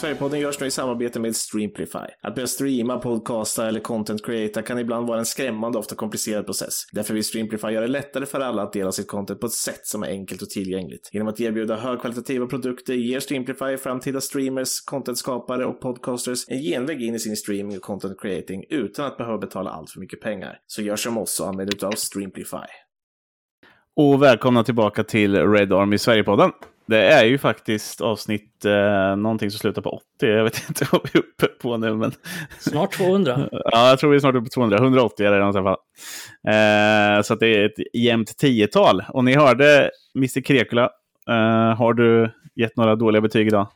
Sverigepodden görs nu i samarbete med Streamplify. Att börja streama, podcasta eller content creata kan ibland vara en skrämmande och ofta komplicerad process. Därför vill Streamplify göra det lättare för alla att dela sitt content på ett sätt som är enkelt och tillgängligt. Genom att erbjuda högkvalitativa produkter ger Streamplify framtida streamers, contentskapare och podcasters en genväg in i sin streaming och content creating utan att behöva betala allt för mycket pengar. Så gör som oss och använd utav Streamplify. Och välkomna tillbaka till Red Army Sverigepodden. Det är ju faktiskt avsnitt eh, någonting som slutar på 80. Jag vet inte vad vi är uppe på nu. Men... Snart 200. ja, jag tror vi är snart uppe på 200. 180 är det i alla fall. Eh, så det är ett jämnt tiotal. Och ni hörde Mr. Krekula. Eh, har du gett några dåliga betyg idag?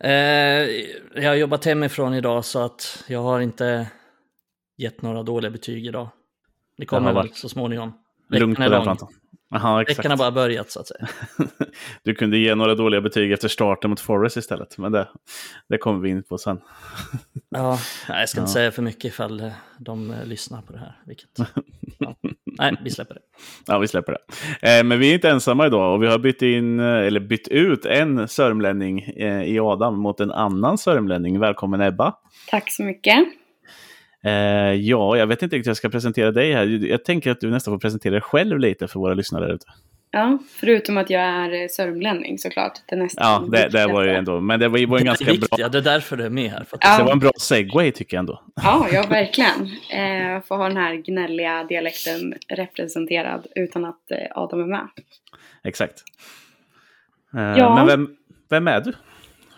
Eh, jag har jobbat hemifrån idag så att jag har inte gett några dåliga betyg idag. Det kommer väl så småningom. Lugnt på den fronten. Aha, exakt. Veckan har bara börjat så att säga. du kunde ge några dåliga betyg efter starten mot Forest istället, men det, det kommer vi in på sen. ja, jag ska inte ja. säga för mycket ifall eh, de eh, lyssnar på det här. Vilket, ja. Nej, vi släpper det. Ja, vi släpper det. Eh, men vi är inte ensamma idag och vi har bytt, in, eller bytt ut en sörmlänning i Adam mot en annan sörmlänning. Välkommen Ebba! Tack så mycket! Eh, ja, jag vet inte riktigt hur jag ska presentera dig här. Jag tänker att du nästan får presentera dig själv lite för våra lyssnare ute. Ja, förutom att jag är sörmlänning såklart. Det ja, det, det var ju ändå, men det var, en ganska det viktiga, bra... Det är därför du är med här. ja. Det var en bra segway tycker jag ändå. Ja, ja verkligen. Eh, få ha den här gnälliga dialekten representerad utan att eh, Adam är med. Exakt. Eh, ja. Men vem, vem är du?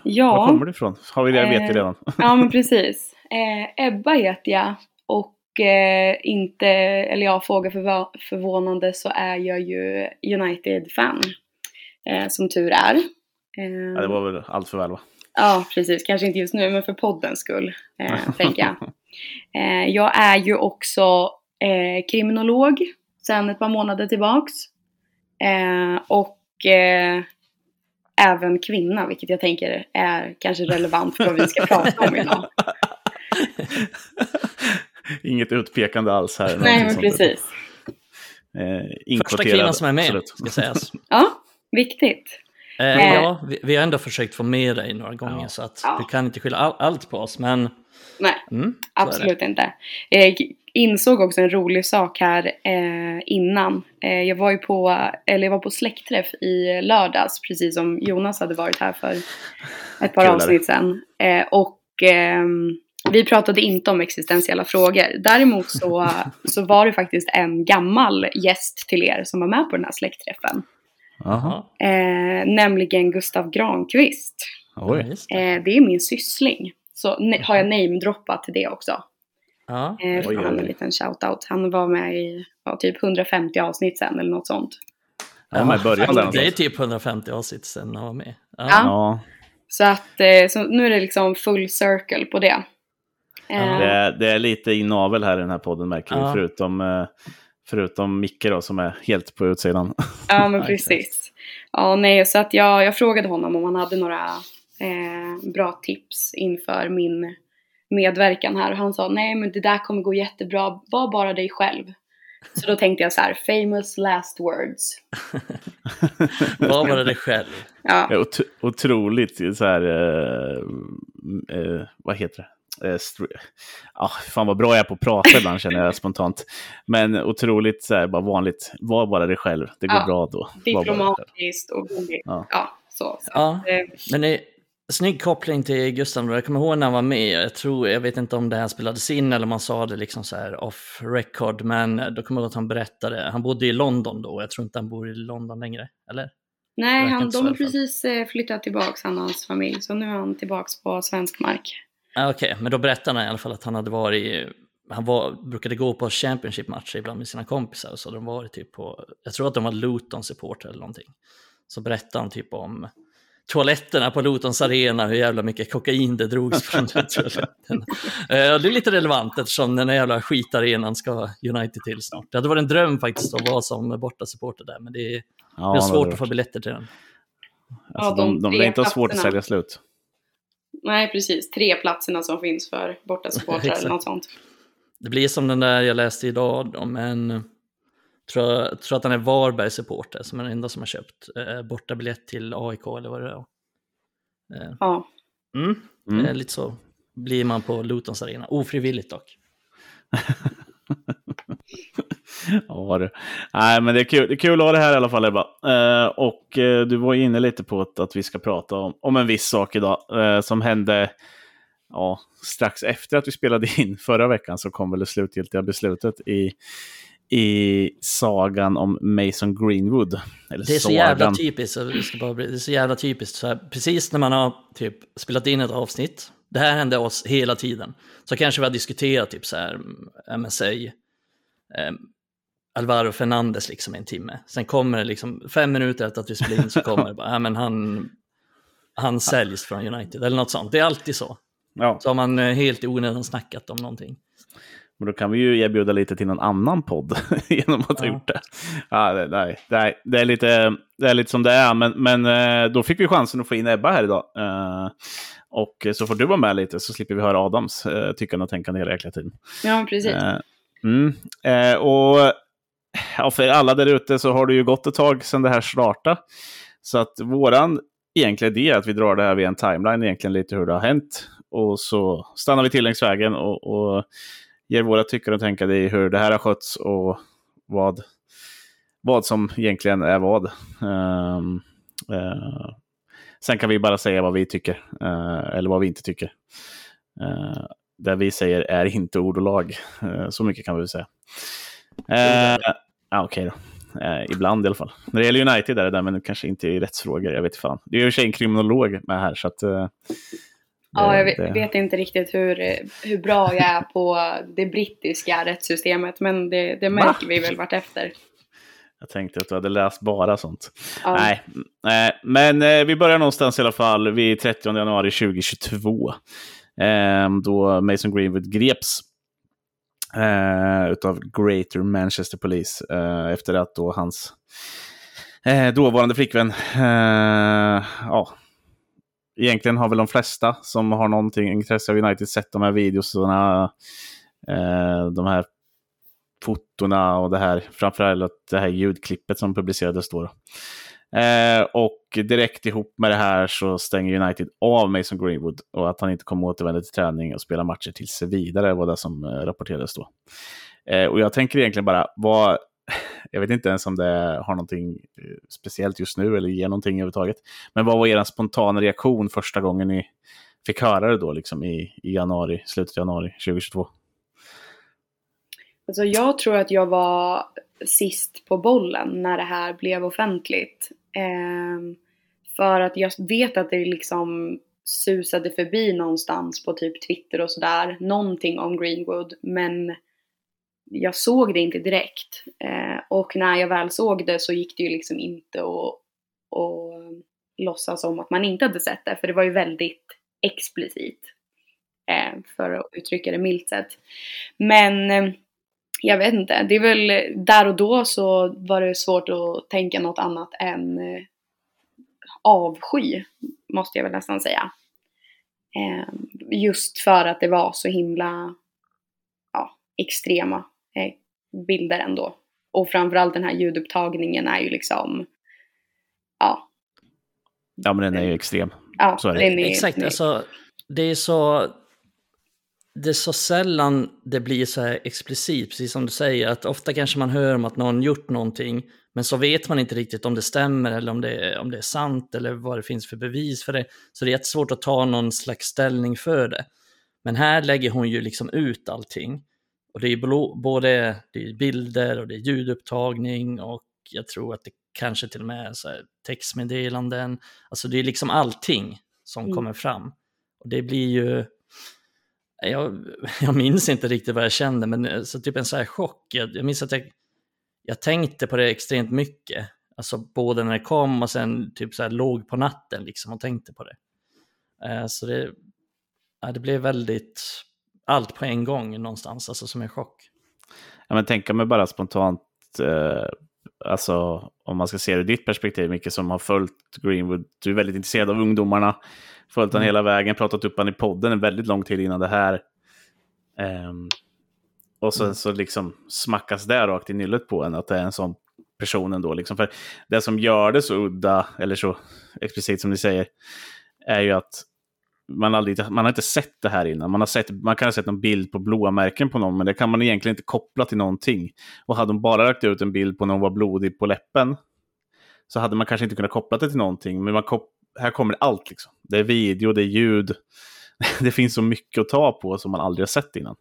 Ja. Var kommer du ifrån? Har vi det, vet vi redan. ja, men precis. Eh, Ebba heter jag och eh, inte, eller ja, fråga förv förvånande så är jag ju United-fan. Eh, som tur är. ja, det var väl allt för väl va? Ja, precis. Kanske inte just nu, men för poddens skull, eh, tänker jag. Eh, jag är ju också eh, kriminolog sedan ett par månader tillbaks. Eh, och eh, även kvinna, vilket jag tänker är kanske relevant för vad vi ska prata om idag. Inget utpekande alls här. Nej, men precis. Eh, Första kvinnan som är med, absolut. ska sägas. ja, viktigt. Eh, eh, ja, vi, vi, har ändå försökt få med dig några gånger ja. så att ja. du kan inte skylla all, allt på oss, men... Nej, mm, absolut inte. Jag insåg också en rolig sak här eh, innan. Eh, jag var ju på, eller jag var på släktträff i lördags, precis som Jonas hade varit här för ett par avsnitt sedan. Eh, och ehm, vi pratade inte om existentiella frågor. Däremot så, så var det faktiskt en gammal gäst till er som var med på den här släktträffen. Eh, nämligen Gustav Granqvist. Oj. Eh, det är min syssling. Så har jag namedroppat det också. Ja. Eh, för han en liten shout-out. Han var med i ja, typ 150 avsnitt sen eller något sånt. Ja, med början där det är typ 150 avsnitt sen han var med. Ja. ja. Så att eh, så nu är det liksom full circle på det. Eh. Det är, det, är, lite inavel här i den här podden märker vi, förutom, eh, förutom Micke då som är helt på utsidan. Ja, men precis. Ja, nej, så att jag, jag frågade honom om han hade några eh, bra tips inför min medverkan här och han sa nej men det där kommer gå jättebra, var bara dig själv. Så då tänkte jag så här, famous last words. var bara dig själv. Ja. ja ot otroligt så här, eh, eh, vad heter det? Eh, ah, fan vad bra jag är på att prata ibland känner jag spontant. Men otroligt så här, bara vanligt, var bara dig själv, det går ja, bra då. Diplomatiskt och gulligt. Ja. ja, så. så ja, eh, men det, snygg koppling till Gustav. Jag kommer ihåg när han var med. Jag, tror, jag vet inte om det här spelades in eller om man sa det liksom så här off record. Men då kommer jag ihåg att han berättade. Han bodde i London då. Jag tror inte han bor i London längre. Eller? Nej, han, de har precis eh, flyttat tillbaka han och hans familj. Så nu är han tillbaka på svensk mark. Okej, okay, men då berättade han i alla fall att han hade varit han var, brukade gå på Championship-matcher ibland med sina kompisar. Så de var typ på, jag tror att de var Luton-supporter eller någonting. Så berättade han typ om toaletterna på Lutons arena, hur jävla mycket kokain det drogs från den toaletten. det är lite relevant eftersom den här jävla skitarenan ska United till snart. Det hade varit en dröm faktiskt att vara som bortasupporter där, men det är, ja, det är svårt det att få biljetter till den. Alltså, ja, de, de, de lär inte ha svårt att sälja slut. Nej, precis. Tre platserna som finns för bortasupportrar eller något sånt. Det blir som den där jag läste idag om en Tror, tror att han är Varbergs supporter som är den enda som har köpt eh, bortabiljett till AIK eller vad det är. Eh. Ja. Mm. Mm. Är lite så blir man på Lutons arena. Ofrivilligt dock. Ja, det. Nej, men det är kul, det är kul att ha det här i alla fall Ebba. Eh, och eh, du var inne lite på att, att vi ska prata om, om en viss sak idag eh, som hände ja, strax efter att vi spelade in förra veckan så kom väl det slutgiltiga beslutet i, i sagan om Mason Greenwood. Eller Det är så sagan. jävla typiskt. ska bara, bli- det är så jävla typiskt. Så här, precis när man har typ spelat in ett avsnitt. Det här hände oss hela tiden. Så kanske vi har diskuterat typ så här, mm, MSA, eh, Alvaro Fernandes liksom i en timme. Sen kommer det liksom fem minuter efter att vi spelar in så kommer det bara, ja men han, han säljs från United eller något sånt. Det är alltid så. Ja, Så har man eh, helt i onödan snackat om någonting. men då kan vi ju erbjuda lite till någon annan podd genom att ha Ja. gjort det. Ja, det, nej, det, är, det, är lite, det är lite som det är, men, men eh, då fick vi chansen att få in Ebba här idag. Eh, och så får du vara med lite så slipper vi höra Adams tyckande och tänkande hela jäkla tiden. Ja, precis. Mm. och ja, för alla där ute så har det ju gått ett tag sedan det här startade. Så att våran egentliga idé är att vi drar det här via en timeline, egentligen lite hur det har hänt. Och så stannar vi till längs vägen och, och ger våra tyckare och tänkande i hur det här har skötts och vad, vad som egentligen är vad. Um, uh, sen kan vi bara säga vad vi tycker, uh, eller vad vi inte tycker. Uh, det vi säger är inte ord och lag. Så mycket kan vi väl säga. Eh, ja, Okej då. Eh, ibland i alla fall. När det gäller United är det där, men kanske inte i rättsfrågor. Jag vet fan. Det är ju i och för sig en kriminolog med här, så att... Eh, Ja, jag vet, det- vet inte riktigt hur, hur bra jag är på det brittiska rättssystemet, men det, det märker vi väl vartefter. Jag tänkte att du hade läst bara sånt. Ja. Nej, nej, men eh, vi börjar någonstans i alla fall vid 30 januari 2022. Eh, då Mason Greenwood greps eh, utav Greater Manchester Police eh, efter att då hans eh, dåvarande flickvän, eh, ja, egentligen har väl de flesta som har någonting intresse av United sett de här videorna, eh, de här fotona och det här, framförallt det här ljudklippet som publicerades då. Eh, och direkt ihop med det här så stänger United av Mason Greenwood och att han inte kommer återvända till träning och spela matcher tills vidare var det som eh, rapporterades då. Eh, och jag tänker egentligen bara, vad, jag vet inte ens om det har någonting eh, speciellt just nu eller ger någonting överhuvudtaget. Men vad var er spontana reaktion första gången ni fick höra det då, liksom i, i januari, slutet av januari 2022? Alltså jag tror att jag var sist på bollen när det här blev offentligt. Eh, för att jag vet att det liksom susade förbi någonstans på typ Twitter och sådär. Någonting om Greenwood. Men jag såg det inte direkt. Eh, och när jag väl såg det så gick det ju liksom inte att, att låtsas som att man inte hade sett det. För det var ju väldigt explicit. Eh, för att uttrycka det milt sett. Men eh, jag vet inte, det är väl där och då så var det svårt att tänka något annat än eh, avsky, måste jag väl nästan säga. Eh, just för att det var så himla ja, extrema eh, bilder ändå. Och framförallt den här ljudupptagningen är ju liksom, ja, Ja, men den är ju extrem. ja Så är det. Exakt, alltså det är så... Det är så sällan det blir så här explicit, precis som du säger, att ofta kanske man hör om att någon gjort någonting, men så vet man inte riktigt om det stämmer eller om det, om det är sant eller vad det finns för bevis för det. Så det är jättesvårt att ta någon slags ställning för det. Men här lägger hon ju liksom ut allting. Och det är både det är bilder och det är ljudupptagning och jag tror att det kanske till och med är så textmeddelanden. Alltså det är liksom allting som Mm. kommer fram. Och det blir ju... Jag, jag minns inte riktigt vad jag kände, men eh, så typ en så här chock. Jag, jag minns att jag, jag tänkte på det extremt mycket. Alltså både när det kom och sen typ så här låg på natten liksom och tänkte på det. Eh, så det, ja, det blev väldigt allt på en gång någonstans, alltså som en chock. Ja, men tänka mig bara spontant, eh, alltså om man ska se det ur ditt perspektiv, Micke som har följt Greenwood, du är väldigt intresserad av ungdomarna, följt han Mm. hela vägen, pratat upp han i podden en väldigt lång tid innan det här. Ehm, och sen så liksom smackas det rakt i nyllet på en, att det är en sån person ändå. Liksom. För det som gör det så udda, eller så explicit som ni säger, är ju att man, aldrig, man har inte sett det här innan. Man, har sett, man kan ha sett en bild på blåmärken på någon, men det kan man egentligen inte koppla till någonting. Och hade de bara lagt ut en bild på någon var blodig på läppen, så hade man kanske inte kunnat koppla det till någonting. Men man här kommer allt. Liksom. Det är video, det är ljud. det finns så mycket att ta på som man aldrig har sett innan.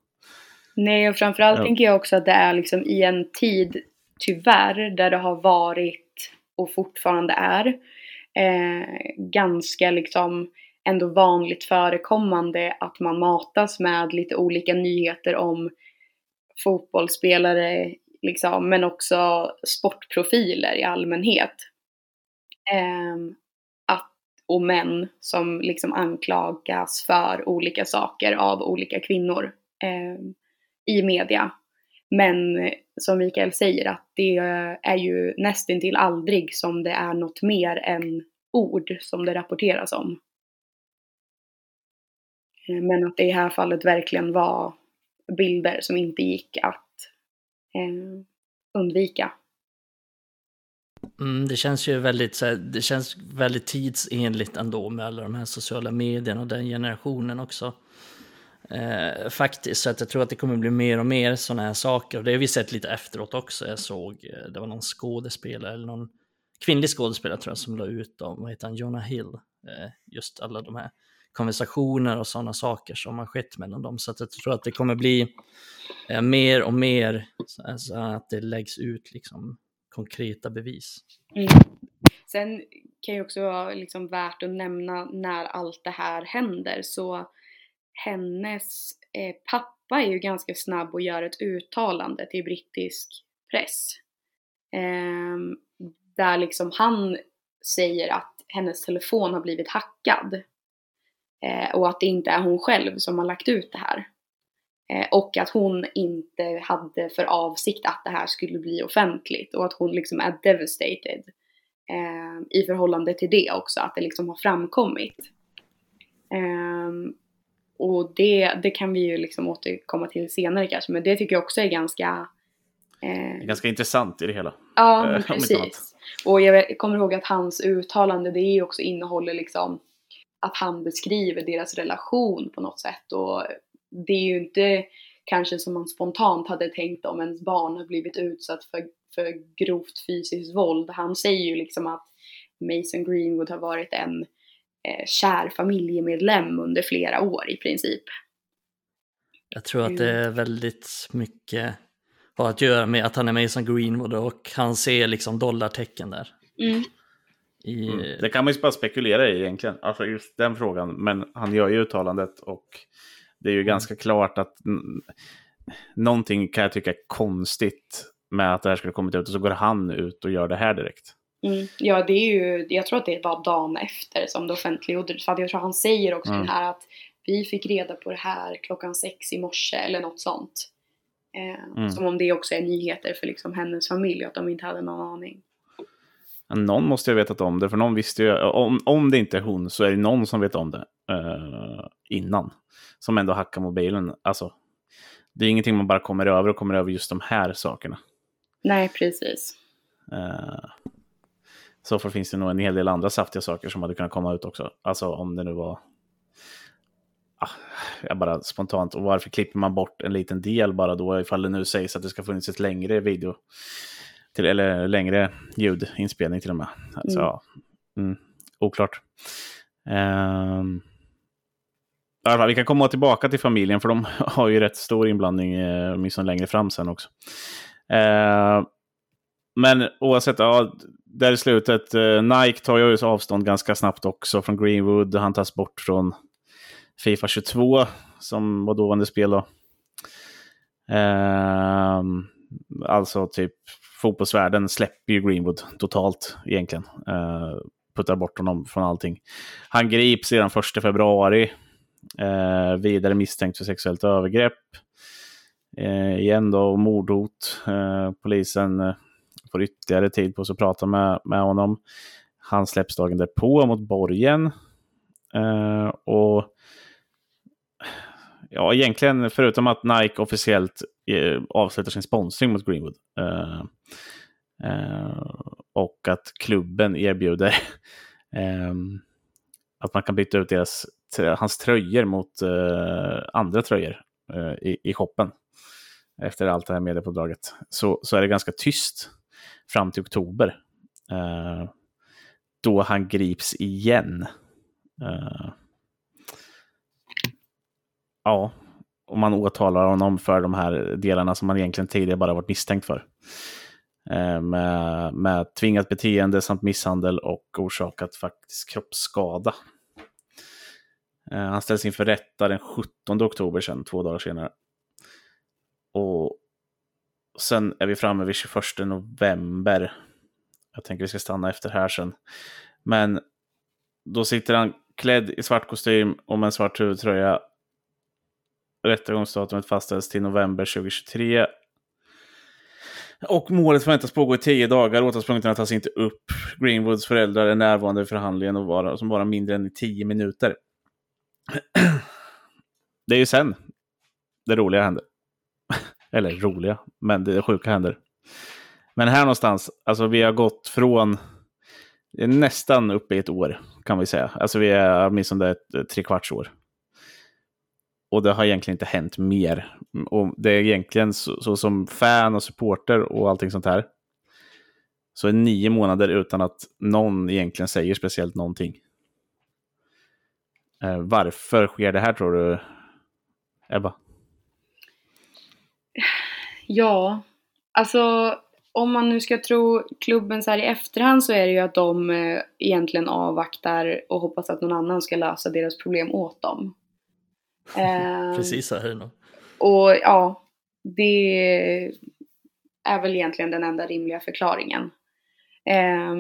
Nej, och framförallt ja. tänker jag också att det är liksom i en tid, tyvärr, där det har varit och fortfarande är eh, ganska liksom ändå vanligt förekommande att man matas med lite olika nyheter om fotbollsspelare liksom, men också sportprofiler i allmänhet. Eh, och män som liksom anklagas för olika saker av olika kvinnor eh, i media. Men som Mikael säger att det är ju nästintill aldrig som det är något mer än ord som det rapporteras om. Ehm, men att det i det här fallet verkligen var bilder som inte gick att eh, undvika. Mm, det känns ju väldigt, så här, det känns väldigt tidsenligt ändå med alla de här sociala medierna och den generationen också. Eh, faktiskt, så att jag tror att det kommer bli mer och mer sådana här saker. Och det har vi sett lite efteråt också. Jag såg, eh, det var någon skådespelare, eller någon kvinnlig skådespelare tror jag, som la ut om, vad heter han, Jonah Hill. Eh, just alla de här konversationer och sådana saker som har skett mellan dem. Så att jag tror att det kommer bli eh, mer och mer så att det läggs ut liksom konkreta bevis. Mm. Sen kan ju också vara liksom värt att nämna när allt det här händer så hennes eh, pappa är ju ganska snabb och gör ett uttalande till brittisk press. Eh, där liksom han säger att hennes telefon har blivit hackad. Eh, och att det inte är hon själv som har lagt ut det här. Eh, och att hon inte hade för avsikt att det här skulle bli offentligt och att hon liksom är devastated eh, i förhållande till det också, att det liksom har framkommit. Um, och det, det kan vi ju liksom återkomma till senare kanske, men det tycker jag också är ganska... Eh... Ganska intressant i det hela. Ja, men precis. Och jag kommer ihåg att hans uttalande, det är också innehåller liksom att han beskriver deras relation på något sätt och det är ju inte kanske som man spontant hade tänkt om ens barn har blivit utsatt för, för grovt fysiskt våld. Han säger ju liksom att Mason Greenwood har varit en eh, kär familjemedlem under flera år i princip. Jag tror att det mm. är väldigt mycket har att göra med att han är Mason Greenwood och han ser liksom dollartecken där. Mm. I... Mm. Det kan man ju bara spekulera i egentligen, alltså just den frågan. Men han gör ju uttalandet och det är ju mm. ganska klart att någonting kan jag tycka är konstigt med att det här skulle kommit ut och så går han ut och gör det här direkt. Mm. Ja, det är ju, jag tror att det var dagen efter som det offentliggjordes. För jag tror han säger också mm. här att vi fick reda på det här klockan sex i morse eller något sånt. Eh, mm. Som om det också är nyheter för liksom hennes familj, att de inte hade någon aning. Någon måste ju ha vetat om det, för någon visste ju, om, om det inte är hon så är det någon som vet om det eh, innan. Som ändå hackar mobilen. Alltså, det är ingenting man bara kommer över och kommer över just de här sakerna. Nej, precis. Eh, så för finns det nog en hel del andra saftiga saker som hade kunnat komma ut också. Alltså om det nu var... Ah, jag bara spontant, och varför klipper man bort en liten del bara då ifall det nu sägs att det ska funnits ett längre video till, eller längre ljudinspelning till och med. Alltså, mm. Ja, mm, oklart. Um, alla, vi kan komma tillbaka till familjen för de har ju rätt stor inblandning eh, åtminstone längre fram sen också. Uh, men oavsett, ja, där i slutet, uh, Nike tar ju avstånd ganska snabbt också från Greenwood. Han tas bort från Fifa 22 som var dåvarande spel då. Uh, alltså typ fotbollsvärlden släpper ju Greenwood totalt egentligen. Uh, puttar bort honom från allting. Han grips sedan 1 februari. Uh, vidare misstänkt för sexuellt övergrepp. Uh, igen då mordhot. Uh, polisen får ytterligare tid på sig att prata med, med honom. Han släpps dagen därpå mot borgen. och ja, egentligen förutom att Nike officiellt Eh, avslutar sin sponsring mot Greenwood. Uh, uh, och att klubben erbjuder um, att man kan byta ut deras hans tröjor mot uh, andra tröjor uh, i, i shoppen. Efter allt det här mediepådraget. Så, så är det ganska tyst fram till oktober. Uh, då han grips igen. ja, och man åtalar honom för de här delarna som man egentligen tidigare bara varit misstänkt för. Eh, med, med tvingat beteende samt misshandel och orsakat faktiskt kroppsskada. Eh, han ställs inför rätta den 17 oktober sen, två dagar senare. Och sen är vi framme vid 21 november. Jag tänker vi ska stanna efter här sen. Men då sitter han klädd i svart kostym och med en svart huvudtröja. Rättegångsdatumet fastställs till november 2023 och målet förväntas pågå i tio dagar. Åtalspunkterna tas inte upp. Greenwoods föräldrar är närvarande i förhandlingen och vara, som bara mindre än i tio minuter. Det är ju sen det roliga händer. Eller roliga, men det sjuka händer. Men här någonstans, alltså vi har gått från nästan uppe i ett år kan vi säga. Alltså vi är åtminstone ett trekvarts år. Och det har egentligen inte hänt mer. Och det är egentligen så, så, som fan och supporter och allting sånt här. Så är nio månader utan att någon egentligen säger speciellt någonting. Eh, varför sker det här tror du, Ebba? Ja, alltså om man nu ska tro klubben så här i efterhand så är det ju att de eh, egentligen avvaktar och hoppas att någon annan ska lösa deras problem åt dem. Eh, Precis nog. Och ja, det är väl egentligen den enda rimliga förklaringen. Eh,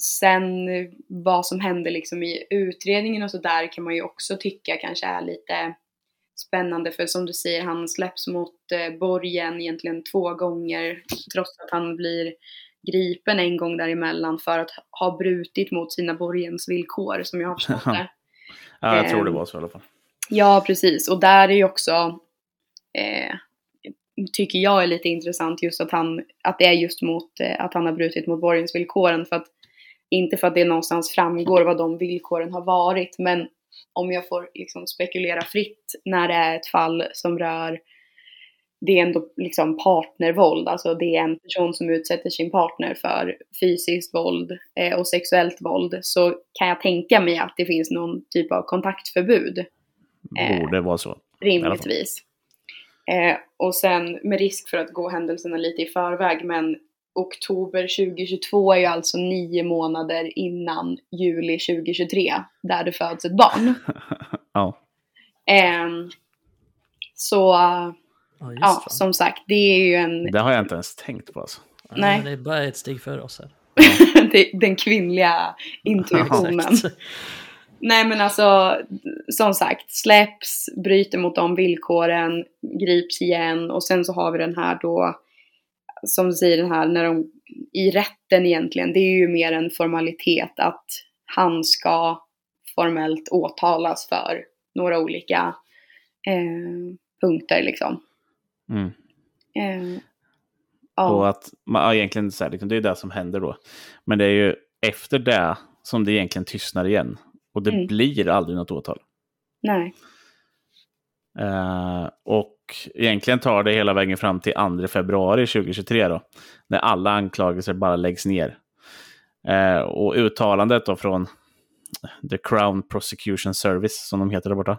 sen vad som händer liksom i utredningen och sådär kan man ju också tycka kanske är lite spännande för som du säger, han släpps mot eh, borgen egentligen två gånger trots att han blir gripen en gång däremellan för att ha brutit mot sina borgensvillkor som jag har förstått det. ja, jag tror det var så i alla fall. Ja, precis. Och där är ju också, eh, tycker jag är lite intressant just att, han, att det är just mot eh, att han har brutit mot borgensvillkoren. För att, inte för att det någonstans framgår vad de villkoren har varit, men om jag får liksom spekulera fritt när det är ett fall som rör det är ändå liksom partnervåld, alltså det är en person som utsätter sin partner för fysiskt våld eh, och sexuellt våld, så kan jag tänka mig att det finns någon typ av kontaktförbud Borde vara så. Rimligtvis. Eh, och sen med risk för att gå händelserna lite i förväg, men oktober 2022 är ju alltså nio månader innan juli 2023, där det föds ett barn. ja. Eh, så, ja, ja som sagt, det är ju en... Det har jag inte ens tänkt på alltså. Nej. det är bara ett steg före oss här. den kvinnliga intuitionen. Nej men alltså, som sagt, släpps, bryter mot de villkoren, grips igen och sen så har vi den här då, som du säger den här, när de, i rätten egentligen, det är ju mer en formalitet att han ska formellt åtalas för några olika eh, punkter liksom. Mm. Eh, ja. Och att, ja, egentligen så här, liksom, det är det som händer då. Men det är ju efter det som det egentligen tystnar igen. Och det mm. blir aldrig något åtal. Nej. Uh, och egentligen tar det hela vägen fram till 2 februari 2023 då. När alla anklagelser bara läggs ner. Uh, och uttalandet då från The Crown Prosecution Service, som de heter där borta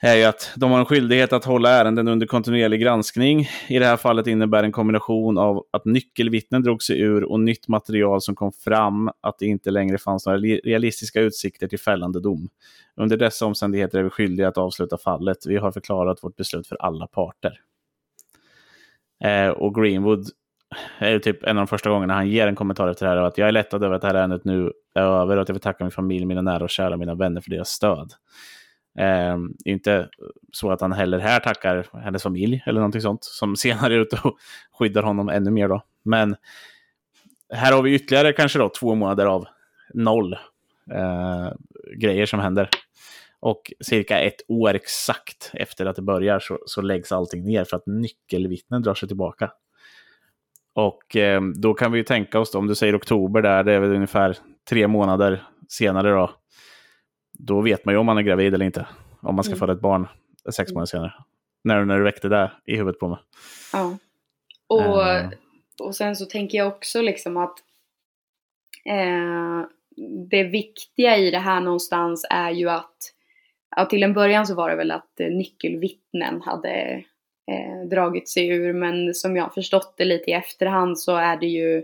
är ju att de har en skyldighet att hålla ärenden under kontinuerlig granskning. I det här fallet innebär en kombination av att nyckelvittnen drog sig ur och nytt material som kom fram att det inte längre fanns några realistiska utsikter till fällande dom. Under dessa omständigheter är vi skyldiga att avsluta fallet. Vi har förklarat vårt beslut för alla parter. Eh, och Greenwood är ju typ en av de första gångerna han ger en kommentar efter det här. Att jag är lättad över att det här ärendet nu är över och att jag vill tacka min familj, mina nära och kära, mina vänner för deras stöd. Eh, inte så att han heller här tackar hennes familj eller någonting sånt, som senare är ute och skyddar honom ännu mer då. Men här har vi ytterligare kanske då två månader av noll eh, grejer som händer. Och cirka ett år exakt efter att det börjar så, så läggs allting ner för att nyckelvittnen drar sig tillbaka. Och eh, då kan vi ju tänka oss, då, om du säger oktober där, det är väl ungefär tre månader senare då, då vet man ju om man är gravid eller inte. Om man ska Mm. föda ett barn sex månader senare. När, när du väckte det i huvudet på mig. Ja. Och, Eh. och sen så tänker jag också liksom att eh, det viktiga i det här någonstans är ju att ja, till en början så var det väl att eh, nyckelvittnen hade eh, dragit sig ur men som jag förstått det lite i efterhand så är det ju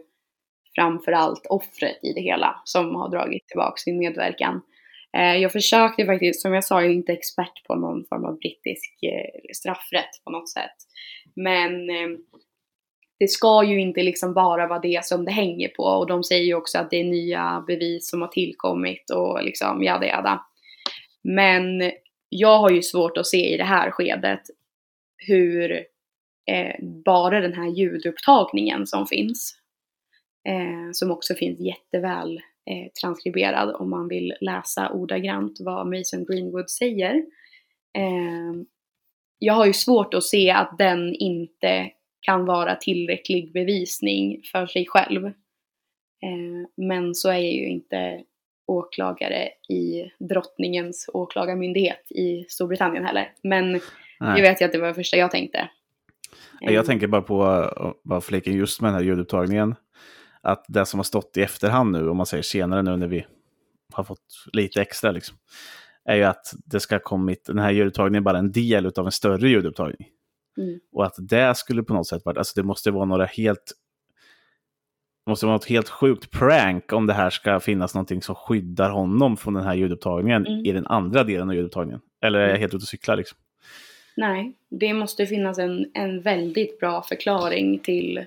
framförallt offret i det hela som har dragit tillbaka sin medverkan. Eh, jag försökte faktiskt, som jag sa, jag är inte expert på någon form av brittisk eh, straffrätt på något sätt. Men eh, det ska ju inte liksom bara vara det som det hänger på och de säger ju också att det är nya bevis som har tillkommit och liksom jada jada. Men jag har ju svårt att se i det här skedet hur eh, bara den här ljudupptagningen som finns, eh, som också finns jätteväl eh, transkriberad om man vill läsa ordagrant vad Mason Greenwood säger. Eh, jag har ju svårt att se att den inte kan vara tillräcklig bevisning för sig själv. Eh, men så är jag ju inte åklagare i drottningens åklagarmyndighet i Storbritannien heller. Men jag Nej. vet ju att det var det första jag tänkte. Jag Eh, tänker bara på, bara flika in just med den här ljudupptagningen. Att det som har stått i efterhand nu, om man säger senare nu när vi har fått lite extra, liksom, är ju att det ska ha kommit, den här ljudupptagningen är bara en del av en större ljudupptagning. Mm. Och att det skulle på något sätt vara, alltså det måste vara några helt, det måste vara något helt sjukt prank om det här ska finnas någonting som skyddar honom från den här ljudupptagningen Mm. i den andra delen av ljudupptagningen. Eller är jag Mm. helt ute och cyklar liksom? Nej, det måste finnas en, en väldigt bra förklaring till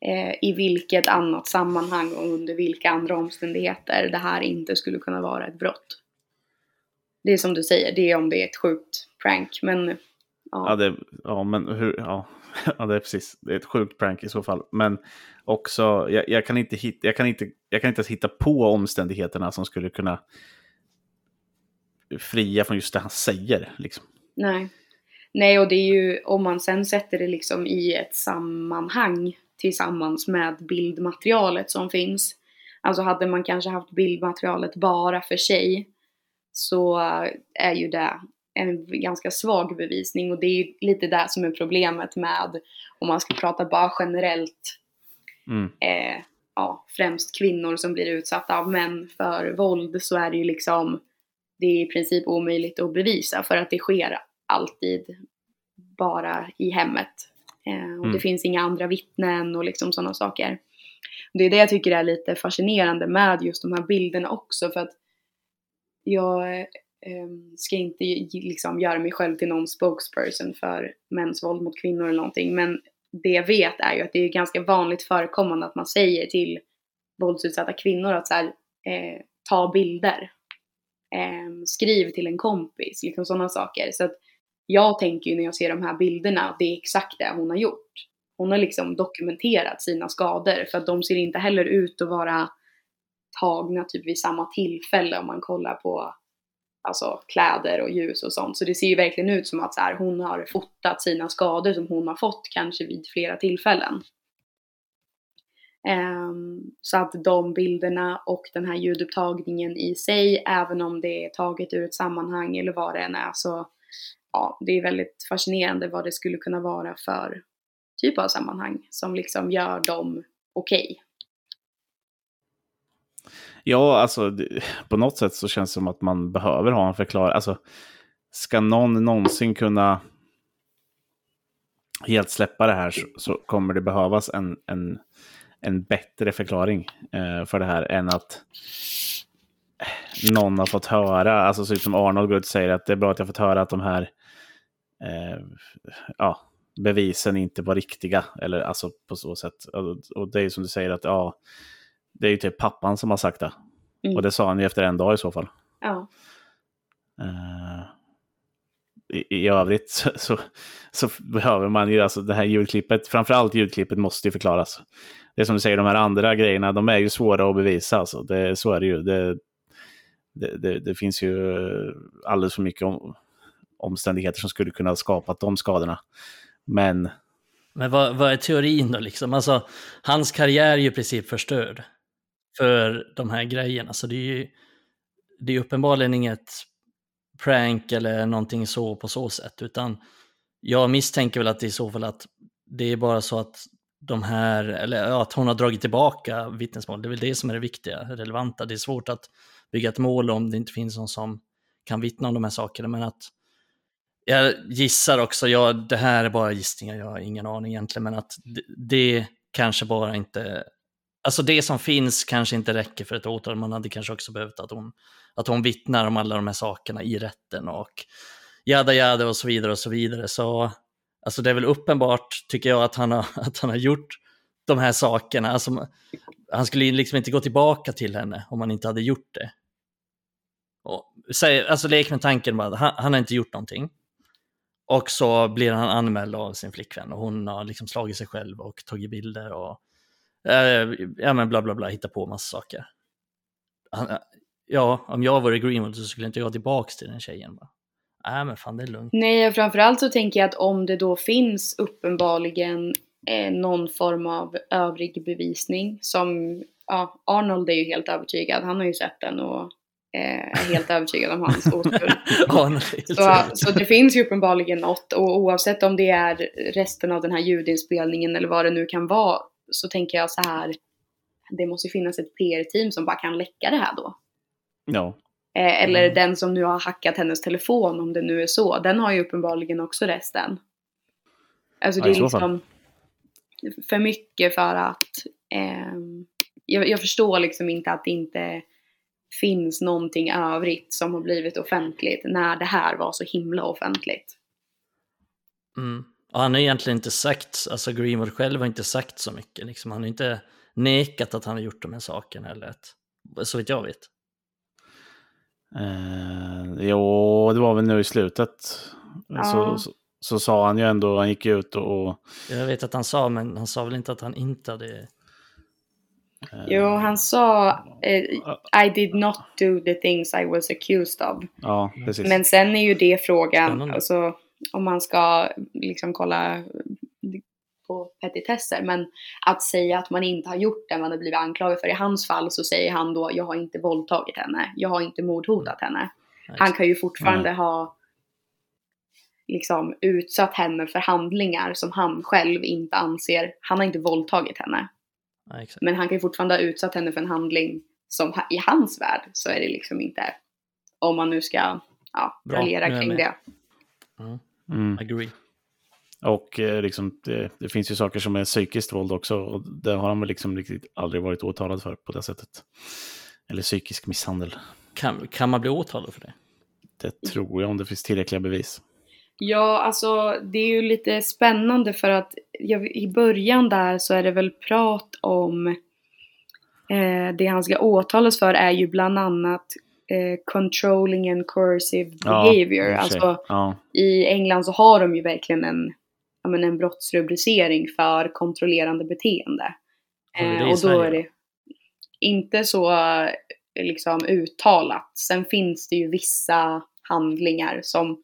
eh, i vilket annat sammanhang och under vilka andra omständigheter det här inte skulle kunna vara ett brott. Det är som du säger, det är om det är ett sjukt prank, men ja. Ja, det, ja men hur, ja, ja, det är precis, det är ett sjukt prank i så fall. Men också, jag, jag, kan inte hitta, jag, kan inte, jag kan inte ens hitta på omständigheterna som skulle kunna fria från just det han säger. Liksom. Nej. Nej, och det är ju om man sen sätter det liksom i ett sammanhang tillsammans med bildmaterialet som finns. Alltså hade man kanske haft bildmaterialet bara för sig så är ju det en ganska svag bevisning och det är ju lite det som är problemet med om man ska prata bara generellt Mm. eh, ja, främst kvinnor som blir utsatta av män för våld så är det ju liksom det är i princip omöjligt att bevisa för att det sker alltid bara i hemmet. Eh, och det Mm. finns inga andra vittnen och liksom sådana saker. Det är det jag tycker är lite fascinerande med just de här bilderna också för att jag eh, ska inte liksom göra mig själv till någon spokesperson för mäns våld mot kvinnor eller någonting men det jag vet är ju att det är ganska vanligt förekommande att man säger till våldsutsatta kvinnor att så här, eh, ta bilder. Eh, skriv till en kompis, liksom sådana saker. Så att jag tänker ju när jag ser de här bilderna, det är exakt det hon har gjort. Hon har liksom dokumenterat sina skador för att de ser inte heller ut att vara tagna typ vid samma tillfälle om man kollar på alltså kläder och ljus och sånt. Så det ser ju verkligen ut som att så här, hon har fotat sina skador som hon har fått kanske vid flera tillfällen. Um, så att de bilderna och den här ljudupptagningen i sig, även om det är taget ur ett sammanhang eller vad det än är, så ja, det är väldigt fascinerande vad det skulle kunna vara för typ av sammanhang som liksom gör dem okej. Ja, alltså på något sätt så känns det som att man behöver ha en förklaring. Alltså, ska någon någonsin kunna helt släppa det här så, så kommer det behövas en, en, en bättre förklaring eh, för det här än att någon har fått höra, alltså typ som Arnold går ut och säger att det är bra att jag fått höra att de här eh, ja, bevisen inte var riktiga. Eller alltså på så sätt. Och, det är som du säger att ja, det är ju typ pappan som har sagt det. Mm. Och det sa han ju efter en dag i så fall. Ja. Eh, i, I övrigt så, så, så behöver man ju, alltså det här ljudklippet, framförallt ljudklippet måste ju förklaras. Det är som du säger, de här andra grejerna, de är ju svåra att bevisa. Alltså. Det, så är det ju. Det, det, det, det finns ju alldeles för mycket om, omständigheter som skulle kunna ha skapat de skadorna. Men Men vad, vad är teorin då liksom? Alltså, hans karriär är ju i princip förstörd för de här grejerna. Så det är ju, det är uppenbarligen inget prank eller någonting så på så sätt, utan jag misstänker väl att det är i så fall att det är bara så att de här, eller att hon har dragit tillbaka vittnesmål, det är väl det som är det viktiga, relevanta. Det är svårt att bygga ett mål om det inte finns någon som kan vittna om de här sakerna, men att jag gissar också, ja, det här är bara gissningar, jag har ingen aning egentligen, men att det, det kanske bara inte, alltså det som finns kanske inte räcker för ett åtal, man hade kanske också behövt att hon, att hon vittnar om alla de här sakerna i rätten och jada jada och så vidare och så vidare. Så alltså det är väl uppenbart, tycker jag, att han har, att han har gjort de här sakerna. Alltså, han skulle liksom inte gå tillbaka till henne om han inte hade gjort det. Och, säg, alltså lek med tanken bara, han, han har inte gjort någonting. Och så blir han anmäld av sin flickvän och hon har liksom slagit sig själv och tagit bilder och eh, ja men bla bla bla, hittar på massa saker. Han, eh, ja, om jag vore Greenwood så skulle inte jag tillbaka till den tjejen. Bara. Nej men fan det är lugnt. Nej, framförallt så tänker jag att om det då finns uppenbarligen eh, någon form av övrig bevisning som, ja, Arnold är ju helt övertygad, han har ju sett den och eh, är helt övertygad om hans oskuld. så, så det finns ju uppenbarligen något och oavsett om det är resten av den här ljudinspelningen eller vad det nu kan vara så tänker jag så här, det måste finnas ett PR-team som bara kan läcka det här då. Ja. Eh, eller mm. den som nu har hackat hennes telefon om det nu är så. Den har ju uppenbarligen också resten. Alltså det ja, är liksom för mycket för att eh, jag, jag, förstår liksom inte att det inte finns någonting övrigt som har blivit offentligt när det här var så himla offentligt. Mm. Och han har egentligen inte sagt, alltså Greenwood själv har inte sagt så mycket. Liksom. Han har inte nekat att han har gjort de här sakerna, eller ett, så vitt jag vet. Eh, jo, det var väl nu i slutet. Ja. Så, så, så, sa han ju ändå, han gick ut och... Jag vet att han sa, men han sa väl inte att han inte hade... Eh, jo, han sa eh, I did not do the things I was accused of. Ja, precis. Men sen är ju det frågan, alltså, om man ska liksom kolla på petitesser. Men att säga att man inte har gjort det man har blivit anklagad för. I hans fall så säger han då, jag har inte våldtagit henne. Jag har inte mordhotat henne. Han kan ju fortfarande mm. ha liksom utsatt henne för handlingar som han själv inte anser, han har inte våldtagit henne. Ja, men han kan ju fortfarande ha utsatt henne för en handling som i hans värld så är det liksom inte, om man nu ska ja, raljera kring det. Mm. Mm. Agree. Och eh, liksom, det, det, finns ju saker som är psykiskt våld också. Och det har han väl liksom riktigt aldrig varit åtalad för på det sättet. Eller psykisk misshandel. Kan, kan man bli åtalad för det? Det tror jag om det finns tillräckliga bevis. Ja, alltså det är ju lite spännande för att jag, i början där så är det väl prat om eh, det han ska åtalas för är ju bland annat eh, controlling and coercive behavior. Ja, alltså ja. i England så har de ju verkligen en ja, men en brottsrubricering för kontrollerande beteende. Eh, och då är det inte så liksom uttalat. Sen finns det ju vissa handlingar som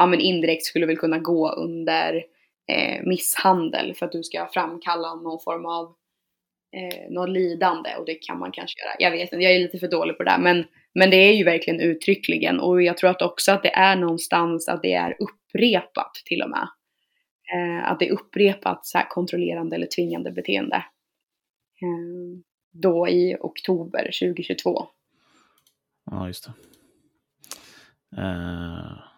ja, men indirekt skulle väl kunna gå under eh, misshandel för att du ska framkalla någon form av eh, något lidande och det kan man kanske göra. Jag vet inte, jag är lite för dålig på det där men, men det är ju verkligen uttryckligen och jag tror att också att det är någonstans att det är upprepat till och med eh, att det är upprepat så här kontrollerande eller tvingande beteende. Eh, då i oktober 2022. Ja, just det. Uh,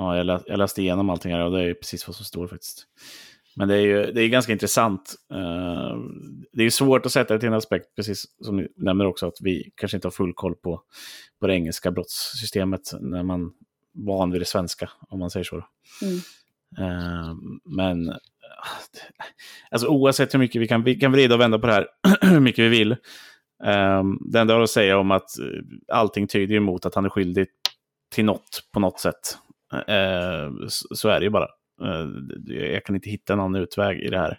ja, jag, lä jag läste igenom allting här och det är precis vad som står faktiskt. Men det är ju det är ganska intressant. Uh, det är svårt att sätta det till en aspekt, precis som ni nämner också, att vi kanske inte har full koll på, på det engelska brottssystemet när man van vid det svenska, om man säger så. Mm. Uh, men alltså, oavsett hur mycket vi kan, vi kan vrida och vända på det här, hur mycket vi vill. Um, det enda jag har att säga om att allting tyder emot att han är skyldig till något på något sätt. Uh, så, är det ju bara. jag kan inte hitta någon utväg i det här.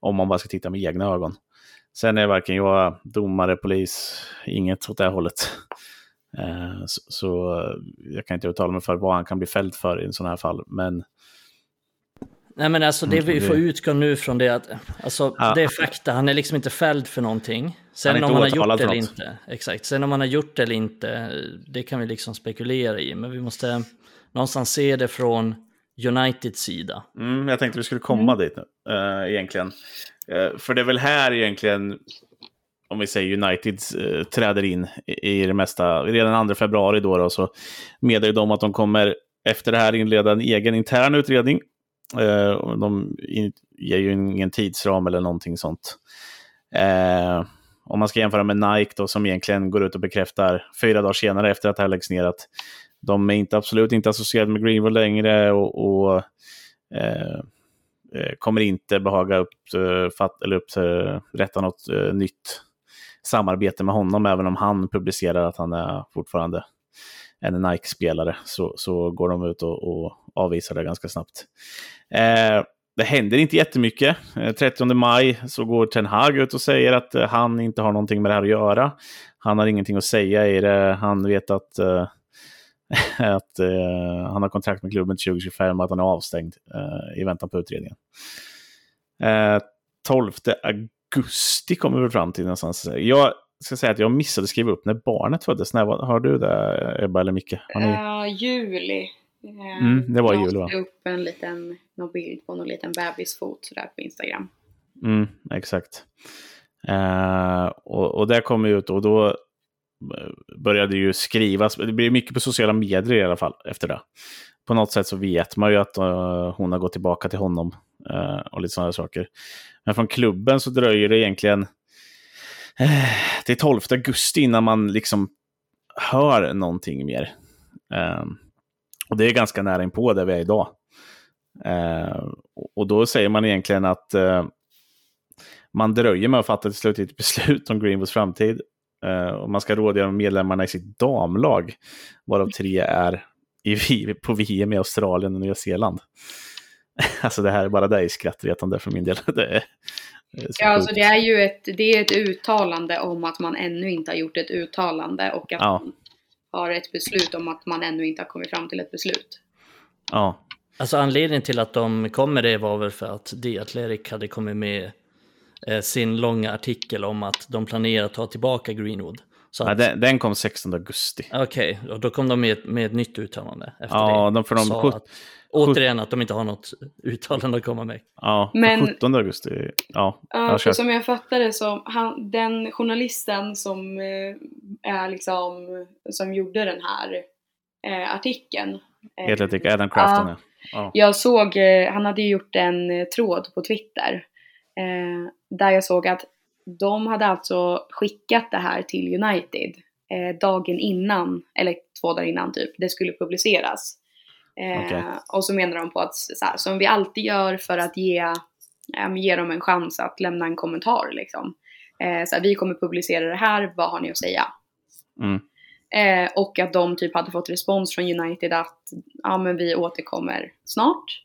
Om man bara ska titta med egna ögon. Sen är varken jag domare, polis, inget åt det hållet. Så, så, jag kan inte uttala mig för vad han kan bli fälld för i en sån här fall. Men Nej men alltså det Mm, vi får utgå nu från det att, alltså Ja. det är fakta, han är liksom inte fälld för någonting. Sen Han om han har gjort det eller något. inte, exakt. Sen om han har gjort det eller inte, det kan vi liksom spekulera i. Men vi måste någonstans se det från Uniteds sida. Mm, jag tänkte vi skulle komma dit nu, eh, egentligen. Eh, för det är väl här egentligen, om vi säger United eh, träder in i, i det mesta. Redan 2 februari då, då så meddelar de att de kommer efter det här inleda en egen intern utredning. Och de in, ger ju ingen tidsram eller någonting sånt. Eh, om man ska jämföra med Nike då, som egentligen går ut och bekräftar fyra dagar senare efter att det här läggs ner att de är inte, absolut inte associerade med Greenwood längre och, och eh, eh kommer inte behaga upp, eh, fatt, eller upp, eh, rätta något eh, nytt samarbete med honom, även om han publicerar att han är fortfarande en Nike-spelare, så, så går de ut och, och avvisar det ganska snabbt. Eh, det händer inte jättemycket. 30 maj så går Ten Hag ut och säger att han inte har någonting med det här att göra. Han har ingenting att säga i det. Han vet att, eh, att eh, han har kontrakt med klubben till 2025 och att han är avstängd eh, i väntan på utredningen. Eh, 12 augusti kommer vi fram till någonstans. Jag ska säga att jag missade skriva upp när barnet föddes. När, var- har du det, Ebba eller Micke? Ni... Ja, juli. Eh, Mm, det var jag juli, va? la upp en liten någon bild på någon liten bebisfot sådär på Instagram. Mm, exakt. Eh, och, och det kom ut och då Eh, började ju skrivas. Det blir mycket på sociala medier i alla fall efter det. På något sätt så vet man ju att uh, hon har gått tillbaka till honom uh, och lite sådana saker. Men från klubben så dröjer det egentligen uh, till 12 augusti innan man liksom hör någonting mer. Ehm, och det är ganska nära inpå där vi är idag. Och- då säger man egentligen att man dröjer med att fatta ett slutgiltigt beslut om Greenwoods framtid. Eh, och man ska rådgöra med medlemmarna i sitt damlag, varav tre är i, på VM i Australien och Nya Zeeland. alltså det här är bara det är skrattretande för min del. det Ja, alltså det är ju ett, det är ett uttalande om att man ännu inte har gjort ett uttalande och att Ja. man har ett beslut om att man ännu inte har kommit fram till ett beslut. Ja, Alltså anledningen till att de kommer det var väl för att The Athletic hade kommit med eh, sin långa artikel om att de planerar att ta tillbaka Greenwood. Så Nej, att, den, den kom 16 augusti. Okej, och då kom de med, med ett nytt uttalande efter Ja, det. de, för de, Sa sjut- att, återigen att de inte har något uttalande att komma med. ja, Men- 17 augusti. Ja, Ja, jag som jag fattade så, han, den journalisten som eh, är liksom, som gjorde den här eh, artikeln. eh, Atletic, Adam Crafton. Ja. Ja. Ja. Jag såg, eh, han hade ju gjort en eh, tråd på Twitter. Eh, där jag såg att de hade alltså skickat det här till United eh, dagen innan, eller två dagar innan typ, det skulle publiceras. Eh, Okej. Och så menar de på att, så här, som vi alltid gör för att ge, eh, ge dem en chans att lämna en kommentar liksom. Eh, så här, vi kommer publicera det här, vad har ni att säga? Mm. Eh, och att de typ hade fått respons från United att ja men vi återkommer snart.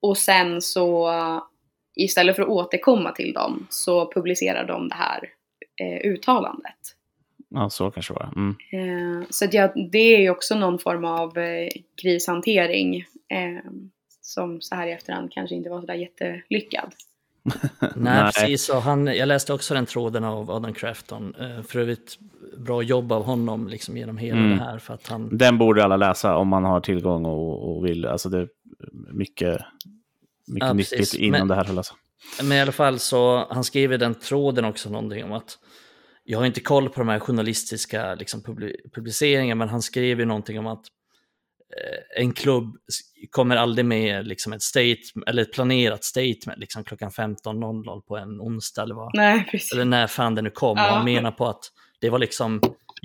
Och sen så istället för att återkomma till dem så publicerar de det här eh, uttalandet. ja, så kanske det var. Mm. Eh, så att jag, det är ju också någon form av eh, krishantering eh, som så här i efterhand kanske inte var sådär jättelyckad. Nej, precis. Och han, jag läste också den tråden av Adam Crafton. Eh, för övrigt bra jobb av honom liksom genom hela Mm. det här. För att han, Den borde alla läsa om man har tillgång och, och vill. Alltså det är mycket, mycket Ja, nyttigt precis. inom Men- det här att läsa. Men i alla fall så, han skrev i den tråden också någonting om att jag har inte koll på de här journalistiska liksom, publi- publiceringarna, men han skrev ju någonting om att eh, en klubb kommer aldrig med liksom, ett, statement, eller ett planerat statement liksom, klockan 15.00 på en onsdag eller, vad, Nej, precis. eller när fan det nu kom. Och Ja. han menar på att det var liksom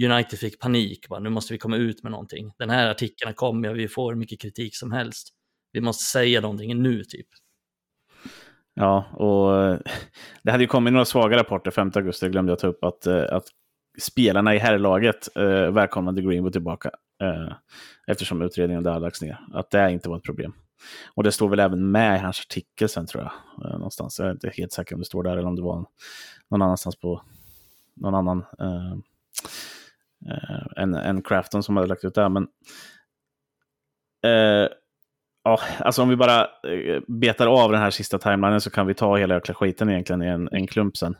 United fick panik, bara, nu måste vi komma ut med någonting. Den här artikeln kommit och vi får mycket kritik som helst. Vi måste säga någonting nu typ. Ja, och eh, det hade ju kommit några svaga rapporter 5 augusti, det glömde jag ta upp, att, eh, att spelarna i herrlaget eh, välkomnade Greenwood tillbaka. Eh, eftersom utredningen där lagts ner. Att det inte var ett problem. Och det står väl även med i hans artikel sen tror jag. Eh, någonstans. Jag är inte helt säker om det står där eller om det var en, någon annanstans på någon annan eh, eh, än, än Crafton som hade lagt ut det. här. Men, eh, ja, alltså om vi bara eh, betar av den här sista timelinen så kan vi ta hela jäkla skiten egentligen i en, en klump sen.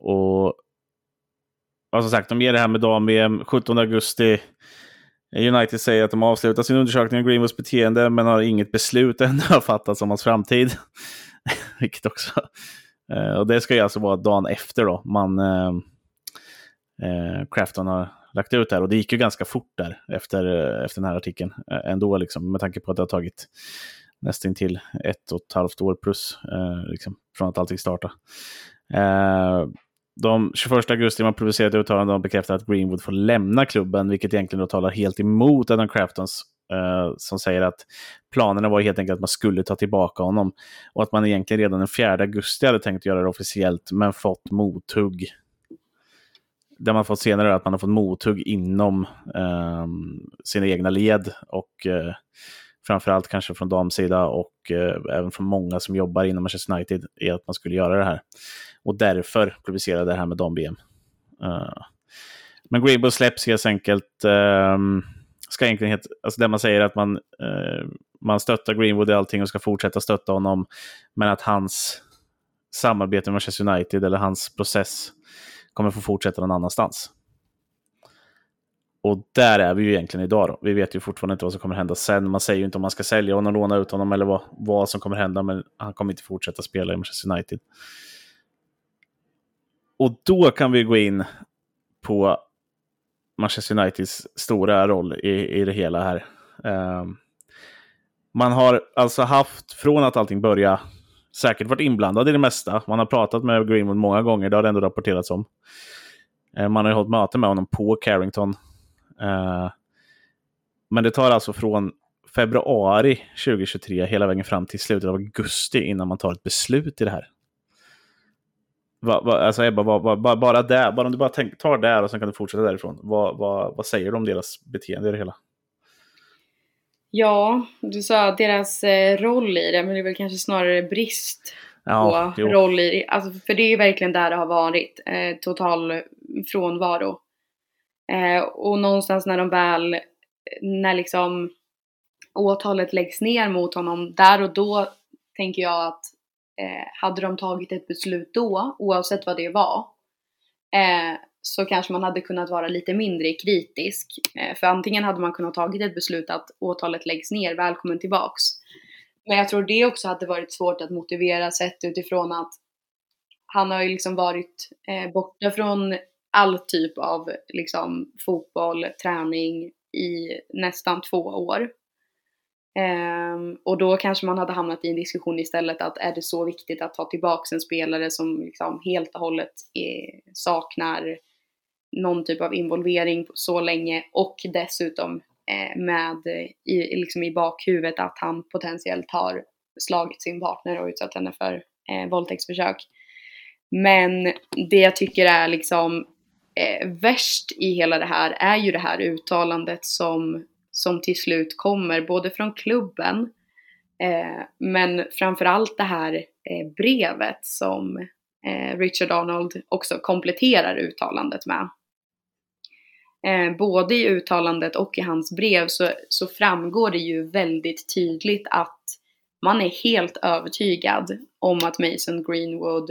Och, och som sagt, de ger det här med dam-VM 17 augusti. United säger att de avslutar sin undersökning av Greenwoods beteende men har inget beslut ännu har fattats om hans framtid. Vilket också... Eh, och det ska ju alltså vara dagen efter då man eh, eh Crafton har lagt ut där. Och det gick ju ganska fort där efter, eh, efter den här artikeln eh, ändå, liksom, med tanke på att det har tagit nästan till ett och ett halvt år plus eh, liksom, från att allting startade. Eh, de 21 augusti man publicerade uttalande och bekräftar att Greenwood får lämna klubben, vilket egentligen då talar helt emot Adam Craftons eh, som säger att planerna var helt enkelt att man skulle ta tillbaka honom och att man egentligen redan den 4 augusti hade tänkt göra det officiellt, men fått mothugg det man fått senare är att man har fått mothugg inom eh, sina egna led och eh, framförallt kanske från damsida och eh, även från många som jobbar inom Manchester United i att man skulle göra det här. Och därför publicerade det här med dam-VM. Eh, men Greenbull släpps helt enkelt. Eh, ska egentligen het, alltså där man säger att man, eh, man stöttar Greenwood i allting och ska fortsätta stötta honom. Men att hans samarbete med Manchester United eller hans process kommer få fortsätta någon annanstans. Och där är vi ju egentligen idag. Då. Vi vet ju fortfarande inte vad som kommer hända sen. Man säger ju inte om man ska sälja honom, låna ut honom eller vad, vad som kommer hända. Men han kommer inte fortsätta spela i Manchester United. Och då kan vi gå in på Manchester Uniteds stora roll i, i det hela här. Um, man har alltså haft, från att allting började, säkert varit inblandad i det mesta. Man har pratat med Greenwood många gånger, det har det ändå rapporterats om. Eh, man har ju hållit möte med honom på Carrington. Eh, men det tar alltså från februari 2023 hela vägen fram till slutet av augusti innan man tar ett beslut i det här. Va, va, alltså Ebba, va, va, bara där, bara om du bara tänk, tar där och sen kan du fortsätta därifrån. Vad, vad, vad säger du om deras beteende i det hela? Ja, du sa deras eh, roll i det, men det är väl kanske snarare brist ja, på jo. roll i det. Alltså, för det är ju verkligen där det har varit. Eh, total frånvaro. Eh, och någonstans när de väl, när liksom åtalet läggs ner mot honom, där och då tänker jag att eh, hade de tagit ett beslut då, oavsett vad det var, eh, så kanske man hade kunnat vara lite mindre kritisk. Eh, för antingen hade man kunnat tagit ett beslut att åtalet läggs ner, välkommen tillbaks. Men jag tror det också hade varit svårt att motivera sett utifrån att han har ju liksom varit eh, borta från all typ av liksom, fotboll, träning i nästan två år. Um, och då kanske man hade hamnat i en diskussion istället att är det så viktigt att ta tillbaka en spelare som liksom helt och hållet är, saknar någon typ av involvering så länge och dessutom eh, med i, liksom i bakhuvudet att han potentiellt har slagit sin partner och utsatt henne för eh, våldtäktsförsök. Men det jag tycker är liksom eh, värst i hela det här är ju det här uttalandet som som till slut kommer både från klubben eh, men framförallt det här eh, brevet som eh, Richard Arnold också kompletterar uttalandet med. Eh, både i uttalandet och i hans brev så, så framgår det ju väldigt tydligt att man är helt övertygad om att Mason Greenwood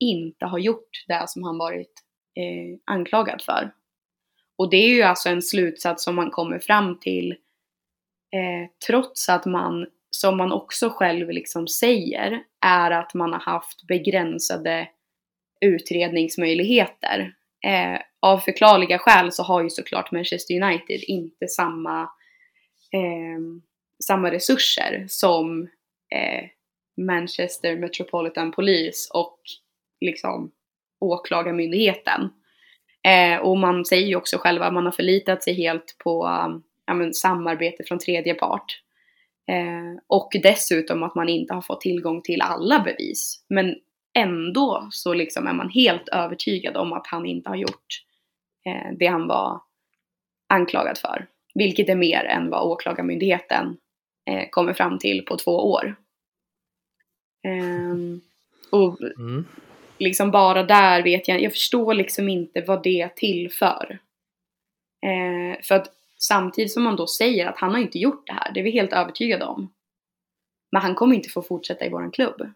inte har gjort det som han varit eh, anklagad för. Och det är ju alltså en slutsats som man kommer fram till eh, trots att man, som man också själv liksom säger, är att man har haft begränsade utredningsmöjligheter. Eh, av förklarliga skäl så har ju såklart Manchester United inte samma, eh, samma resurser som eh, Manchester Metropolitan Police och liksom åklagarmyndigheten. Eh, och man säger ju också själva att man har förlitat sig helt på um, ja, men, samarbete från tredje part. Eh, och dessutom att man inte har fått tillgång till alla bevis. Men ändå så liksom är man helt övertygad om att han inte har gjort eh, det han var anklagad för. Vilket är mer än vad Åklagarmyndigheten eh, kommer fram till på två år. Ehm, och mm liksom bara där vet jag, jag förstår liksom inte vad det tillför. Eh, för att Samtidigt som man då säger att han har inte gjort det här, det är vi helt övertygade om. Men han kommer inte få fortsätta i våran klubb.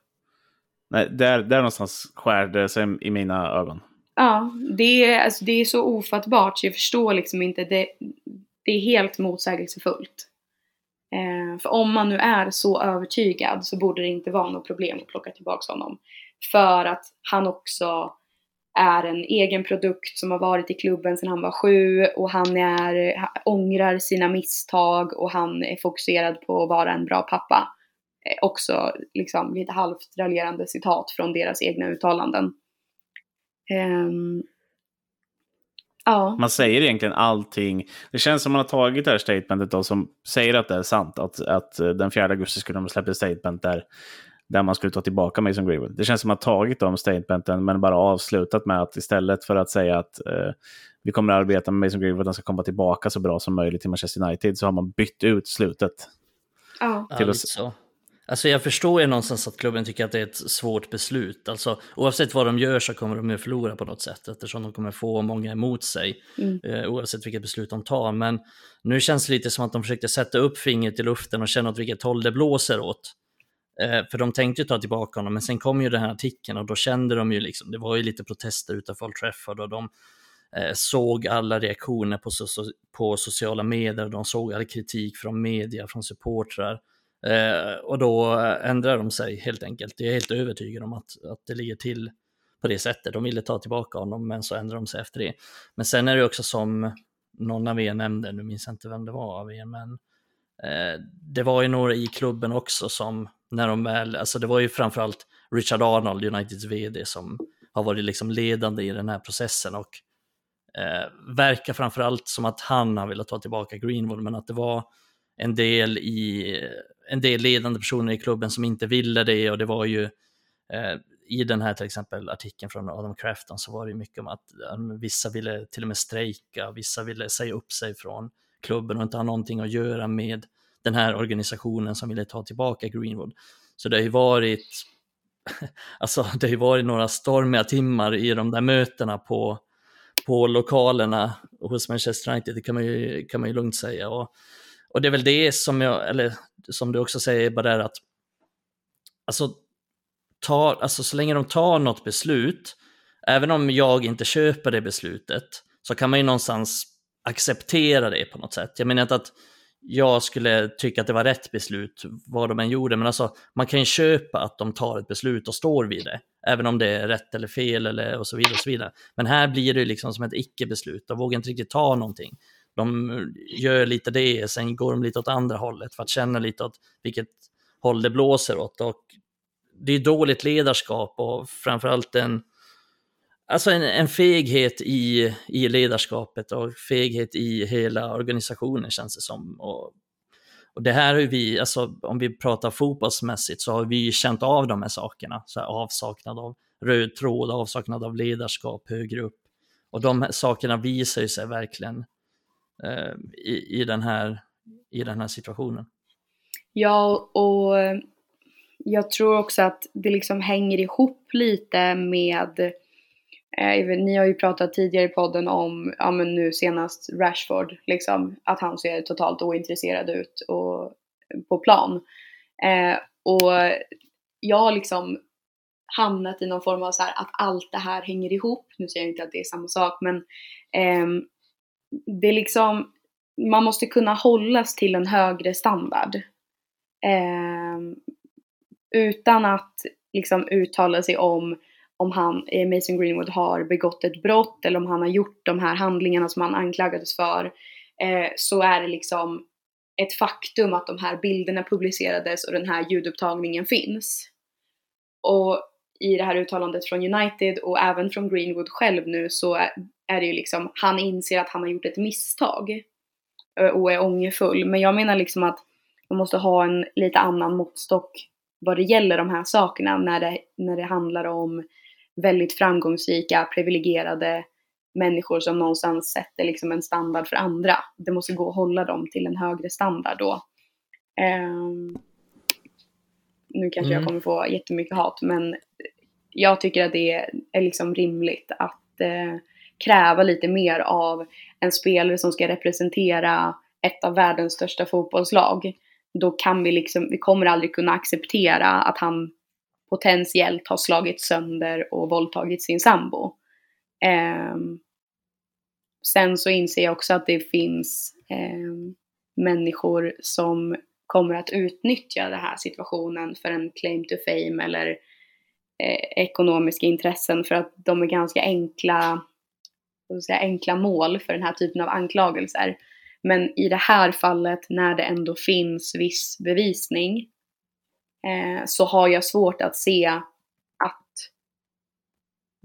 Nej, där, där någonstans skär det sig i mina ögon. Ja, det är, alltså, det är så ofattbart så jag förstår liksom inte. Det, det är helt motsägelsefullt. Eh, för om man nu är så övertygad så borde det inte vara något problem att plocka tillbaka honom. För att han också är en egen produkt som har varit i klubben sedan han var sju och han är, ångrar sina misstag och han är fokuserad på att vara en bra pappa. Eh, också liksom lite halvt raljerande citat från deras egna uttalanden. Um, ja. Man säger egentligen allting. Det känns som man har tagit det här statementet då, som säger att det är sant. Att, att den 4 augusti skulle de släppa ett statement där, där man skulle ta tillbaka Mason Greenwood. Det känns som att man har tagit de statementen men bara avslutat med att istället för att säga att eh, vi kommer att arbeta med Mason Greenwood, han ska komma tillbaka så bra som möjligt till Manchester United, så har man bytt ut slutet. Ja, till ja, så. Alltså jag förstår ju någonstans att klubben tycker att det är ett svårt beslut. Alltså oavsett vad de gör så kommer de ju förlora på något sätt eftersom de kommer få många emot sig mm. eh, oavsett vilket beslut de tar. Men nu känns det lite som att de försökte sätta upp fingret i luften och känna åt vilket håll det blåser åt. Eh, för de tänkte ju ta tillbaka honom, men sen kom ju den här artikeln och då kände de ju liksom, det var ju lite protester utanför Old Trafford och de eh, såg alla reaktioner på, so på sociala medier, de såg all kritik från media, från supportrar. Eh, och då ändrar de sig helt enkelt. Jag är helt övertygad om att, att det ligger till på det sättet. De ville ta tillbaka honom, men så ändrar de sig efter det. Men sen är det också som någon av er nämnde, nu minns jag inte vem det var av er, men eh, det var ju några i klubben också som, när de väl, alltså det var ju framförallt Richard Arnold, Uniteds vd, som har varit liksom ledande i den här processen och eh, verkar framförallt som att han har velat ta tillbaka Greenwood, men att det var en del, i, en del ledande personer i klubben som inte ville det och det var ju eh, i den här till exempel artikeln från Adam Crafton så var det mycket om att um, vissa ville till och med strejka, vissa ville säga upp sig från klubben och inte ha någonting att göra med den här organisationen som ville ta tillbaka Greenwood. Så det har ju varit, alltså det har ju varit några stormiga timmar i de där mötena på, på lokalerna hos Manchester United, det kan man ju, kan man ju lugnt säga. Och och det är väl det som jag, eller som du också säger, bara är att alltså, ta, alltså så länge de tar något beslut, även om jag inte köper det beslutet, så kan man ju någonstans acceptera det på något sätt. Jag menar inte att jag skulle tycka att det var rätt beslut vad de än gjorde, men alltså man kan ju köpa att de tar ett beslut och står vid det, även om det är rätt eller fel eller och så vidare. Och så vidare. Men här blir det liksom som ett icke-beslut, de vågar inte riktigt ta någonting de gör lite det, sen går de lite åt andra hållet för att känna lite åt vilket håll det blåser åt. Och det är dåligt ledarskap och framförallt en, alltså en, en feghet i, i ledarskapet och feghet i hela organisationen känns det som. Och, och det här har vi, alltså om vi pratar fotbollsmässigt så har vi känt av de här sakerna, så här avsaknad av röd tråd, avsaknad av ledarskap högre upp. Och de här sakerna visar ju sig verkligen Eh, Eh, i, i, den här, i den här situationen. Ja, och eh, jag tror också att det liksom hänger ihop lite med eh, ni har ju pratat tidigare i podden om, ja men nu senast Rashford, liksom, att han ser totalt ointresserad ut och, på plan. Eh, och jag har liksom hamnat i någon form av så här, att allt det här hänger ihop. Nu säger jag inte att det är samma sak, men eh, det är liksom, man måste kunna hållas till en högre standard. Eh, utan att liksom uttala sig om om han, Mason Greenwood har begått ett brott eller om han har gjort de här handlingarna som han anklagades för. Eh, så är det liksom ett faktum att de här bilderna publicerades och den här ljudupptagningen finns. Och i det här uttalandet från United och även från Greenwood själv nu så är det ju liksom, han inser att han har gjort ett misstag och är ångerfull. Men jag menar liksom att man måste ha en lite annan måttstock vad det gäller de här sakerna när det, när det handlar om väldigt framgångsrika, privilegierade människor som någonstans sätter liksom en standard för andra. Det måste gå att hålla dem till en högre standard då. Um, nu kanske mm. jag kommer få jättemycket hat, men jag tycker att det är, är liksom rimligt att eh, kräva lite mer av en spelare som ska representera ett av världens största fotbollslag. Då kan vi liksom, vi kommer aldrig kunna acceptera att han potentiellt har slagit sönder och våldtagit sin sambo. Eh, sen så inser jag också att det finns eh, människor som kommer att utnyttja den här situationen för en claim to fame eller eh, ekonomiska intressen för att de är ganska enkla, säga, enkla mål för den här typen av anklagelser. Men i det här fallet när det ändå finns viss bevisning eh, så har jag svårt att se att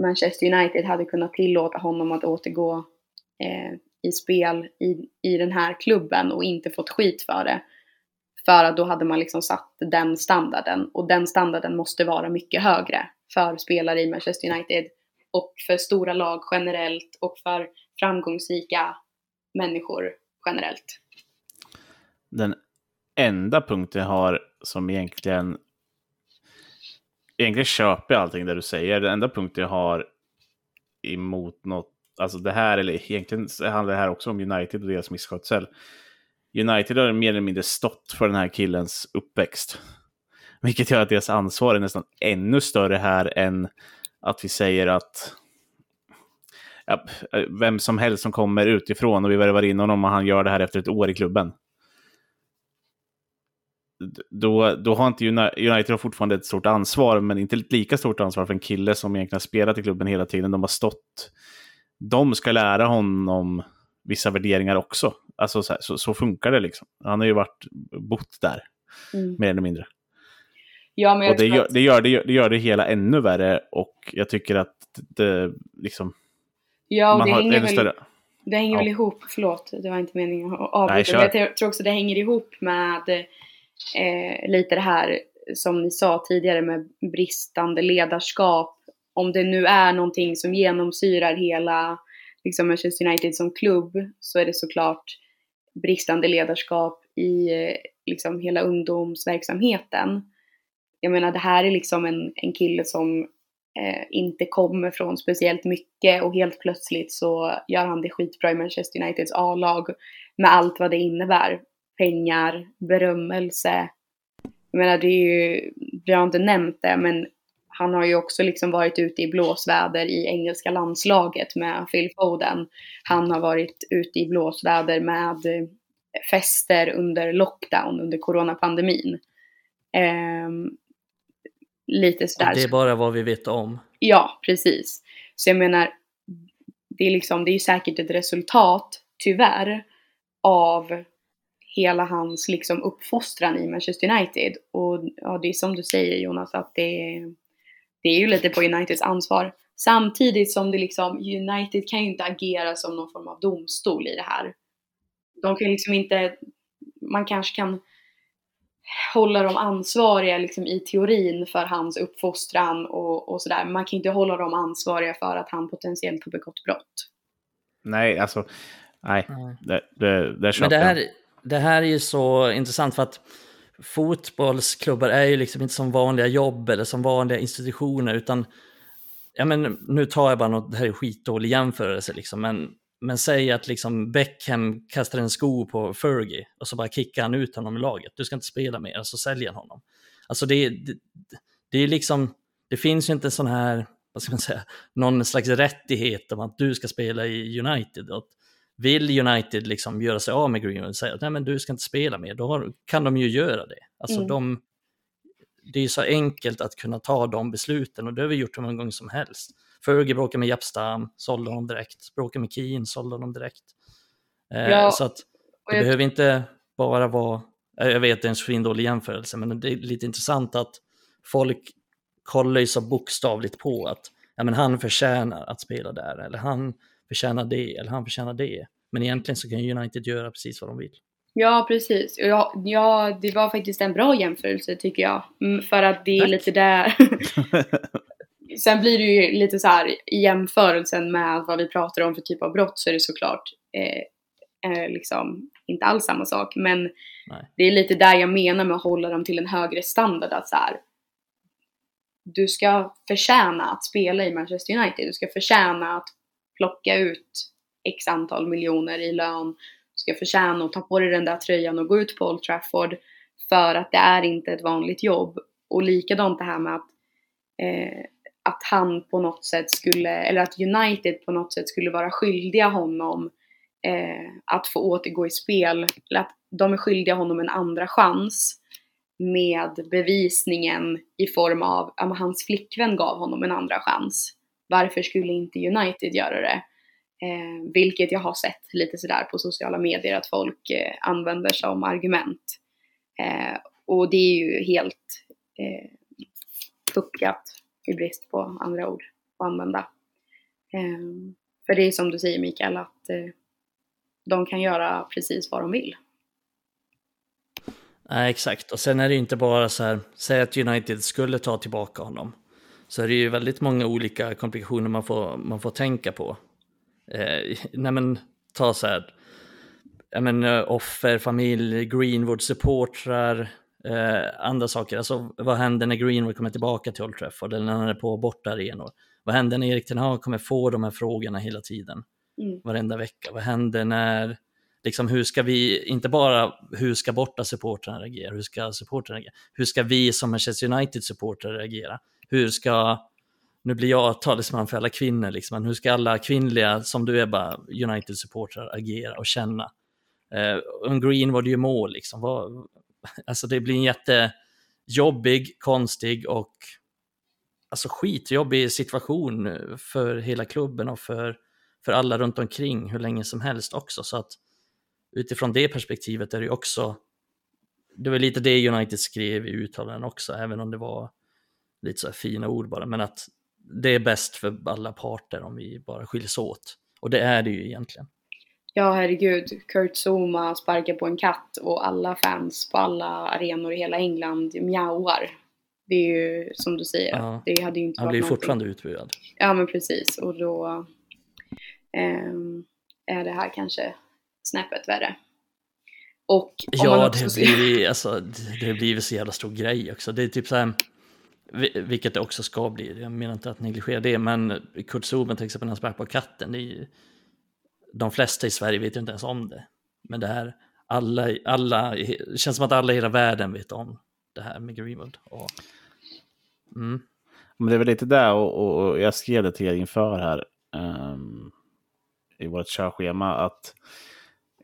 Manchester United hade kunnat tillåta honom att återgå eh, i spel i, i den här klubben och inte fått skit för det. För att då hade man liksom satt den standarden och den standarden måste vara mycket högre för spelare i Manchester United och för stora lag generellt och för framgångsrika människor generellt. Den enda punkten jag har som egentligen egentligen köper jag allting det du säger. Den enda punkten jag har emot något, alltså det här, eller egentligen handlar det här också om United och deras misskötsel. United har mer eller mindre stått för den här killens uppväxt. Vilket gör att deras ansvar är nästan ännu större här än att vi säger att ja, vem som helst som kommer utifrån och vi värvar in honom och han gör det här efter ett år i klubben. Då, då har inte United har fortfarande ett stort ansvar, men inte ett lika stort ansvar för en kille som egentligen har spelat i klubben hela tiden. De har stått. De ska lära honom vissa värderingar också. Alltså så, här, så, så, funkar det liksom. Han har ju varit bott där, mm. mer eller mindre. Ja, men och det gör, att... det, gör, det, gör, det gör det hela ännu värre och jag tycker att det liksom... Ja, det hänger, väl, större... det hänger ja. väl ihop, förlåt, det var inte meningen att avbryta. Nej, jag tror också det hänger ihop med eh, lite det här som ni sa tidigare med bristande ledarskap. Om det nu är någonting som genomsyrar hela liksom Manchester United som klubb så är det såklart bristande ledarskap i liksom hela ungdomsverksamheten. Jag menar det här är liksom en, en kille som eh, inte kommer från speciellt mycket och helt plötsligt så gör han det skitbra i Manchester Uniteds A-lag med allt vad det innebär. Pengar, berömmelse. Jag menar det är ju, vi har inte nämnt det men han har ju också liksom varit ute i blåsväder i engelska landslaget med Phil Foden. Han har varit ute i blåsväder med fester under lockdown, under coronapandemin. Eh, lite sådär. Det är bara vad vi vet om. Ja, precis. Så jag menar, det är, liksom, det är ju säkert ett resultat, tyvärr, av hela hans liksom uppfostran i Manchester United. Och ja, det är som du säger Jonas, att det det är ju lite på Uniteds ansvar. Samtidigt som det liksom, United kan ju inte agera som någon form av domstol i det här. De kan liksom inte, man kanske kan hålla dem ansvariga liksom i teorin för hans uppfostran och, och sådär. Man kan inte hålla dem ansvariga för att han potentiellt har begått brott. Nej, alltså, nej, det, det, det Men det här, det här är ju så intressant för att fotbollsklubbar är ju liksom inte som vanliga jobb eller som vanliga institutioner utan ja men nu tar jag bara något, det här är skitdålig jämförelse liksom, men, men säg att liksom Beckham kastar en sko på Fergie och så bara kickar han ut honom i laget. Du ska inte spela mer, så säljer han honom. Alltså det, det, det är liksom, det finns ju inte sån här, vad ska man säga, någon slags rättighet om att du ska spela i United. Och vill United liksom göra sig av med Greenwood och säga att nej men du ska inte spela mer, då har, kan de ju göra det. Alltså mm. de, det är så enkelt att kunna ta de besluten och det har vi gjort hur många gånger som helst. Fergie bråkade med Japstam, sålde honom direkt. Bråkade med Keen, sålde honom direkt. Eh, ja, så att det jag... behöver inte bara vara, jag vet det är en svindålig jämförelse, men det är lite intressant att folk kollar ju så bokstavligt på att ja, men han förtjänar att spela där, eller han förtjänar det, eller han förtjänar det. Men egentligen så kan United göra precis vad de vill. Ja, precis. Ja, ja, det var faktiskt en bra jämförelse tycker jag. Mm, för att det är Tack. lite där... Sen blir det ju lite så här i jämförelsen med vad vi pratar om för typ av brott så är det såklart eh, eh, liksom inte alls samma sak. Men Nej. det är lite där jag menar med att hålla dem till en högre standard. Att så här, du ska förtjäna att spela i Manchester United. Du ska förtjäna att plocka ut x antal miljoner i lön, ska förtjäna och ta på dig den där tröjan och gå ut på Old Trafford för att det är inte ett vanligt jobb. Och likadant det här med att, eh, att han på något sätt skulle, eller att United på något sätt skulle vara skyldiga honom eh, att få återgå i spel, eller att de är skyldiga honom en andra chans med bevisningen i form av att hans flickvän gav honom en andra chans. Varför skulle inte United göra det? Eh, vilket jag har sett lite sådär på sociala medier att folk eh, använder som argument. Eh, och det är ju helt eh, puckat i brist på andra ord att använda. Eh, för det är som du säger Mikael att eh, de kan göra precis vad de vill. Nej, exakt. Och sen är det inte bara så här, säg att United skulle ta tillbaka honom. Så är det ju väldigt många olika komplikationer man får, man får tänka på. Eh, nej men, ta så här, jag men, eh, offer, familj, Greenwood-supportrar, eh, andra saker. Alltså vad händer när Greenwood kommer tillbaka till Old Trafford eller när han är på borta arenor? Vad händer när Erik Ten Hag kommer få de här frågorna hela tiden? Mm. Varenda vecka. Vad händer när liksom hur ska vi, inte bara hur ska borta supportrarna reagera, hur ska supportrarna reagera, hur ska vi som Manchester United-supportrar reagera? Hur ska, nu blir jag talesman för alla kvinnor, liksom, men hur ska alla kvinnliga, som du är bara, United-supportrar agera och känna? Eh, en Greenwood gör mål, liksom. Vad, alltså det blir en jättejobbig, konstig och alltså skitjobbig situation för hela klubben och för, för alla runt omkring hur länge som helst också. Så att utifrån det perspektivet är det ju också, det var lite det United skrev i uttalanden också, även om det var lite så här fina ord bara, men att det är bäst för alla parter om vi bara skiljs åt. Och det är det ju egentligen. Ja, herregud. Kurt Zuma sparkar på en katt och alla fans på alla arenor i hela England mjauar. Det är ju som du säger, ja. det hade ju inte Han blir ju fortfarande utbuad. Ja, men precis. Och då eh, är det här kanske snäppet värre. Och ja, det blir, alltså, det blir så jävla stor grej också. Det är typ så här, vilket det också ska bli, jag menar inte att negligera det, men Kurt Zuma till exempel när han sparkar på katten, det är ju, de flesta i Sverige vet ju inte ens om det. Men det här, alla, alla, det känns som att alla i hela världen vet om det här med Greenwood. Och, mm. Men det är väl lite där, och, och jag skrev det till er inför här, um, i vårt körschema, att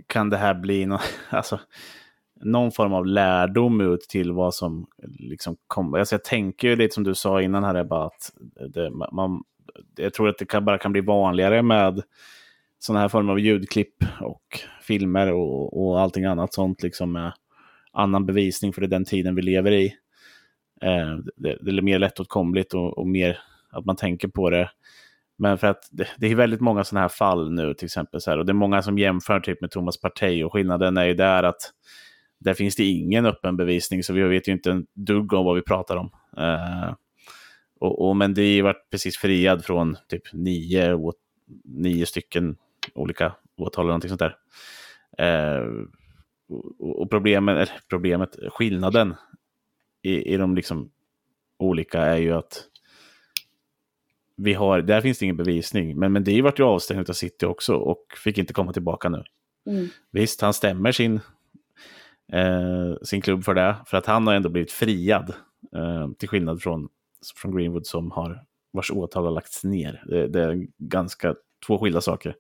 kan det här bli någon, alltså, någon form av lärdom ut till vad som liksom kommer? Alltså jag tänker ju lite som du sa innan här, bara att det, man, jag tror att det kan, bara kan bli vanligare med sådana här former av ljudklipp och filmer och, och allting annat sånt liksom med annan bevisning för det är den tiden vi lever i. Eh, det, det, är mer lättåtkomligt och, och mer att man tänker på det men för att det, det är väldigt många sådana här fall nu till exempel. Så här, och det är många som jämför typ med Thomas Partey och skillnaden är ju där att där finns det ingen öppen bevisning så vi vet ju inte en dugg om vad vi pratar om. Eh, och, och Mendy varit precis friad från typ nio, nio stycken olika åtal eller någonting sånt där. Uh, och, och problemet, problemet, skillnaden i, i de liksom olika är ju att vi har, där finns det ingen bevisning. Men, men det vart ju avstängd av City också och fick inte komma tillbaka nu. Mm. Visst, han stämmer sin, eh, sin klubb för det, för att han har ändå blivit friad. Eh, till skillnad från, från Greenwood som har, vars åtal har lagts ner. Det, det är ganska två skilda saker.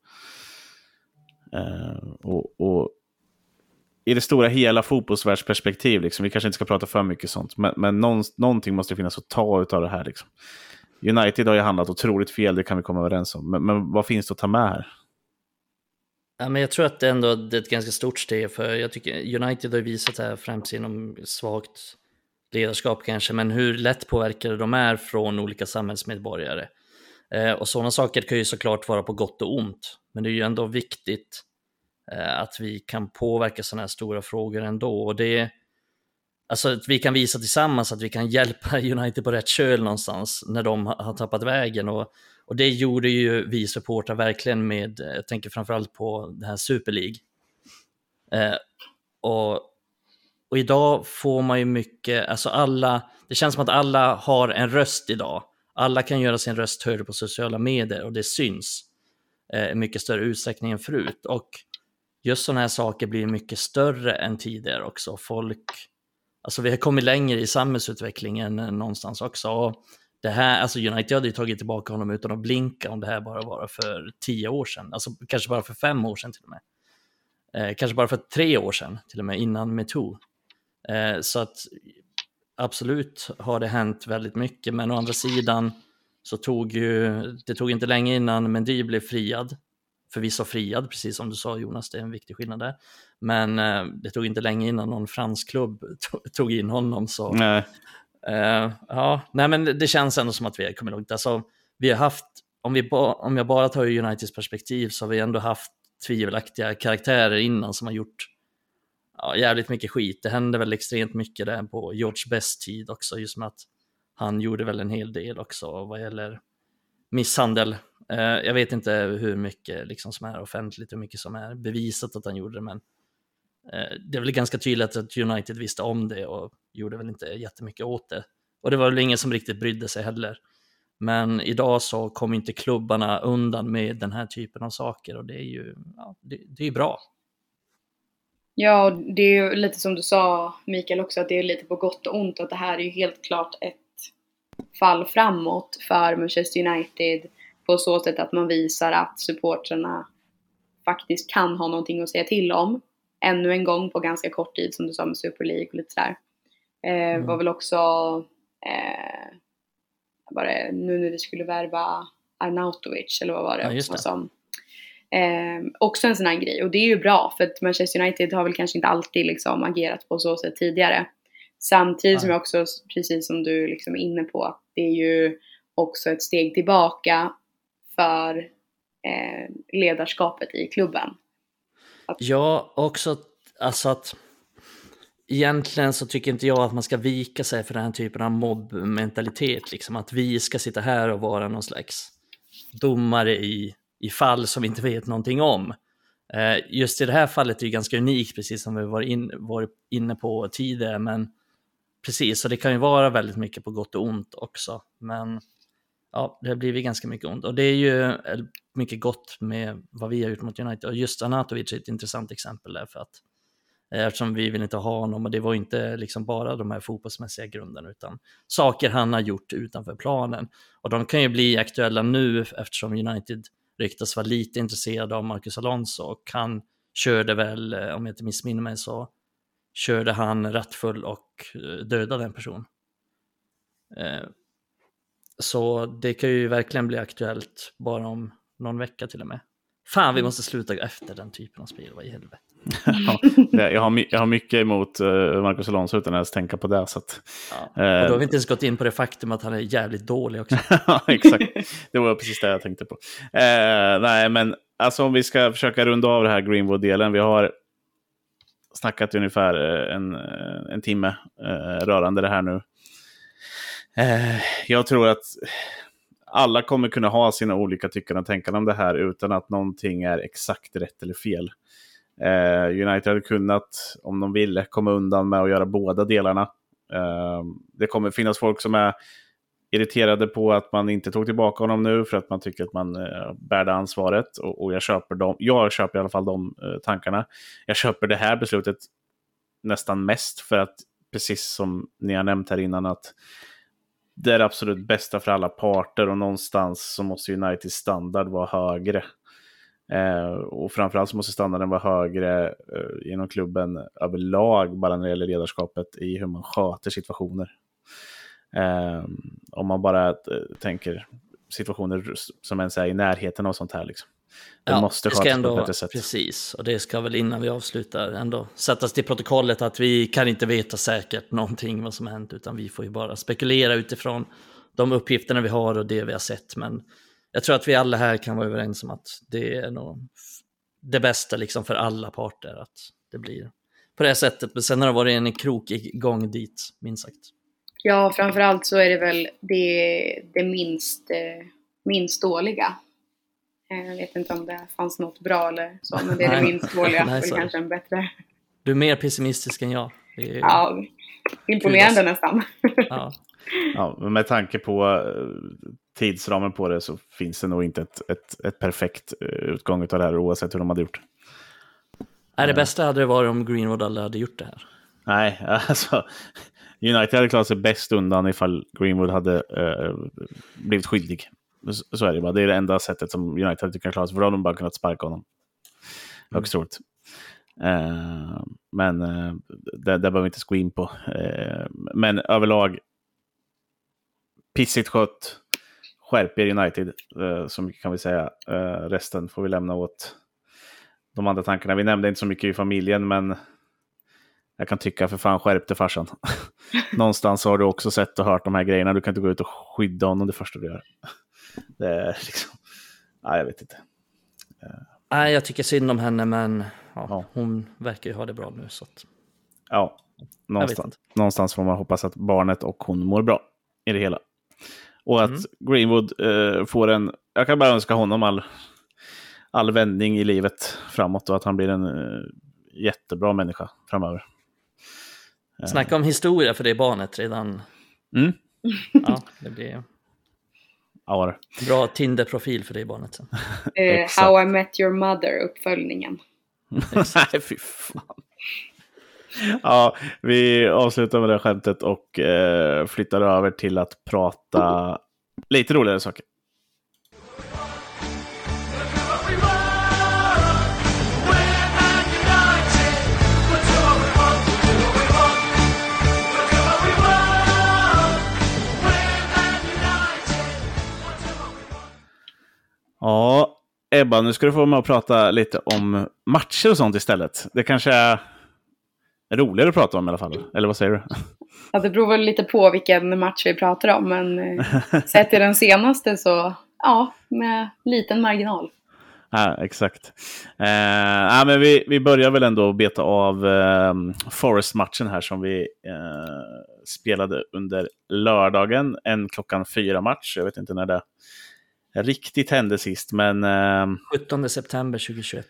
Uh, och, och, i det stora hela fotbollsvärldsperspektiv, liksom, vi kanske inte ska prata för mycket sånt, men, men någon, någonting måste finnas att ta av det här. Liksom. United har ju handlat otroligt fel, det kan vi komma överens om. Men, men vad finns det att ta med här? Ja, men jag tror att det ändå det är ett ganska stort steg, för jag tycker United har visat det här främst inom svagt ledarskap kanske, men hur lätt påverkade de är från olika samhällsmedborgare. Eh, och sådana saker kan ju såklart vara på gott och ont, men det är ju ändå viktigt eh, att vi kan påverka sådana här stora frågor ändå. Och det, Alltså att vi kan visa tillsammans att vi kan hjälpa United på rätt köl någonstans när de har tappat vägen. Och, och det gjorde ju vi supportrar verkligen med, eh, jag tänker framförallt på det här Super League. Eh, och, och idag får man ju mycket, alltså alla, det känns som att alla har en röst idag. Alla kan göra sin röst hörd på sociala medier och det syns. Eh, i mycket större utsträckning än förut. Och just sådana här saker blir mycket större än tidigare också. Folk, alltså vi har kommit längre i samhällsutvecklingen någonstans också. Och det här, alltså United hade ju tagit tillbaka honom utan att blinka om det här bara var för tio år sedan, alltså kanske bara för fem år sedan till och med. Eh, kanske bara för tre år sedan, till och med innan metoo. Eh, så att absolut har det hänt väldigt mycket, men å andra sidan så tog ju, det tog inte länge innan Mendy blev friad. Förvisso friad, precis som du sa Jonas, det är en viktig skillnad där. Men eh, det tog inte länge innan någon fransk klubb tog in honom. Så, Nej. eh, ja, nej men det känns ändå som att vi har kommit långt. Alltså, vi har haft, om, vi ba, om jag bara tar Uniteds perspektiv så har vi ändå haft tvivelaktiga karaktärer innan som har gjort ja, jävligt mycket skit. Det hände väl extremt mycket där på George Best tid också, just med att han gjorde väl en hel del också vad gäller misshandel. Eh, jag vet inte hur mycket liksom som är offentligt, hur mycket som är bevisat att han gjorde det, men eh, det är väl ganska tydligt att United visste om det och gjorde väl inte jättemycket åt det. Och det var väl ingen som riktigt brydde sig heller. Men idag så kommer inte klubbarna undan med den här typen av saker och det är ju ja, det, det är bra. Ja, det är ju lite som du sa Mikael också, att det är lite på gott och ont att det här är ju helt klart ett fall framåt för Manchester United på så sätt att man visar att supportrarna faktiskt kan ha någonting att säga till om. Ännu en gång på ganska kort tid som du sa med Super League och lite sådär. Eh, mm. var väl också eh, var det, nu när vi skulle värva Arnautovic eller vad var det? Ja, just det. Som, eh, också en sån här grej och det är ju bra för att Manchester United har väl kanske inte alltid liksom agerat på så sätt tidigare. Samtidigt ja. som jag också, precis som du liksom är inne på, att det är ju också ett steg tillbaka för eh, ledarskapet i klubben. Att... Ja, också alltså att egentligen så tycker inte jag att man ska vika sig för den här typen av mobbmentalitet, liksom att vi ska sitta här och vara någon slags domare i, i fall som vi inte vet någonting om. Eh, just i det här fallet är det ganska unikt, precis som vi var in, varit inne på tidigare, men precis, så det kan ju vara väldigt mycket på gott och ont också, men ja, det har blivit ganska mycket ont. Och det är ju eh, mycket gott med vad vi har gjort mot United. Och just Anatovic är ett intressant exempel där, för att eh, eftersom vi vill inte ha honom och det var inte liksom bara de här fotbollsmässiga grunderna utan saker han har gjort utanför planen. Och de kan ju bli aktuella nu eftersom United ryktas vara lite intresserade av Marcus Alonso och han körde väl, eh, om jag inte missminner mig så, körde han rattfull och dödade en person. Så det kan ju verkligen bli aktuellt bara om någon vecka till och med. Fan, vi mm. måste sluta efter den typen av spel, vad i helvete. Ja, jag, har, jag har mycket emot uh, Marcus Alonso utan att ens tänka på det. Så att, ja. Och då har vi inte ens gått in på det faktum att han är jävligt dålig också. ja, exakt. Det var precis det jag tänkte på. Uh, nej, men alltså om vi ska försöka runda av det här Greenwood-delen. Vi har snackat ungefär en, en timme uh, rörande det här nu. Eh, jag tror att alla kommer kunna ha sina olika tyckande och tänkande om det här utan att någonting är exakt rätt eller fel. Eh, United hade kunnat, om de ville, komma undan med att göra båda delarna. Eh, det kommer finnas folk som är irriterade på att man inte tog tillbaka honom nu för att man tycker att man eh, bär det ansvaret. Och, och, jag köper dem. Jag köper i alla fall de eh, tankarna. Jag köper det här beslutet nästan mest för att, precis som ni har nämnt här innan, att det är det absolut bästa för alla parter och någonstans så måste Uniteds standard vara högre. Eh, och framförallt så måste standarden vara högre eh, inom klubben överlag, bara när det gäller ledarskapet i hur man sköter situationer. Eh, om man bara eh, tänker situationer som ens är i närheten av sånt här. Liksom. Det ja, måste det ska ändå, på ett bättre sätt. Precis, och det ska väl innan vi avslutar ändå sättas till protokollet att vi kan inte veta säkert någonting vad som har hänt, utan vi får ju bara spekulera utifrån de uppgifterna vi har och det vi har sett. Men jag tror att vi alla här kan vara överens om att det är nog det bästa liksom för alla parter att det blir på det här sättet. Men sen har det varit en krokig gång dit, minst sagt. Ja, framförallt så är det väl det, det minst, eh, minst dåliga Eh, jag vet inte om det fanns något bra eller så, men det är det minst dåliga Nej, och kanske en bättre. Du är mer pessimistisk än jag. Är... Ja, imponerande nästan. ja. Ja, med tanke på eh, tidsramen på det så finns det nog inte ett, ett, ett perfekt eh, utgång av det här oavsett hur de hade gjort. Nej, det bästa hade det varit om Greenwood aldrig hade gjort det här. Nej, alltså United hade klarat sig bäst undan ifall Greenwood hade uh, blivit skyldig. Så, är det bara. Det är det enda sättet som United hade kunnat klara sig. För då hade de bara kunnat sparka honom. Högst troligt. Uh, men uh, det, det behöver vi inte gå in på. Uh, men överlag, pissigt skött. Skärp er United, så mycket kan vi säga. resten får vi lämna åt de andra tankarna. Vi nämnde inte så mycket i familjen, men jag kan tycka för fan skärp dig farsan. Någonstans har du också sett och hört de här grejerna. Du kan inte gå ut och skydda honom det första du gör. Det är liksom... Nej, jag vet inte. Nej, jag tycker synd om henne, men ja, ja. hon verkar ju ha det bra nu. Så att... Ja, någonstans, någonstans får man hoppas att barnet och hon mår bra i det hela. Och att mm. Greenwood eh, får en... Jag kan bara önska honom all, all vändning i livet framåt och att han blir en eh, jättebra människa framöver. Snacka om historia för det barnet redan. Mm. Ja, det blir ja. bra Tinder-profil för det barnet sen. Uh, How I Met Your Mother-uppföljningen. Nej, fy fan. Ja, vi avslutar med det skämtet och eh, flyttar över till att prata lite roligare saker. Ja, Ebba, nu ska du få vara med och prata lite om matcher och sånt istället. Det kanske är roligare att prata om i alla fall. Eller vad säger du? Ja, det beror väl lite på vilken match vi pratar om. Men eh, sett till den senaste så, ja, med liten marginal. Ja, exakt. Eh, ja, men vi, vi börjar väl ändå beta av eh, Forest-matchen här som vi eh, spelade under lördagen. En klockan fyra-match. Jag vet inte när det riktigt hände sist, men... Eh, 17 september 2021.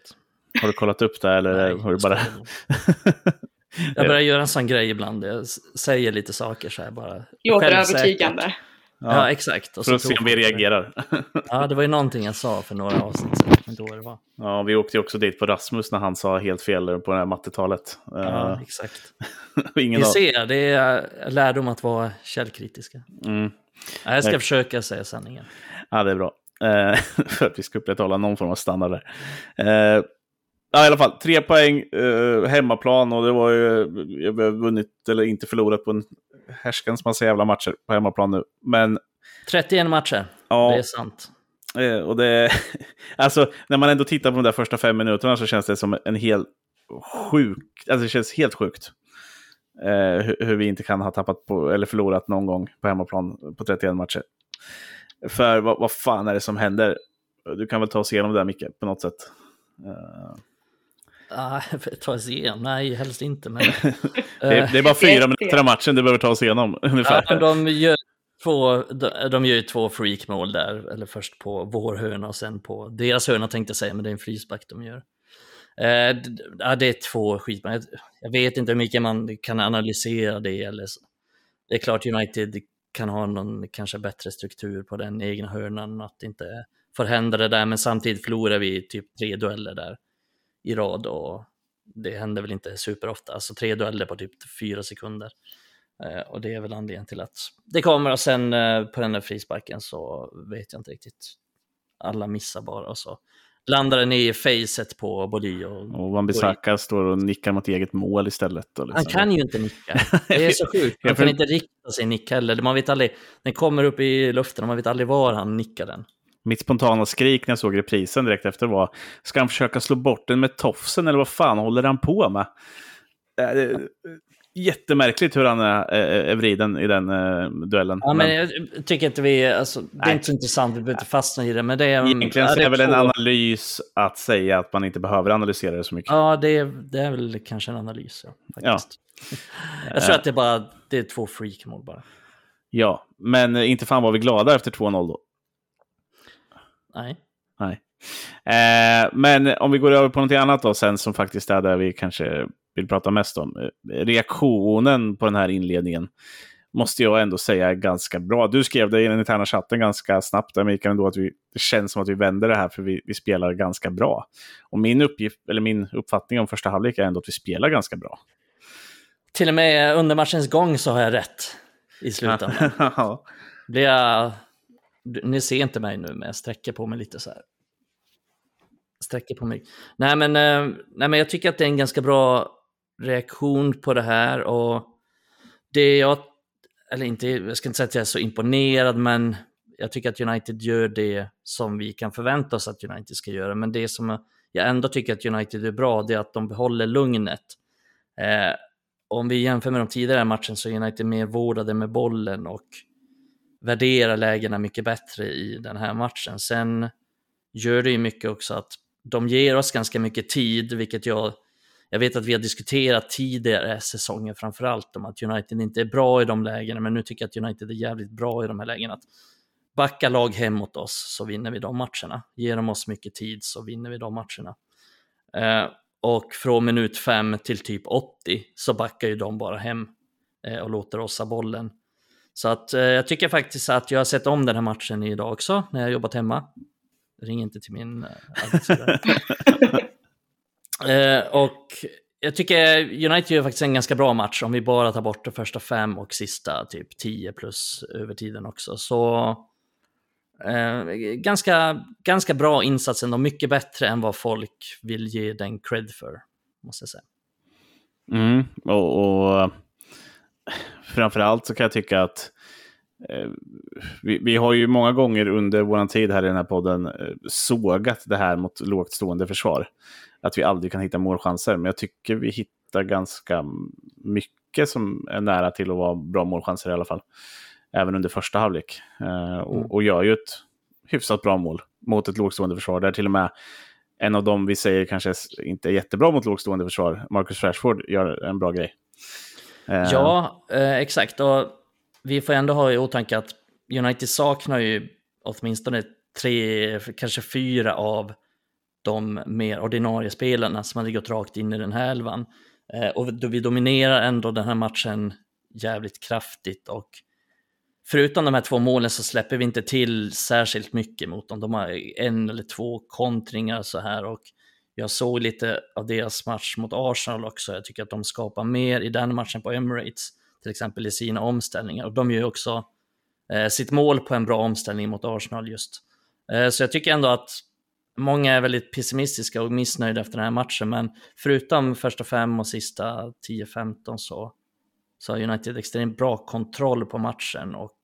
Har du kollat upp det eller Nej, har du bara... jag börjar göra en sån grej ibland. Jag säger lite saker så här bara. Låter övertygande. Ja, ja, exakt. Och för att se om vi reagerar. ja, det var ju någonting jag sa för några avsnitt sedan. Då det var. Ja, vi åkte ju också dit på Rasmus när han sa helt fel på det här mattetalet. Ja, uh, exakt. Ingen vi ser, det är lärdom att vara källkritiska. Mm. Ja, jag ska jag... försöka säga sanningen. Ja, det är bra. Eh, för att vi ska upprätthålla någon form av standard där. Eh, ja, i alla fall, tre poäng eh, hemmaplan och det var ju, vi har vunnit eller inte förlorat på en härskans massa jävla matcher på hemmaplan nu. Men... 31 matcher, ja, det är sant. Eh, och det, alltså, när man ändå tittar på de där första fem minuterna så känns det som en hel sjuk, alltså det känns helt sjukt. Eh, hur, hur, vi inte kan ha tappat på, eller förlorat någon gång på hemmaplan på 31 matcher. För vad, vad fan är det som händer? Du kan väl ta oss igenom det där Micke, på något sätt. Uh... Ah, ta oss igenom? Nej, helst inte. Men, det, är, det, är bara fyra minuter av matchen du behöver ta oss igenom. Ungefär. Ja, de gör två, de, de gör ju två freakmål där, eller först på vår hörna och sen på deras hörna tänkte jag säga, men det är en frisback de gör. Eh, ja, det är två skitmål. Jag vet inte hur mycket man kan analysera det. Eller så. Det är klart United kan ha någon kanske bättre struktur på den egna hörnan, att det inte får hända det där, men samtidigt förlorar vi typ tre dueller där i rad och det händer väl inte superofta, alltså tre dueller på typ fyra sekunder. Eh, och det är väl anledningen till att det kommer och sen eh, på den där frisparken så vet jag inte riktigt. Alla missar bara och så landar den i facet på Body. Och, och Wan-Bissaka står och nickar mot eget mål istället. Liksom. Han kan ju inte nicka. Det är så sjukt. Han kan inte rikta sin nick heller. Man vet aldrig, den kommer upp i luften och man vet aldrig var han nickar den. Mitt spontana skrik när jag såg reprisen direkt efter var, ska han försöka slå bort den med tofsen eller vad fan håller han på med? Äh, jättemärkligt hur han är, är vriden i den uh, duellen. Ja, men jag tycker inte vi, alltså, det är inte så intressant, vi behöver inte fastna i det. Men det är, Egentligen är det väl en analys att säga att man inte behöver analysera det så mycket. Ja, det är, det är väl kanske en analys. Ja. Ja. jag tror att det är bara det är två freakmål bara. Ja, men inte fan var vi glada efter 2-0 då. Nej. Nej. Eh, men om vi går över på något annat då sen som faktiskt är där vi kanske vill prata mest om. Reaktionen på den här inledningen måste jag ändå säga är ganska bra. Du skrev det i den interna chatten ganska snabbt, där Mikael, ändå att vi, det känns som att vi vänder det här för vi, vi spelar ganska bra. Och min, uppgift, eller min uppfattning om första halvlek är ändå att vi spelar ganska bra. Till och med under matchens gång så har jag rätt i slutändan. Ja. Blir jag... Ni ser inte mig nu, men jag sträcker på mig lite så här. Sträcker på mig. Nej men, eh, nej, men jag tycker att det är en ganska bra reaktion på det här och det jag, eller inte, jag ska inte säga att jag är så imponerad, men jag tycker att United gör det som vi kan förvänta oss att United ska göra. Men det som jag ändå tycker att United är bra, det är att de behåller lugnet. Eh, om vi jämför med de tidigare matchen så är United mer vårdade med bollen och värdera lägena mycket bättre i den här matchen. Sen gör det ju mycket också att de ger oss ganska mycket tid, vilket jag jag vet att vi har diskuterat tidigare säsonger framförallt om att United inte är bra i de lägena, men nu tycker jag att United är jävligt bra i de här lägena. Att backa lag hem mot oss så vinner vi de matcherna. Ger de oss mycket tid så vinner vi de matcherna. Eh, och från minut 5 till typ 80 så backar ju de bara hem eh, och låter oss ha bollen. Så att eh, jag tycker faktiskt att jag har sett om den här matchen idag också när jag jobbat hemma. Ring inte till min eh, arbetsgivare. Eh, och jag tycker United gör faktiskt en ganska bra match om vi bara tar bort de första fem och sista typ 10 plus övertiden också. Så eh, ganska, ganska bra insats ändå, mycket bättre än vad folk vill ge den cred för, måste jag säga. Mm, och, och framförallt så kan jag tycka att eh, vi, vi, har ju många gånger under vår tid här i den här podden eh, sågat det här mot lågt stående försvar att vi aldrig kan hitta målchanser. Men jag tycker vi hittar ganska mycket som är nära till att vara bra målchanser i alla fall. Även under första halvlek. Eh, och, mm. och gör ju ett hyfsat bra mål mot ett lågstående försvar. Där till och med en av dem vi säger kanske inte är jättebra mot lågstående försvar, Marcus Rashford, gör en bra grej. Eh. Ja, eh, exakt. Och vi får ändå ha i åtanke att United saknar ju åtminstone tre, kanske fyra av de mer ordinarie spelarna som hade gått rakt in i den här elvan. Eh, och då vi dominerar ändå den här matchen jävligt kraftigt och förutom de här två målen så släpper vi inte till särskilt mycket mot dem. De har en eller två kontringar så här och jag såg lite av deras match mot Arsenal också. Jag tycker att de skapar mer i den matchen på Emirates, till exempel i sina omställningar. Och de gör ju också eh, sitt mål på en bra omställning mot Arsenal just. Eh, så jag tycker ändå att Många är väldigt pessimistiska och missnöjda efter den här matchen, men förutom första fem och sista 10-15 så, så har United extremt bra kontroll på matchen och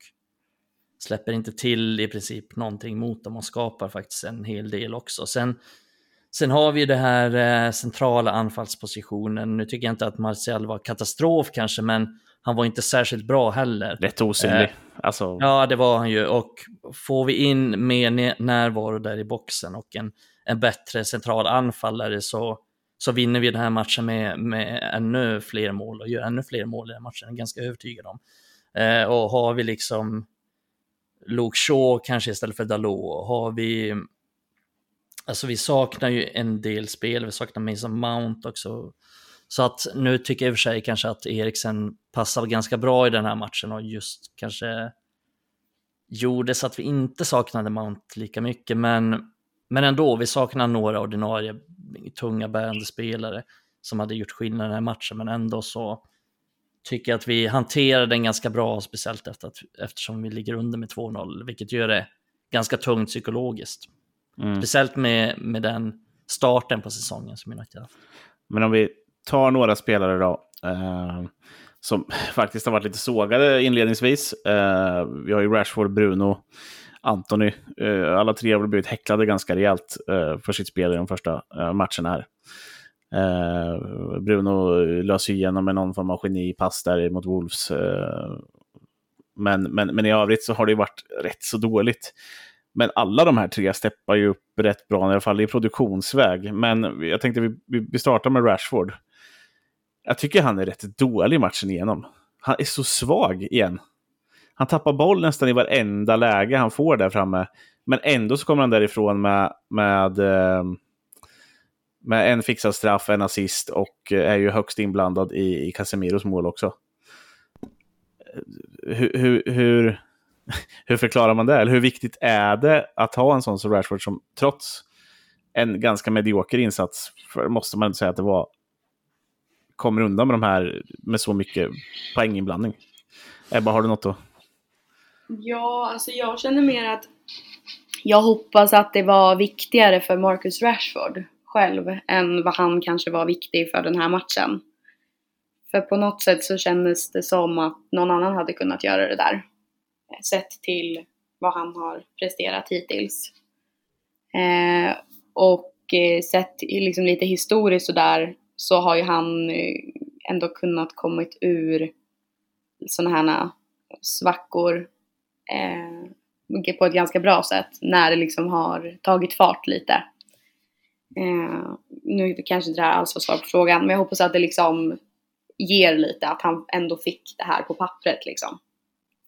släpper inte till i princip någonting mot dem och skapar faktiskt en hel del också. Sen, sen har vi det här eh, centrala anfallspositionen. Nu tycker jag inte att Martial var katastrof kanske, men han var inte särskilt bra heller. Rätt osynlig. Eh, alltså... Ja, det var han ju. Och får vi in mer närvaro där i boxen och en, en bättre central anfallare så, så vinner vi den här matchen med, med ännu fler mål och gör ännu fler mål i den matchen. Jag är ganska övertygad om. Eh, och har vi liksom Luke Shaw kanske istället för Dalot, har vi Alltså vi saknar ju en del spel, vi saknar Mason Mount också. Så att nu tycker jag i och för sig kanske att Eriksen passar ganska bra i den här matchen och just kanske gjorde så att vi inte saknade Mount lika mycket. Men, men ändå, vi saknar några ordinarie tunga bärande spelare som hade gjort skillnad i den här matchen. Men ändå så tycker jag att vi hanterar den ganska bra, speciellt efter att, eftersom vi ligger under med 2-0, vilket gör det ganska tungt psykologiskt. Mm. Speciellt med, med den starten på säsongen som United haft. Men om vi tar några spelare då. Eh, som faktiskt har varit lite sågade inledningsvis. Eh, vi har ju Rashford, Bruno, Anthony. Eh, alla tre har blivit häcklade ganska rejält eh, för sitt spel i de första eh, matcherna här. Eh, Bruno löser igenom med någon form av genipass där mot Wolves. men, men, men i övrigt så har det varit rätt så dåligt. Men alla de här tre steppar ju upp rätt bra, i alla fall i produktionsväg. Men jag tänkte vi, vi startar med Rashford. Jag tycker han är rätt dålig matchen igenom. Han är så svag igen. Han tappar boll nästan i varenda läge han får där framme. Men ändå så kommer han därifrån med, med, eh, med en fixad straff, en assist och eh, är ju högst inblandad i, i Casemiros mål också. Eh, hur, hur, hur, hur förklarar man det? Eller hur viktigt är det att ha en sån som Rashford som trots en ganska medioker insats, för, måste man säga att det var, kommer undan med de här med så mycket poänginblandning? Ebba, har du något att Ja, alltså jag känner mer att jag hoppas att det var viktigare för Marcus Rashford själv än vad han kanske var viktig för den här matchen. För på något sätt så kändes det som att någon annan hade kunnat göra det där. Sett till vad han har presterat hittills. Eh, och eh, sett liksom lite historiskt sådär så har ju han eh, ändå kunnat kommit ur sådana här eh, svackor eh, på ett ganska bra sätt när det liksom har tagit fart lite. Eh, nu kanske inte det här alls var svar på frågan, men jag hoppas att det liksom ger lite, att han ändå fick det här på pappret liksom.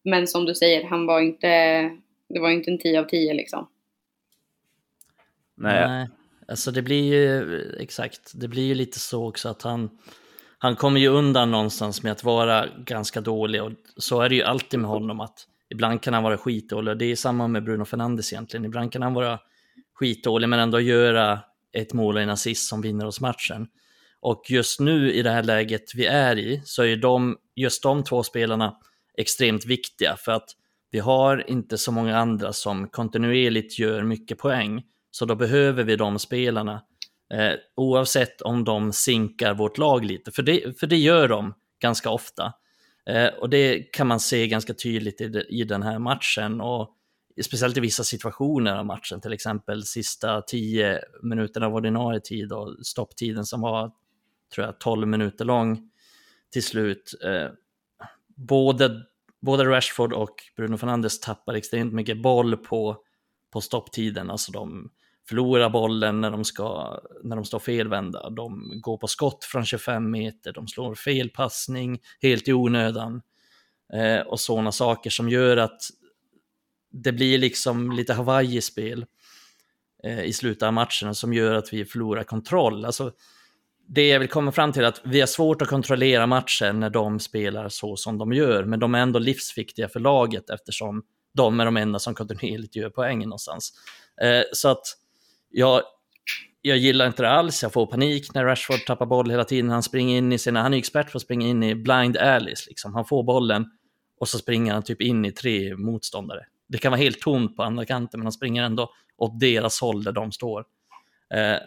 Men som du säger, han var inte, det var inte en 10 av 10 liksom. Nej. Nej. Alltså det blir ju, exakt, det blir ju lite så också att han, han kommer ju undan någonstans med att vara ganska dålig och så är det ju alltid med honom att ibland kan han vara skitdålig och det är samma med Bruno Fernandes egentligen. Ibland kan han vara skitdålig men ändå göra ett mål och en assist som vinner oss matchen. Och just nu i det här läget vi är i så är de, just de två spelarna extremt viktiga för att vi har inte så många andra som kontinuerligt gör mycket poäng. Så då behöver vi de spelarna eh, oavsett om de sinkar vårt lag lite, för det, för det gör de ganska ofta. Eh, och det kan man se ganska tydligt i, i den här matchen och speciellt i vissa situationer av matchen, till exempel sista tio minuterna av ordinarie tid och stopptiden som var, tror jag, 12 minuter lång till slut. Eh, både, både Rashford och Bruno Fernandes tappar extremt mycket boll på, på stopptiden, alltså de förlorar bollen när de, ska, när de står felvända. De går på skott från 25 meter, de slår fel passning helt i onödan. Eh, och sådana saker som gör att det blir liksom lite Hawaii-spel eh, i slutet av matchen som gör att vi förlorar kontroll. Alltså, det jag vill komma fram till är att vi har svårt att kontrollera matchen när de spelar så som de gör, men de är ändå livsviktiga för laget eftersom de är de enda som kontinuerligt gör poängen någonstans. Eh, så att jag, jag gillar inte det alls, jag får panik när Rashford tappar boll hela tiden. Han springer in i sina, han är expert på att springa in i blind alleys, liksom. Han får bollen och så springer han typ in i tre motståndare. Det kan vara helt tomt på andra kanten, men han springer ändå åt deras håll där de står. Eh,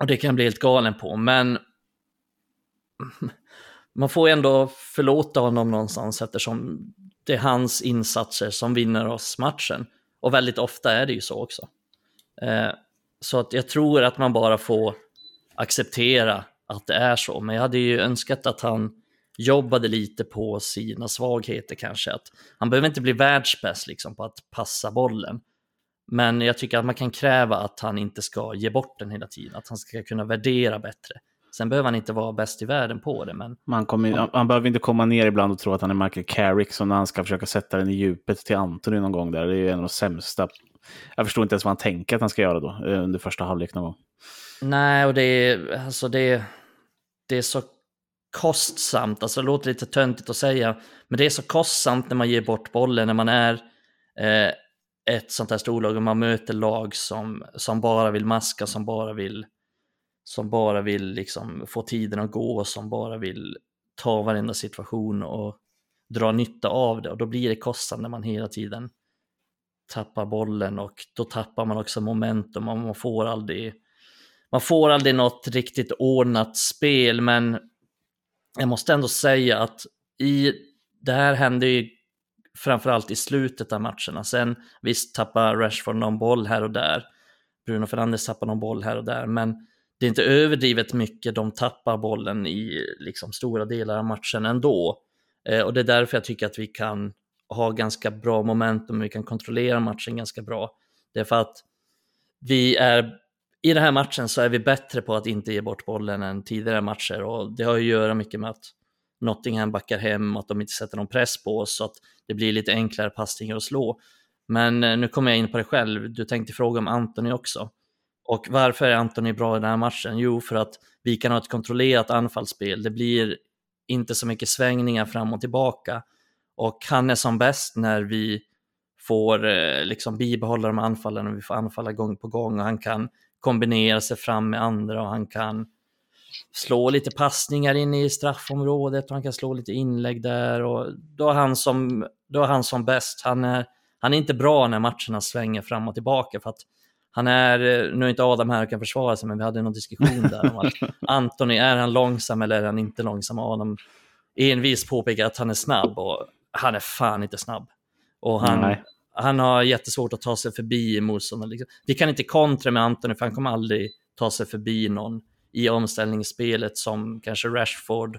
och det kan jag bli helt galen på, men man får ändå förlåta honom någonstans eftersom det är hans insatser som vinner oss matchen. Och väldigt ofta är det ju så också. Eh, så att jag tror att man bara får acceptera att det är så. Men jag hade ju önskat att han jobbade lite på sina svagheter kanske. Att han behöver inte bli världsbäst liksom på att passa bollen. Men jag tycker att man kan kräva att han inte ska ge bort den hela tiden, att han ska kunna värdera bättre. Sen behöver han inte vara bäst i världen på det, men... Man kommer, han, han behöver inte komma ner ibland och tro att han är Michael Carrick, som när han ska försöka sätta den i djupet till Anthony någon gång där. Det är ju en av de sämsta jag förstår inte ens vad han tänker att han ska göra då eh, under första halvlek någon gång. Nej, och det är, alltså det, det är så kostsamt, alltså det låter lite töntigt att säga, men det är så kostsamt när man ger bort bollen, när man är eh, ett sånt här storlag och man möter lag som, som bara vill maska, som bara vill, som bara vill liksom få tiden att gå, som bara vill ta varenda situation och dra nytta av det. Och då blir det kostsamt när man hela tiden tappar bollen och då tappar man också momentum och man får aldrig, man får aldrig något riktigt ordnat spel, men jag måste ändå säga att i, det här hände ju framförallt i slutet av matcherna. Sen visst tappar Rashford någon boll här och där. Bruno Fernandes tappar någon boll här och där, men det är inte överdrivet mycket de tappar bollen i liksom stora delar av matchen ändå. Eh, och det är därför jag tycker att vi kan ha ganska bra momentum, vi kan kontrollera matchen ganska bra. Det är för att vi är, i den här matchen så är vi bättre på att inte ge bort bollen än tidigare matcher och det har ju att göra mycket med att Nottingham backar hem, att de inte sätter någon press på oss så att det blir lite enklare passningar att slå. Men eh, nu kommer jag in på det själv, du tänkte fråga om Anthony också. Och varför är Anthony bra i den här matchen? Jo, för att vi kan ha ett kontrollerat anfallsspel. Det blir inte så mycket svängningar fram och tillbaka. Och han är som bäst när vi får eh, liksom bibehålla de anfallen och vi får anfalla gång på gång och han kan kombinera sig fram med andra och han kan slå lite passningar in i straffområdet och han kan slå lite inlägg där och då är han som, då är han som bäst. Han är, han är inte bra när matcherna svänger fram och tillbaka för att han är, nu är inte Adam här och kan försvara sig, men vi hade någon diskussion där om att Antoni, är han långsam eller är han inte långsam? Adam envis påpekar att han är snabb och han är fan inte snabb. Och han, han har jättesvårt att ta sig förbi motståndaren. Liksom. Vi kan inte kontra med Antoni för han kommer aldrig ta sig förbi någon i omställningsspelet som kanske Rashford,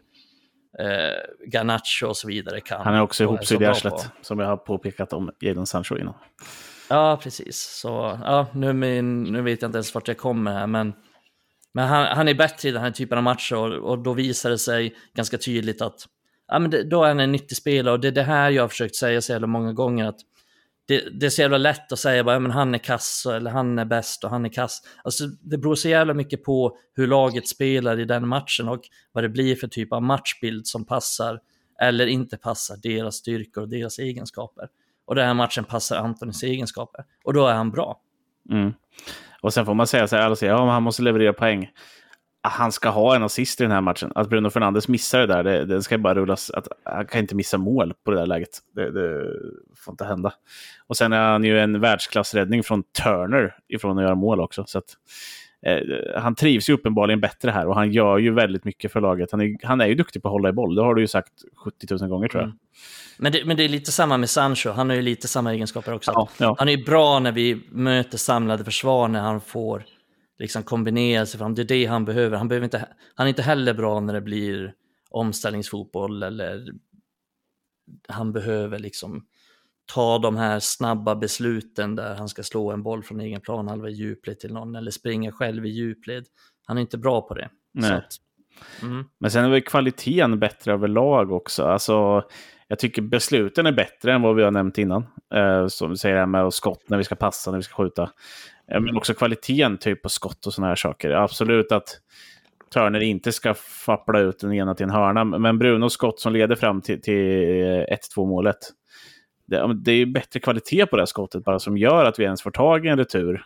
eh, Garnacho och så vidare kan. Han är också ihopsydd i arslet, som jag har påpekat om Jadon Sancho innan. Ja, precis. Så ja, nu, min, nu vet jag inte ens vart jag kommer här, men, men han, han är bättre i den här typen av matcher och, och då visar det sig ganska tydligt att ja, men det, då är han en nyttig spelare och det är det här jag har försökt säga så jävla många gånger att det, det är så jävla lätt att säga bara, ja, men han är kass eller han är bäst och han är kass. Alltså, det beror så jävla mycket på hur laget spelar i den matchen och vad det blir för typ av matchbild som passar eller inte passar deras styrkor och deras egenskaper. Och den här matchen passar Antonis egenskaper och då är han bra. Mm. Och sen får man säga så här, alltså, ja, han måste leverera poäng han ska ha en assist i den här matchen. Att Bruno Fernandes missar det där, det, det ska bara rullas. Att, han kan inte missa mål på det där läget. Det, det, får inte hända. Och sen är han ju en världsklassräddning från Turner ifrån att göra mål också. Så att, eh, han trivs ju uppenbarligen bättre här och han gör ju väldigt mycket för laget. Han är, han är ju duktig på att hålla i boll, det har du ju sagt 70 000 gånger tror jag. Mm. Men det, men det är lite samma med Sancho, han har ju lite samma egenskaper också. Ja, ja. Han är ju bra när vi möter samlade försvar, när han får liksom kombinera sig fram. Det är det han behöver. Han, behöver inte, han är inte heller bra när det blir omställningsfotboll eller han behöver liksom ta de här snabba besluten där han ska slå en boll från egen plan halva djupled till någon eller springa själv i djupled. Han är inte bra på det. Att, mm. Men sen är väl kvaliteten bättre överlag också. Alltså, jag tycker besluten är bättre än vad vi har nämnt innan. Eh, som vi säger det här med skott när vi ska passa, när vi ska skjuta. Men också kvaliteten typ på skott och sådana här saker. Absolut att Turner inte ska fappla ut den ena till en hörna, men Brunos skott som leder fram till, till 1-2 målet. Det, det, är bättre kvalitet på det här skottet bara som gör att vi ens får tag i en retur.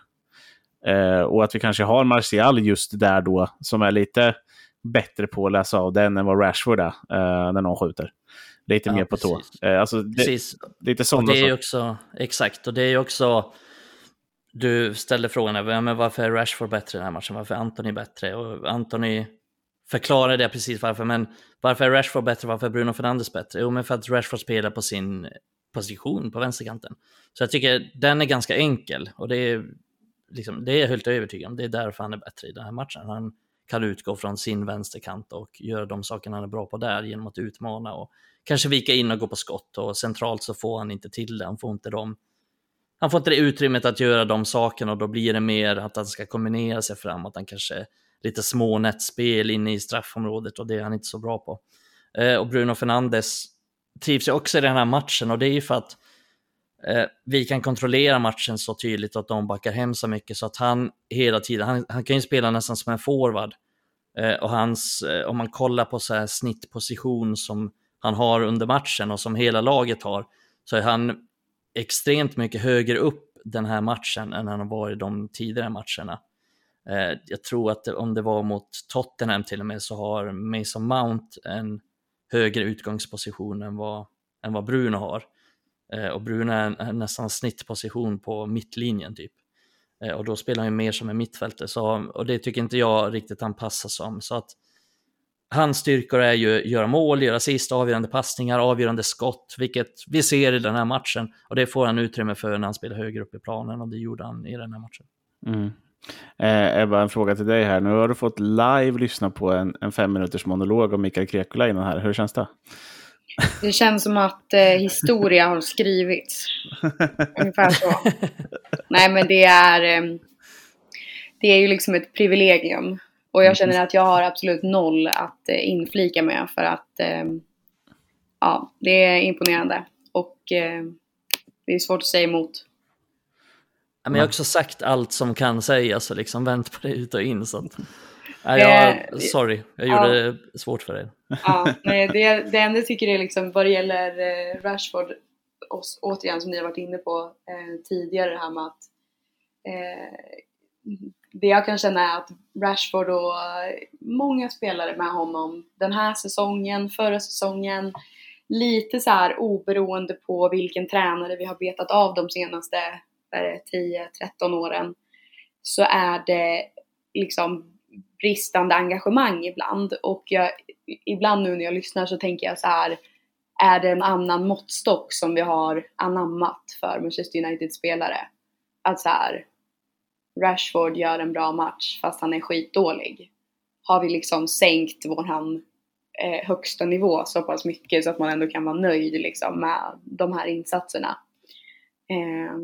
Eh, och att vi kanske har Martial just där då, som är lite bättre på att läsa av den än vad Rashford är eh, när någon skjuter. Lite ja, mer på tå. Eh, alltså, det, lite sådana det är också, Exakt, och det är också du ställde frågan men varför är Rashford bättre i den här matchen, varför är Anthony bättre? Och Anthony förklarade det precis varför, men varför är Rashford bättre, varför är Bruno Fernandes bättre? Jo, men för att Rashford spelar på sin position på vänsterkanten. Så jag tycker den är ganska enkel och det är, liksom, det är jag helt övertygad om. Det är därför han är bättre i den här matchen. Han kan utgå från sin vänsterkant och göra de sakerna han är bra på där genom att utmana och kanske vika in och gå på skott och centralt så får han inte till det. Han får inte de han får inte det utrymmet att göra de sakerna och då blir det mer att han ska kombinera sig fram, att han kanske lite små nätspel inne i straffområdet och det är han inte så bra på. Eh, och Bruno Fernandes trivs ju också i den här matchen och det är ju för att eh, vi kan kontrollera matchen så tydligt och att de backar hem så mycket så att han hela tiden, han, han kan ju spela nästan som en forward. Eh, och hans, eh, om man kollar på så här snittposition som han har under matchen och som hela laget har, så är han extremt mycket högre upp den här matchen än han har varit de tidigare matcherna. Eh, jag tror att om det var mot Tottenham till och med så har Mason Mount en högre utgångsposition än vad, än vad Bruno har. Eh, och Bruno är nästan snittposition på mittlinjen typ. Eh, och då spelar han ju mer som en mittfältare, så, och det tycker inte jag riktigt han passar som. Så att Hans styrkor är ju att göra mål, göra assist, avgörande passningar, avgörande skott, vilket vi ser i den här matchen. Och det får han utrymme för när han spelar högre upp i planen och det gjorde han i den här matchen. Mm. Eh, Ebba, en fråga till dig här. Nu har du fått live lyssna på en, en fem minuters monolog om Mikael Krekula innan här. Hur känns det? Det känns som att eh, historia har skrivits. Ungefär så. Nej, men det är, eh, det är ju liksom ett privilegium och jag mm. känner att jag har absolut noll att eh, inflika med för att eh, ja, det är imponerande. Och eh, det är svårt att säga emot. Men jag har också sagt allt som kan sägas och liksom vänt på det ut och in. Så att... Nej, jag, sorry, jag gjorde ja. det svårt för dig. Ja, nej, det, det enda jag tycker är liksom vad det gäller Rashford, oss, återigen som ni har varit inne på eh, tidigare, det här med att eh, det jag kan känna är att Rashford och många spelare med honom den här säsongen, förra säsongen, lite så här oberoende på vilken tränare vi har betat av de senaste 10-13 åren så är det liksom bristande engagemang ibland och jag, ibland nu när jag lyssnar så tänker jag så här är det en annan måttstock som vi har anammat för Manchester United-spelare? Att så här, Rashford gör en bra match fast han är skitdålig. Har vi liksom sänkt våran eh, högsta nivå så pass mycket så att man ändå kan vara nöjd liksom med de här insatserna? Eh,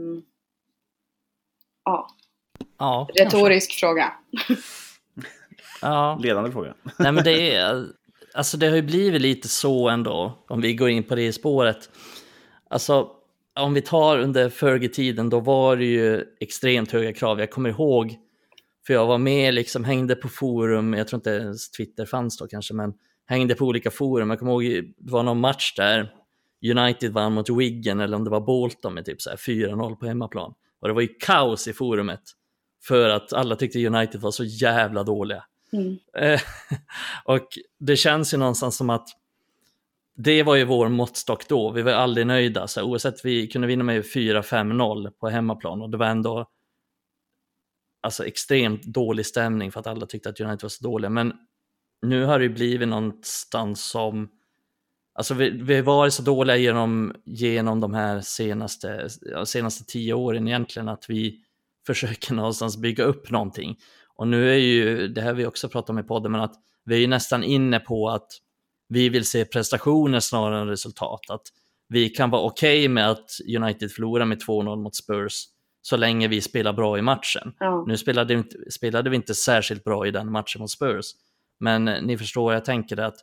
ja. ja. Retorisk kanske. fråga. ja. Ledande fråga. Nej men det är, alltså det har ju blivit lite så ändå, om vi går in på det spåret. Alltså om vi tar under Fergie-tiden, då var det ju extremt höga krav. Jag kommer ihåg, för jag var med, liksom hängde på forum, jag tror inte ens Twitter fanns då kanske, men hängde på olika forum. Jag kommer ihåg, det var någon match där United vann mot Wiggen, eller om det var Bolton med typ 4-0 på hemmaplan. Och det var ju kaos i forumet, för att alla tyckte United var så jävla dåliga. Mm. Eh, och det känns ju någonstans som att det var ju vår måttstock då. Vi var aldrig nöjda. Så oavsett vi kunde vinna med 4-5-0 på hemmaplan och det var ändå alltså extremt dålig stämning för att alla tyckte att United var så dåliga. Men nu har det blivit någonstans som Alltså vi, vi har varit så dåliga genom, genom de här senaste, senaste tio åren egentligen att vi försöker någonstans bygga upp någonting. Och nu är ju, det här vi också pratat om i podden, men att vi är ju nästan inne på att vi vill se prestationer snarare än resultat. Att vi kan vara okej okay med att United förlorar med 2-0 mot Spurs så länge vi spelar bra i matchen. Ja. Nu spelade vi, inte, spelade vi inte särskilt bra i den matchen mot Spurs, men ni förstår vad jag tänker att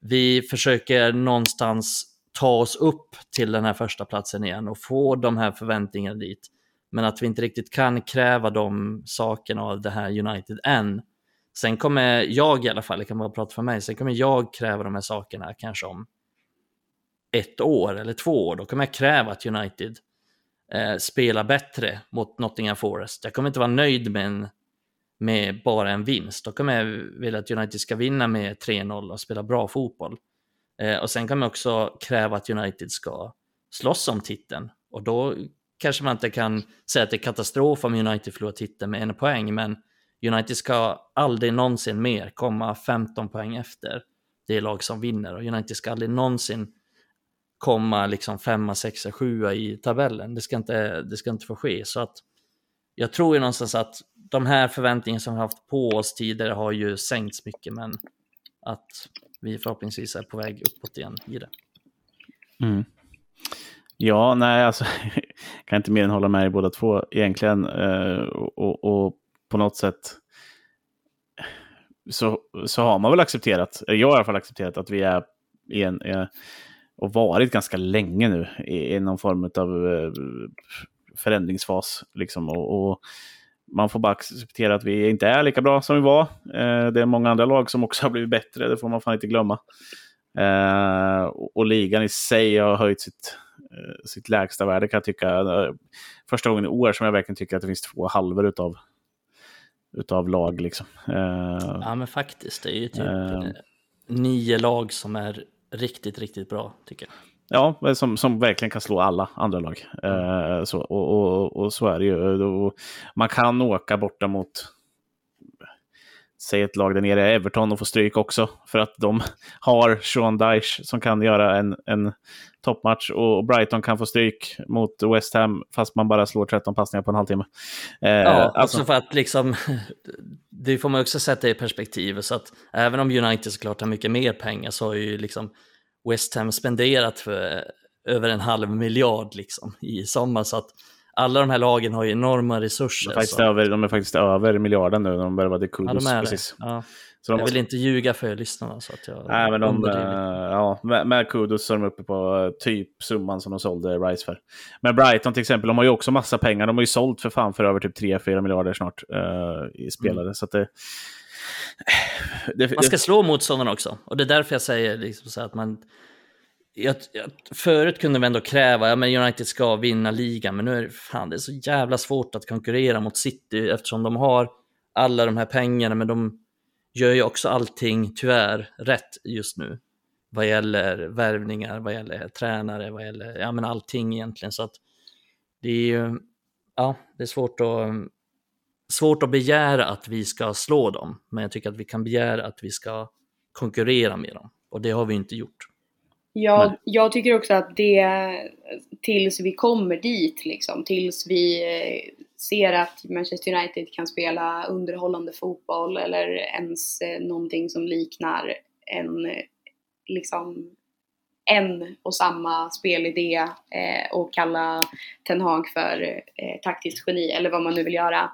vi försöker någonstans ta oss upp till den här första platsen igen och få de här förväntningarna dit. Men att vi inte riktigt kan kräva de sakerna av det här United än. Sen kommer jag i alla fall, jag kan bara prata för mig, sen kommer jag kräva de här sakerna kanske om ett år eller två år. Då kommer jag kräva att United eh, spelar bättre mot Nottingham Forest. Jag kommer inte vara nöjd med, en, med bara en vinst. Då kommer jag vilja att United ska vinna med 3-0 och spela bra fotboll. Eh, och sen kommer jag också kräva att United ska slåss om titeln. Och då kanske man inte kan säga att det är katastrof om United förlorar titeln med en poäng, men United ska aldrig någonsin mer komma 15 poäng efter det lag som vinner och United ska aldrig någonsin komma liksom femma, sexa, sjua i tabellen. Det ska inte, det ska inte få ske. Så att jag tror ju någonstans att de här förväntningarna som vi haft på oss tidigare har ju sänkts mycket, men att vi förhoppningsvis är på väg uppåt igen i det. Mm. Ja, nej, alltså kan inte mer än hålla med i båda två egentligen. Eh, och, och, och på något sätt så, så har man väl accepterat, jag har i alla fall accepterat att vi är i en, och varit ganska länge nu i, i någon form av eh, förändringsfas. Liksom, och, och, man får bara acceptera att vi inte är lika bra som vi var. Eh, det är många andra lag som också har blivit bättre, det får man fan inte glömma. Eh, och, och, ligan i sig har höjt sitt, sitt lägsta värde kan jag tycka. Första gången i år som jag verkligen tycker att det finns två halvor utav utav lag. Liksom. Uh, ja, men faktiskt. Det är ju typ uh, nio lag som är riktigt, riktigt bra, tycker jag. Ja, som, som verkligen kan slå alla andra lag. Uh, så, och, och, och, så är det ju. Man kan åka borta mot säg ett lag där nere, Everton, och få stryk också. För att de har Sean Dyche som kan göra en, en toppmatch och Brighton kan få stryk mot West Ham fast man bara slår 13 passningar på en halvtimme. Eh, ja, alltså, alltså för att liksom, det får man också sätta i perspektiv. Så att även om United såklart har mycket mer pengar så har ju liksom West Ham spenderat för över en halv miljard liksom i sommar. Så att alla de här lagen har ju enorma resurser. De är faktiskt, över, de är faktiskt över miljarden nu när de börjar vara Kudos. Ja, de precis. Ja. Så de jag vill inte ljuga för lyssnarna. Så att jag Nej, men de, äh, ja, med, med Kudos så är de uppe på uh, typ summan som de sålde Rice för. Men Brighton till exempel, de har ju också massa pengar. De har ju sålt för fan för över typ 3-4 miljarder snart uh, i spelare. Mm. Så det, det, man ska slå motståndarna också. Och det är därför jag säger liksom att man... Jag, jag, förut kunde vi ändå kräva att ja, United ska vinna ligan, men nu är det, fan, det är så jävla svårt att konkurrera mot City eftersom de har alla de här pengarna, men de gör ju också allting, tyvärr, rätt just nu. Vad gäller värvningar, vad gäller tränare, vad gäller ja, men allting egentligen. Så att det är ju, ja, det är svårt att, svårt att begära att vi ska slå dem, men jag tycker att vi kan begära att vi ska konkurrera med dem. Och det har vi inte gjort. Ja, jag tycker också att det, tills vi kommer dit liksom, tills vi eh, ser att Manchester United kan spela underhållande fotboll eller ens eh, någonting som liknar en, eh, liksom, en och samma spelidé eh, och kalla Ten Hag för eh, taktiskt geni eller vad man nu vill göra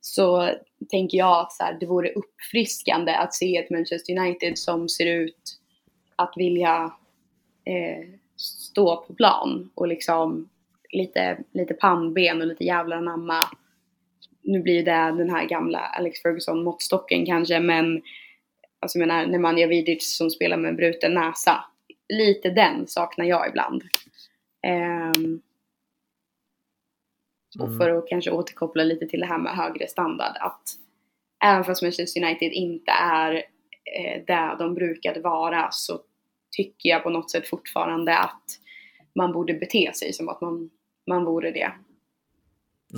så tänker jag att så här, det vore uppfriskande att se ett Manchester United som ser ut att vilja eh, stå på plan och liksom lite, lite pannben och lite jävlar anamma. Nu blir det den här gamla Alex Ferguson måttstocken kanske men alltså jag menar Nemanja Vidic som spelar med bruten näsa. Lite den saknar jag ibland. Um, och mm. för att kanske återkoppla lite till det här med högre standard att även fast Manchester United inte är eh, där de brukade vara så tycker jag på något sätt fortfarande att man borde bete sig som att man, man vore det.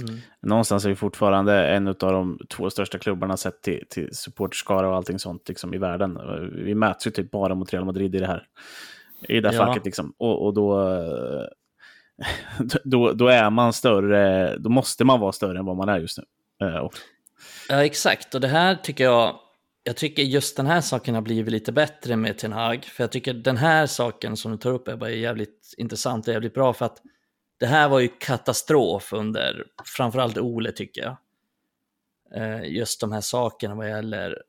Mm. Någonstans är vi fortfarande en av de två största klubbarna sett till, till supporterskara och allting sånt liksom, i världen. Vi mäts ju typ bara mot Real Madrid i det här, i det här ja. facket. Liksom. Och, och då, då, då är man större, då måste man vara större än vad man är just nu. Eh, ja, exakt. Och det här tycker jag jag tycker just den här saken har blivit lite bättre med Ten Hag, för jag tycker den här saken som du tar upp Ebba är jävligt intressant och jävligt bra för att det här var ju katastrof under framförallt Ole tycker jag. Eh, just de här sakerna vad gäller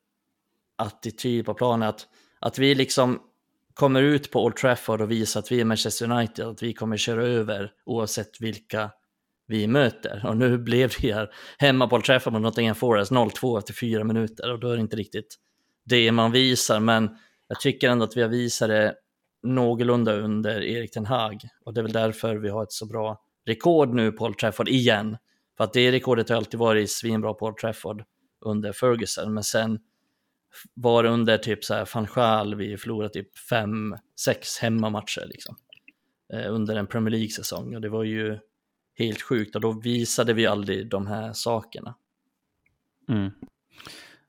attityd på planen, att, att vi liksom kommer ut på Old Trafford och visar att vi är Manchester United, att vi kommer köra över oavsett vilka vi möter. Och nu blev det här hemmabollträffar mot Nottingham Forest 0-2 efter fyra minuter och då är det inte riktigt det man visar. Men jag tycker ändå att vi har visat det någorlunda under Erik Ten Hag och det är väl därför vi har ett så bra rekord nu på Old Trafford igen. För att det rekordet har alltid varit svinbra på Old Trafford under Ferguson, men sen var det under typ så här van Schaal vi förlorade typ fem, sex hemmamatcher liksom. Eh, under en Premier League-säsong och det var ju helt sjukt och då visade vi aldrig de här sakerna. Mm.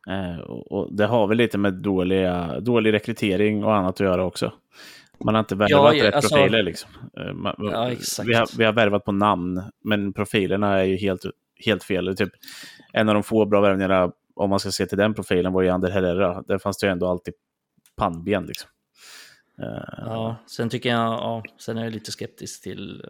Eh, och det har väl lite med dåliga, dålig rekrytering och annat att göra också. Man har inte värvat ja, rätt alltså, profiler. Liksom. Eh, man, ja, vi, har, vi har värvat på namn, men profilerna är ju helt, helt fel. Typ, en av de få bra värvningarna, om man ska se till den profilen, var ju Ander Herrera. Där fanns det ju ändå alltid pannben. Liksom. Uh, ja, sen tycker jag, ja, sen är jag lite skeptisk till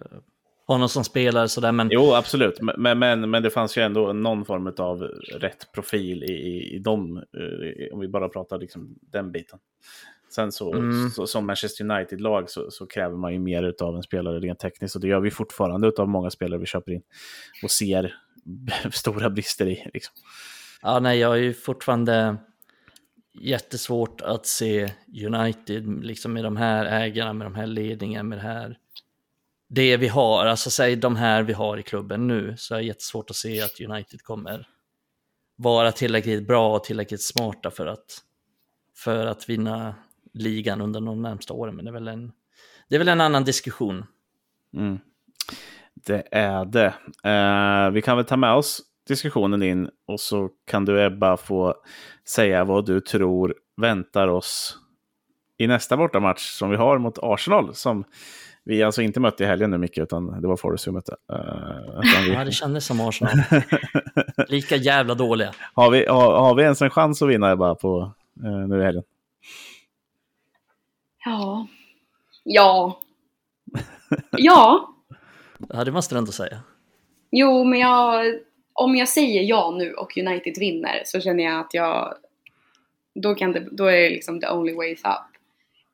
honom som spelare. Sådär, men... Jo, absolut. Men, men, men det fanns ju ändå någon form av rätt profil i, i, i dem, eh, om vi bara pratar liksom den biten. Sen så, mm. så som Manchester United-lag så, så, kräver man ju mer av en spelare rent tekniskt och det gör vi fortfarande av många spelare vi köper in och ser stora brister i. Liksom. Ja, nej, jag är ju fortfarande jättesvårt att se United liksom med de här ägarna, med de här ledningarna, med det här det vi har, alltså säg de här vi har i klubben nu, så är det jättesvårt att se att United kommer vara tillräckligt bra och tillräckligt smarta för att, för att vinna ligan under de närmsta åren. Men det är väl en, det är väl en annan diskussion. Mm. Det är det. Uh, vi kan väl ta med oss diskussionen in och så kan du Ebba få säga vad du tror väntar oss i nästa bortamatch som vi har mot Arsenal. Som vi alltså inte mötte i helgen nu Micke, utan det var Forest vi mötte. Uh, vi... Ja, det kändes som Arsenal. Lika jävla dåliga. Har vi, har, har vi ens en chans att vinna bara på, uh, nu i helgen? Ja. Ja. ja. Ja, det måste du ändå säga. Jo, men jag, om jag säger ja nu och United vinner så känner jag att jag, då, kan det, då är det liksom the only way up.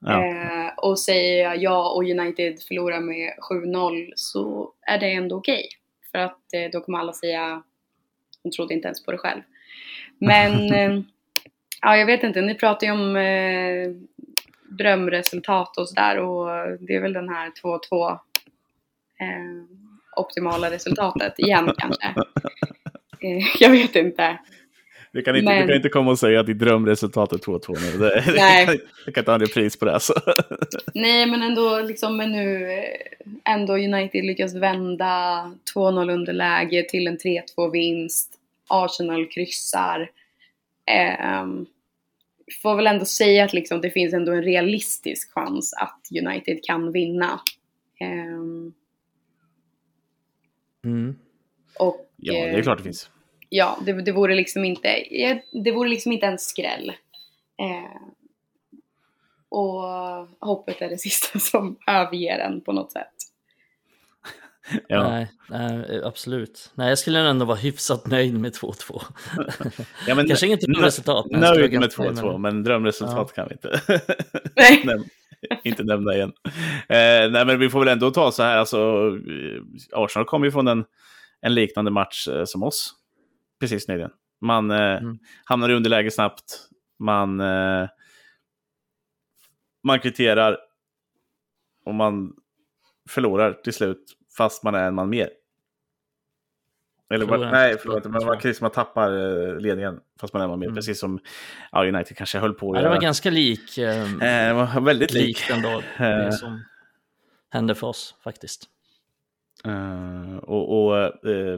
Ja. Eh, och säger jag ja och United förlorar med 7-0 så är det ändå okej. Okay. För att eh, då kommer alla säga hon trodde inte ens på det själv. Men eh, ja, jag vet inte, ni pratar ju om eh, drömresultat och sådär och det är väl den här 2-2 eh, optimala resultatet igen kanske. Eh, jag vet inte. Du kan inte, Men- du kan inte komma och säga att ditt drömresultat är 2-2 nu. Det, Nej. Jag, kan, jag kan inte ha en repris på det. Alltså. Nej, men ändå liksom men nu ändå United lyckas vända 2-0 underläge till en 3-2 vinst. Arsenal kryssar. Ehm, får väl ändå säga att liksom det finns ändå en realistisk chans att United kan vinna. Ehm, Mm. och Ja, det är eh, klart det finns. Ja, det, det vore liksom inte, det vore liksom inte en skräll. Eh, och hoppet är det sista som överger en på något sätt. Ja. Nej, nej, absolut. Nej, jag skulle ändå vara hyfsat nöjd med 2-2. Ja, men Kanske inget drömresultat. men jag skulle Nöjd med ganska nöjd 2-2, men drömresultat kan vi inte. Nej. Näm- inte nämna igen. Eh, nej, men vi får väl ändå ta så här, alltså, eh, Arsenal kommer ju från en, en liknande match eh, som oss precis nyligen. Man eh, Mm. hamnar i underläge snabbt, man, eh, man kvitterar och man förlorar till slut fast man är en man mer. Eller Förlorar nej, förlåt, men man, man tappar eh, ledningen fast man är en man mer. Mm. Precis som ja, United kanske höll på att Ja, det var göra. ganska lik, eh, Eh, det var väldigt lik. ändå Eh. det som hände för oss faktiskt. Eh, och och eh,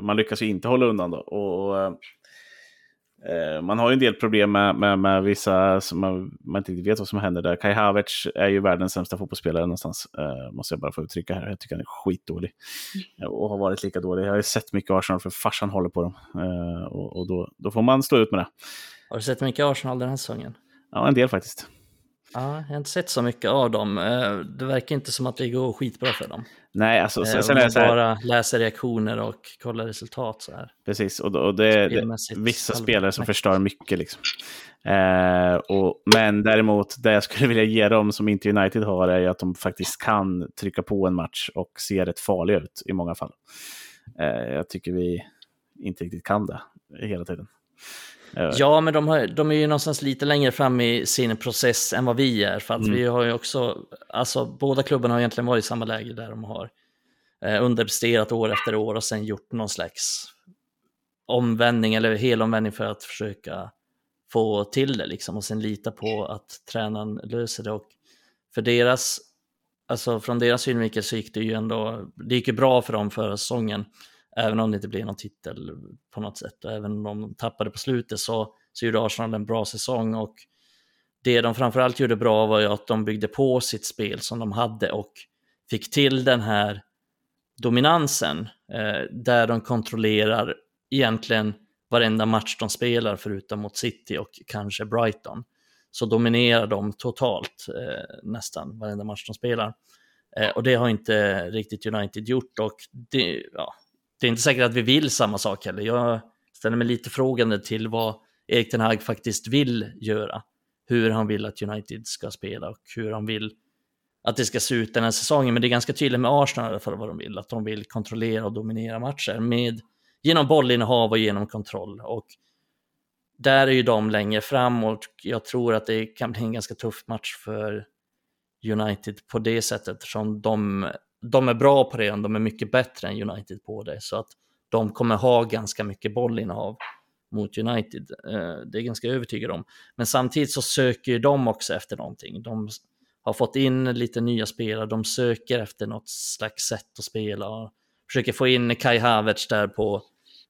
man lyckas ju inte hålla undan då. Och, eh, man har ju en del problem med, med, med vissa som man, man inte vet vad som händer där. Kai Havertz är ju världens sämsta fotbollsspelare någonstans. Måste jag bara få uttrycka här. Jag tycker han är skitdålig. Eh, Och har varit lika dålig. Jag har ju sett mycket Arsenal för farsan håller på dem. Och och då, då får man stå ut med det. Har du sett mycket Arsenal den här säsongen? Ja, en del faktiskt. Ja, jag har inte sett så mycket av dem. Det verkar inte som att det går skitbra för dem. Nej, alltså Eh, sen, om sen är så här. bara läser reaktioner och kollar resultat så här. Precis, och, och det, Spelmässigt vissa spelare som förstör mycket. Liksom. Eh, och, men däremot, det jag skulle vilja ge dem som inte United har är att de faktiskt kan trycka på en match och se rätt farliga ut i många fall. Eh, jag tycker vi inte riktigt kan det hela tiden. Ja, men de, har, de är ju någonstans lite längre fram i sin process än vad vi är. För att Mm. vi har ju också, alltså båda klubbarna har egentligen varit i samma läge där de har eh, underpresterat år efter år och sen gjort någon slags omvändning eller helomvändning för att försöka få till det liksom och sen lita på att tränaren löser det. Och för deras, alltså från deras synvinkel så gick det ju ändå, det gick ju bra för dem förra säsongen. Även om det inte blev någon titel på något sätt och även om de tappade på slutet så, så gjorde Arsenal en bra säsong och det de framförallt gjorde bra var ju att de byggde på sitt spel som de hade och fick till den här dominansen eh, där de kontrollerar egentligen varenda match de spelar förutom mot City och kanske Brighton. Så dominerar de totalt eh, nästan varenda match de spelar. Eh, och det har inte riktigt United gjort och det, ja, det är inte säkert att vi vill samma sak heller. Jag ställer mig lite frågande till vad Erik Ten Hag faktiskt vill göra. Hur han vill att United ska spela och hur han vill att det ska se ut den här säsongen. Men det är ganska tydligt med Arsenal i alla fall vad de vill. Att de vill kontrollera och dominera matcher med, genom bollinnehav och genom kontroll. Och där är ju de längre fram och jag tror att det kan bli en ganska tuff match för United på det sättet eftersom de, de är bra på det, de är mycket bättre än United på det. Så att de kommer ha ganska mycket bollinnehav mot United. Eh, det är jag ganska övertygad om. Men samtidigt så söker ju de också efter någonting. De har fått in lite nya spelare, de söker efter något slags sätt att spela. och Försöker få in Kai Havertz där på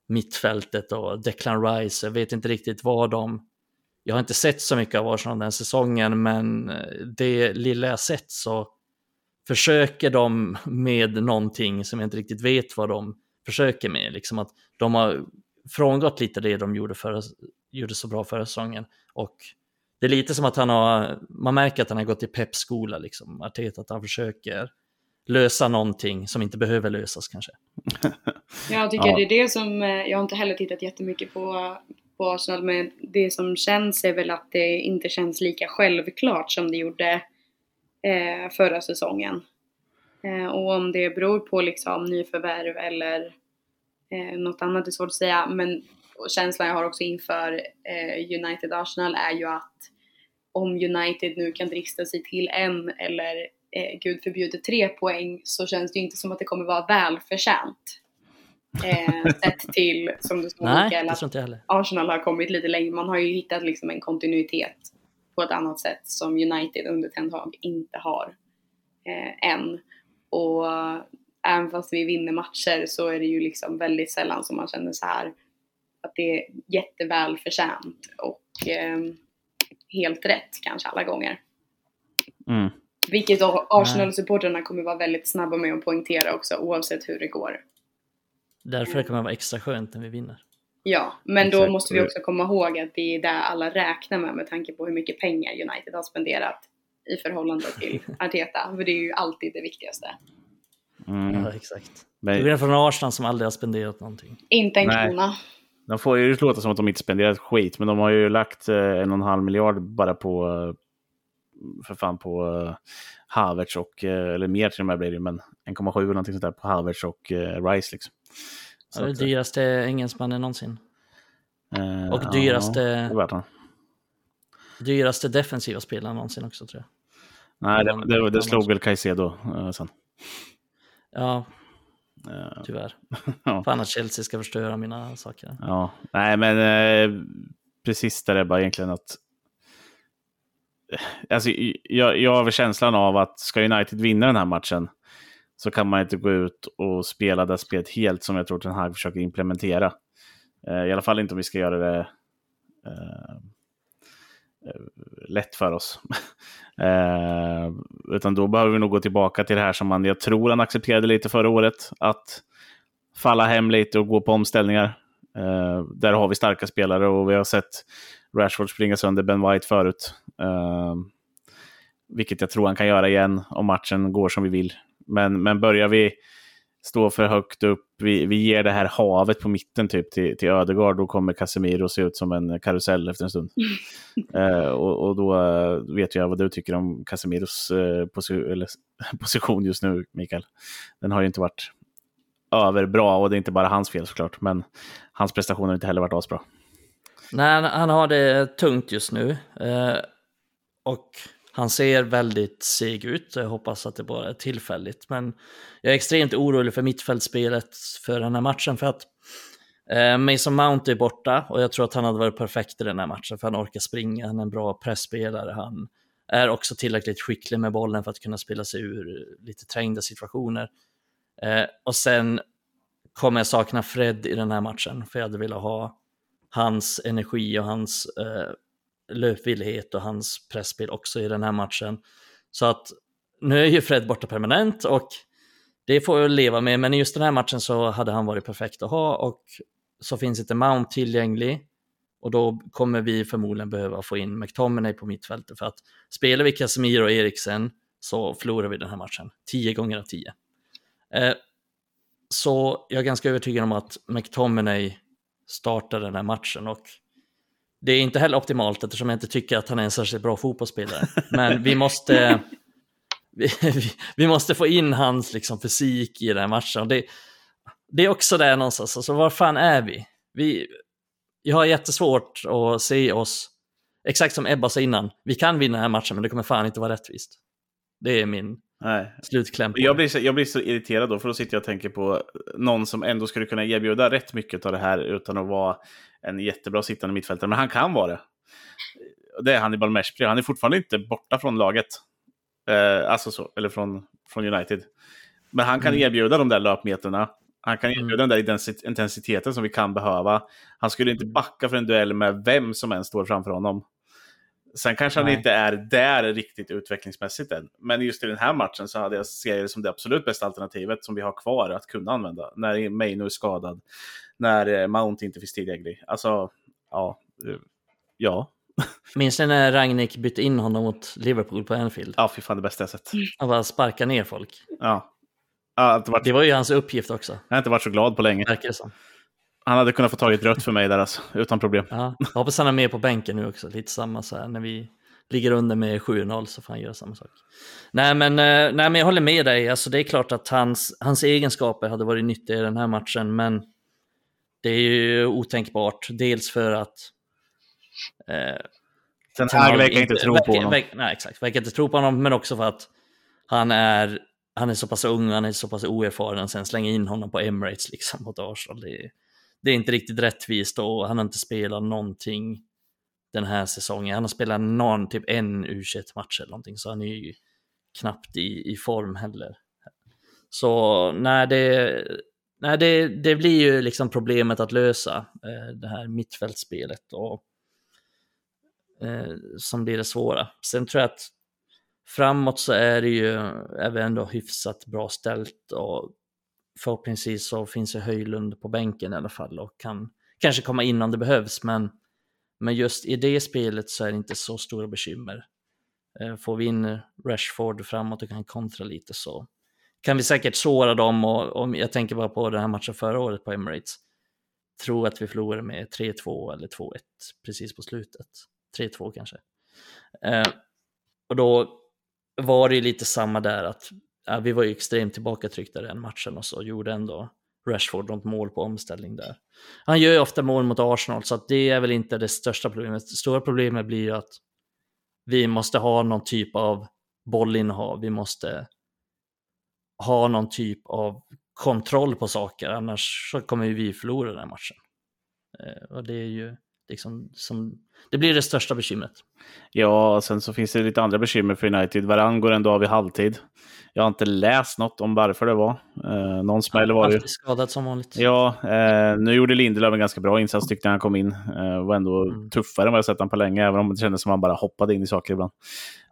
mittfältet och Declan Rice. Jag vet inte riktigt vad de... Jag har inte sett så mycket av Arsenal den säsongen, men eh, det lilla jag sett så försöker de med någonting som jag inte riktigt vet vad de försöker med. Liksom att de har frångått lite det de gjorde, förra, gjorde så bra förra säsongen. Och det är lite som att han har, man märker att han har gått i peppskola, liksom, Arteta, att han försöker lösa någonting som inte behöver lösas kanske. Jag tycker Ja. det är det som, eh, jag har inte heller tittat jättemycket på, på Arsenal, men det som känns är väl att det inte känns lika självklart som det gjorde eh, förra säsongen. Eh, och om det beror på liksom nyförvärv eller Eh, något annat är svårt att säga, men känslan jag har också inför eh, United-Arsenal är ju att om United nu kan drista sig till en eller eh, gud förbjuder tre poäng så känns det ju inte som att det kommer vara välförtjänt. Eh, sett till, som du sa Nej, Mikael, att. Arsenal har kommit lite längre. Man har ju hittat liksom en kontinuitet på ett annat sätt som United under Ten Hag inte har eh, än. Och även fast vi vinner matcher så är det ju liksom väldigt sällan som man känner så här att det är jätteväl förtjänt och eh, helt rätt kanske alla gånger. Mm. Vilket då Arsenal-supportrarna kommer vara väldigt snabba med att poängtera också oavsett hur det går. Därför kommer det vara extra skönt när vi vinner. Ja, men då Exakt. måste vi också komma ihåg att det är det alla räknar med med tanke på hur mycket pengar United har spenderat i förhållande till Arteta. För det är ju alltid det viktigaste. Mm. Ja, exakt. Men- Du är från Arsenal som aldrig har spenderat någonting. Inte en Nej. krona. De får ju låta som att de inte spenderat skit, men de har ju lagt eh, en och en halv miljard bara på, eh, för fan på eh, Havertz och, eller mer till och med blir det men 1,7 eller någonting sånt där på Havertz och Rice liksom. Ja, det dyraste engelsmannen någonsin. eh, Och ja, dyraste, det värt han. dyraste defensiva spelaren någonsin också tror jag. Nej, det, det, det slog väl Caicedo eh, sen. Ja, Eh, tyvärr. Ja. Fan att Chelsea ska förstöra mina saker. Ja, nej men eh, precis där är bara egentligen att... Alltså, jag, jag har väl känslan av att ska United vinna den här matchen så kan man inte gå ut och spela det spelet helt som jag tror Ten Hag försöker implementera. Eh, I alla fall inte om vi ska göra det eh, eh lätt för oss. eh, utan då behöver vi nog gå tillbaka till det här som man, jag tror han accepterade lite förra året. Att falla hem lite och gå på omställningar. Eh, där har vi starka spelare och vi har sett Rashford springa sönder Ben White förut. Eh, vilket jag tror han kan göra igen om matchen går som vi vill. Men, men börjar vi stå för högt upp, vi, vi ger det här havet på mitten typ till, till Ödegård, då kommer Casemiro se ut som en karusell efter en stund. Eh, och, och då eh, vet jag vad du tycker om Casemiros eh, posi- eller, position just nu, Mikael. Den har ju inte varit överbra och det är inte bara hans fel såklart, men hans prestationer har inte heller varit asbra. Nej, han- han har det tungt just nu. Eh, och han ser väldigt seg ut. Jag hoppas att det bara är tillfälligt. Men jag är extremt orolig för mittfältspelet för den här matchen. För att eh, Mason Mount är borta och jag tror att han hade varit perfekt i den här matchen. För han orkar springa, han är en bra pressspelare. Han är också tillräckligt skicklig med bollen för att kunna spela sig ur lite trängda situationer. Eh, och sen kommer jag sakna Fred i den här matchen. För jag hade velat ha hans energi och hans eh, löpvillighet och hans pressspel också i den här matchen. Så att nu är ju Fred borta permanent och det får jag leva med, men i just den här matchen så hade han varit perfekt att ha och så finns inte Mount tillgänglig och då kommer vi förmodligen behöva få in McTominay på mittfältet för att spelar vi Casemiro och Eriksen så förlorar vi den här matchen. 10 gånger av 10. Eh, så jag är ganska övertygad om att McTominay startar den här matchen och det är inte heller optimalt eftersom jag inte tycker att han är en särskilt bra fotbollsspelare. Men vi måste, vi, vi, måste få in hans liksom, fysik i den här matchen. Och det, det är också där någonstans, alltså var fan är vi? vi? Jag har jättesvårt att se oss, exakt som Ebba sa innan, vi kan vinna den här matchen men det kommer fan inte vara rättvist. Det är min Nej. slutkläm. Jag blir, så, jag blir så irriterad då, för då sitter jag och tänker på någon som ändå skulle kunna erbjuda rätt mycket av det här utan att vara en jättebra sittande mittfältare. Men han kan vara det. Det är Hannibal Meshpri. Han är fortfarande inte borta från laget. Eh, alltså så, eller från, från United. Men han kan Mm. erbjuda de där löpmeterna. Han kan erbjuda Mm. den där intensi- intensiteten som vi kan behöva. Han skulle inte backa för en duell med vem som än står framför honom. Sen kanske han Nej. inte är där riktigt utvecklingsmässigt än. Men just i den här matchen så hade jag ser det som det absolut bästa alternativet som vi har kvar att kunna använda. När Maino är skadad. När eh, Mount inte finns tillgänglig. Alltså, ja. eh, Ja, Minns ni när Ragnik bytte in honom mot Liverpool på Anfield? ja fy fan det bästa jag sett. Han bara sparkar ner folk. Ja. Inte varit, Det var ju hans uppgift också, jag har inte varit så glad på länge. verkar det som. Han hade kunnat få tagit rött för mig där alltså, utan problem. Ja, jag hoppas han är med på bänken nu också, lite samma så här när vi ligger under med 7-0 så får han göra samma sak. Nej men, eh, nej, men jag håller med dig, alltså, det är klart att hans, hans egenskaper hade varit nyttiga i den här matchen, men det är ju otänkbart. Dels för att... Eh, Sen Hag verkar inte tro på honom. Verkar, nej, exakt. Verkar inte tro på honom, men också för att han är, han är så pass ung, han är så pass oerfaren, sen slänga in honom på Emirates liksom mot Arsenal. Det, det är inte riktigt rättvist och han har inte spelat någonting den här säsongen. Han har spelat någon, typ en U21-match eller någonting, så han är ju knappt i, i form heller. Så nej, det, nej det, det blir ju liksom problemet att lösa, eh, det här mittfältspelet. Och, eh, som blir det svåra. Sen tror jag att framåt så är det ju, är vi ändå hyfsat bra ställt och förhoppningsvis så finns ju Höjlund på bänken i alla fall och kan kanske komma in om det behövs, men, men just i det spelet så är det inte så stora bekymmer. Eh, får vi in Rashford framåt och kan kontra lite så kan vi säkert såra dem och, och jag tänker bara på den här matchen förra året på Emirates. Tror att vi förlorade med 3-2 eller 2-1 precis på slutet. 3-2 kanske. Eh, och då var det ju lite samma där att ja, vi var ju extremt tillbakatryckta den matchen och så gjorde ändå Rashford något mål på omställning där. Han gör ju ofta mål mot Arsenal så att det är väl inte det största problemet. Det stora problemet blir ju att vi måste ha någon typ av bollinnehav. Vi måste ha någon typ av kontroll på saker, annars så kommer vi förlora den här matchen. Eh, och det är ju liksom som, det blir det största bekymret. Ja, sen så finns det lite andra bekymmer för United. Varann går ändå av i halvtid. Jag har inte läst något om varför det var. Eh, någon smäll var det. skadad som vanligt. Ja, eh, nu gjorde Lindelöf en ganska bra insats tyckte jag han kom in. Eh, var ändå mm. tuffare än vad jag sett honom på länge, även om det kändes som att han bara hoppade in i saker ibland.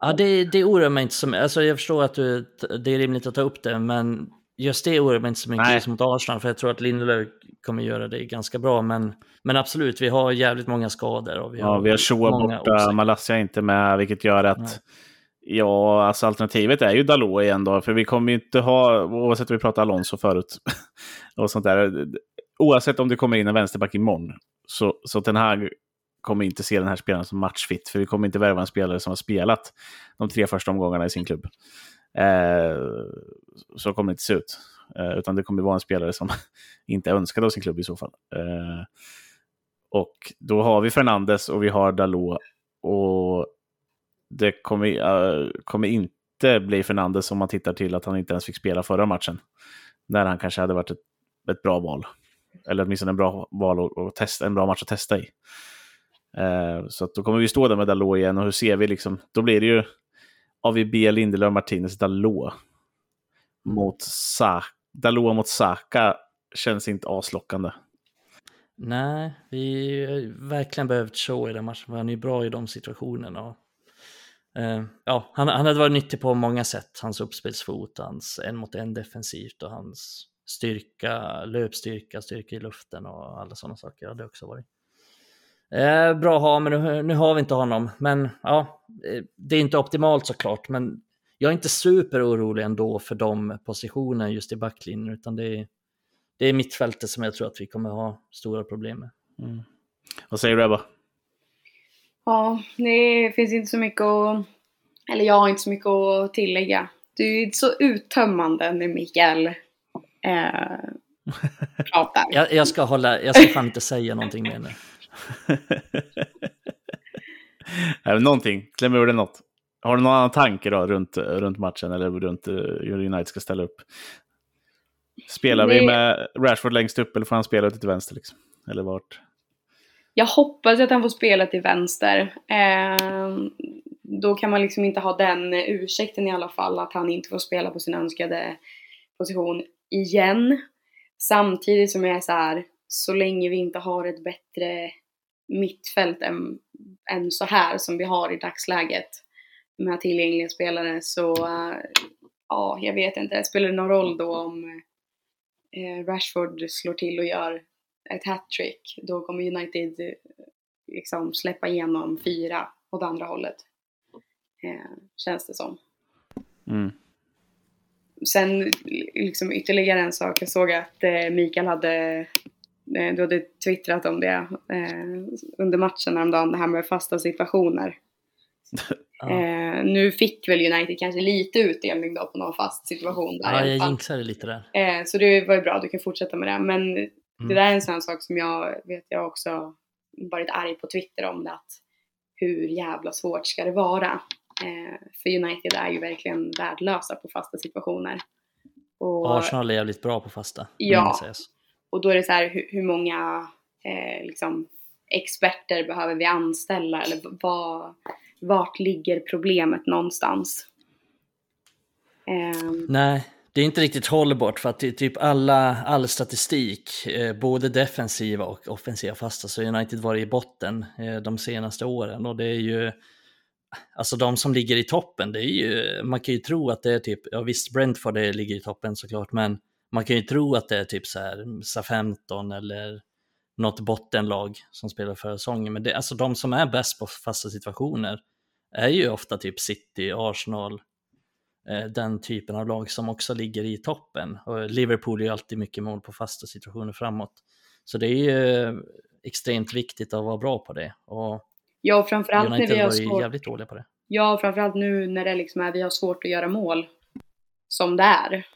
Ja, det, det oroar mig inte så mycket. Alltså, jag förstår att du, det är rimligt att ta upp det, men just det oroar mig inte så mycket Nej. mot Arsenal, för jag tror att Lindelöf kommer göra det ganska bra. Men, men absolut, vi har jävligt många skador. Och vi ja, har vi har Shoa borta, Malassia inte med, vilket gör att Nej. Ja, alltså alternativet är ju Dalot igen då, för vi kommer ju inte ha, oavsett om vi pratar Alonso förut, och sånt där, oavsett om det kommer in en vänsterback imorgon, så, så den här kommer inte se den här spelaren som matchfit, för vi kommer inte värva en spelare som har spelat de tre första omgångarna i sin klubb. Eh, så kommer det inte se ut. Eh, utan det kommer vara en spelare som inte är önskad av sin klubb i så fall. Eh, och då har vi Fernandes och vi har Dalot. Och det kommer, uh, kommer inte bli Fernandes om man tittar till att han inte ens fick spela förra matchen. När han kanske hade varit ett, ett bra val. Eller åtminstone en bra, val och, och testa, en bra match att testa i. Uh, så då kommer vi stå där med Dalot igen och hur ser vi liksom? Då blir det ju AVB, Lindelöf, Martinez, Dalot. Mot Saka. Dalot mot Saka känns inte aslockande. Nej, vi har verkligen behövt show i den matchen. Han är bra i de situationerna. Uh, ja, han, han hade varit nyttig på många sätt. Hans uppspelsfot, hans en mot en defensivt och hans styrka, löpstyrka, styrka i luften och alla sådana saker hade också varit uh, bra att ha, men nu, nu, har vi inte honom. Men ja, eh, det är inte optimalt såklart, men jag är inte superorolig ändå för de positionerna just i backlinjen, utan det är, det är mittfältet som jag tror att vi kommer ha stora problem med. Mm. Vad säger du Ebba? Ja, det finns inte så mycket att... Eller jag har inte så mycket att tillägga. Du är så uttömmande när Mikael eh, pratar. jag, jag, ska hålla, jag ska fan inte säga någonting mer nu. någonting, kläm ur dig något. Har du någon annan tanke då runt, runt matchen eller runt hur United ska ställa upp? Spelar Nej. vi med Rashford längst upp eller får han spela till vänster? Liksom? Eller vart? Jag hoppas att han får spela till vänster. Eh, då kan man liksom inte ha den ursäkten i alla fall att han inte får spela på sin önskade position igen. Samtidigt som jag är så här, så länge vi inte har ett bättre mittfält än, än så här som vi har i dagsläget med tillgängliga spelare så uh, ja, jag vet inte. Spelar det någon roll då om uh, Rashford slår till och gör ett hattrick, då kommer United eh, liksom släppa igenom fyra åt andra hållet. Eh, känns det som. Mm. Sen liksom ytterligare en sak, jag såg att eh, Mikael hade eh, du hade twittrat om det eh, under matchen häromdagen, det här med fasta situationer. ja. eh, nu fick väl United kanske lite utdelning då på någon fast situation. Där, ja, jag jinxade lite där. Eh, så det var ju bra, du kan fortsätta med det. Men Det där är en sån sak som jag vet jag också varit arg på Twitter om det att hur jävla svårt ska det vara? Eh, för United är ju verkligen värdelösa på fasta situationer. Och, Arsenal är jävligt bra på fasta. Ja och då är det så här, hur, hur många eh, liksom, experter behöver vi anställa? Eller vad, vart ligger problemet någonstans? Eh. Nej, det är inte riktigt hållbart för att det är typ alla, all statistik, eh, både defensiva och offensiva fasta, så alltså har United varit i botten eh, de senaste åren och det är ju Alltså de som ligger i toppen, det är ju, man kan ju tro att det är typ, ja visst Brentford ligger i toppen såklart, men man kan ju tro att det är typ så här SA-15 eller något bottenlag som spelar förra säsongen. Men det, alltså de som är bäst på fasta situationer är ju ofta typ City, Arsenal, eh, den typen av lag som också ligger i toppen. Och Liverpool är ju alltid mycket mål på fasta situationer framåt. Så det är ju extremt viktigt att vara bra på det. Och ja, och framförallt när vi United har var ju svårt jävligt dåliga på det. Ja, framförallt nu när det liksom är, vi har svårt att göra mål som det är.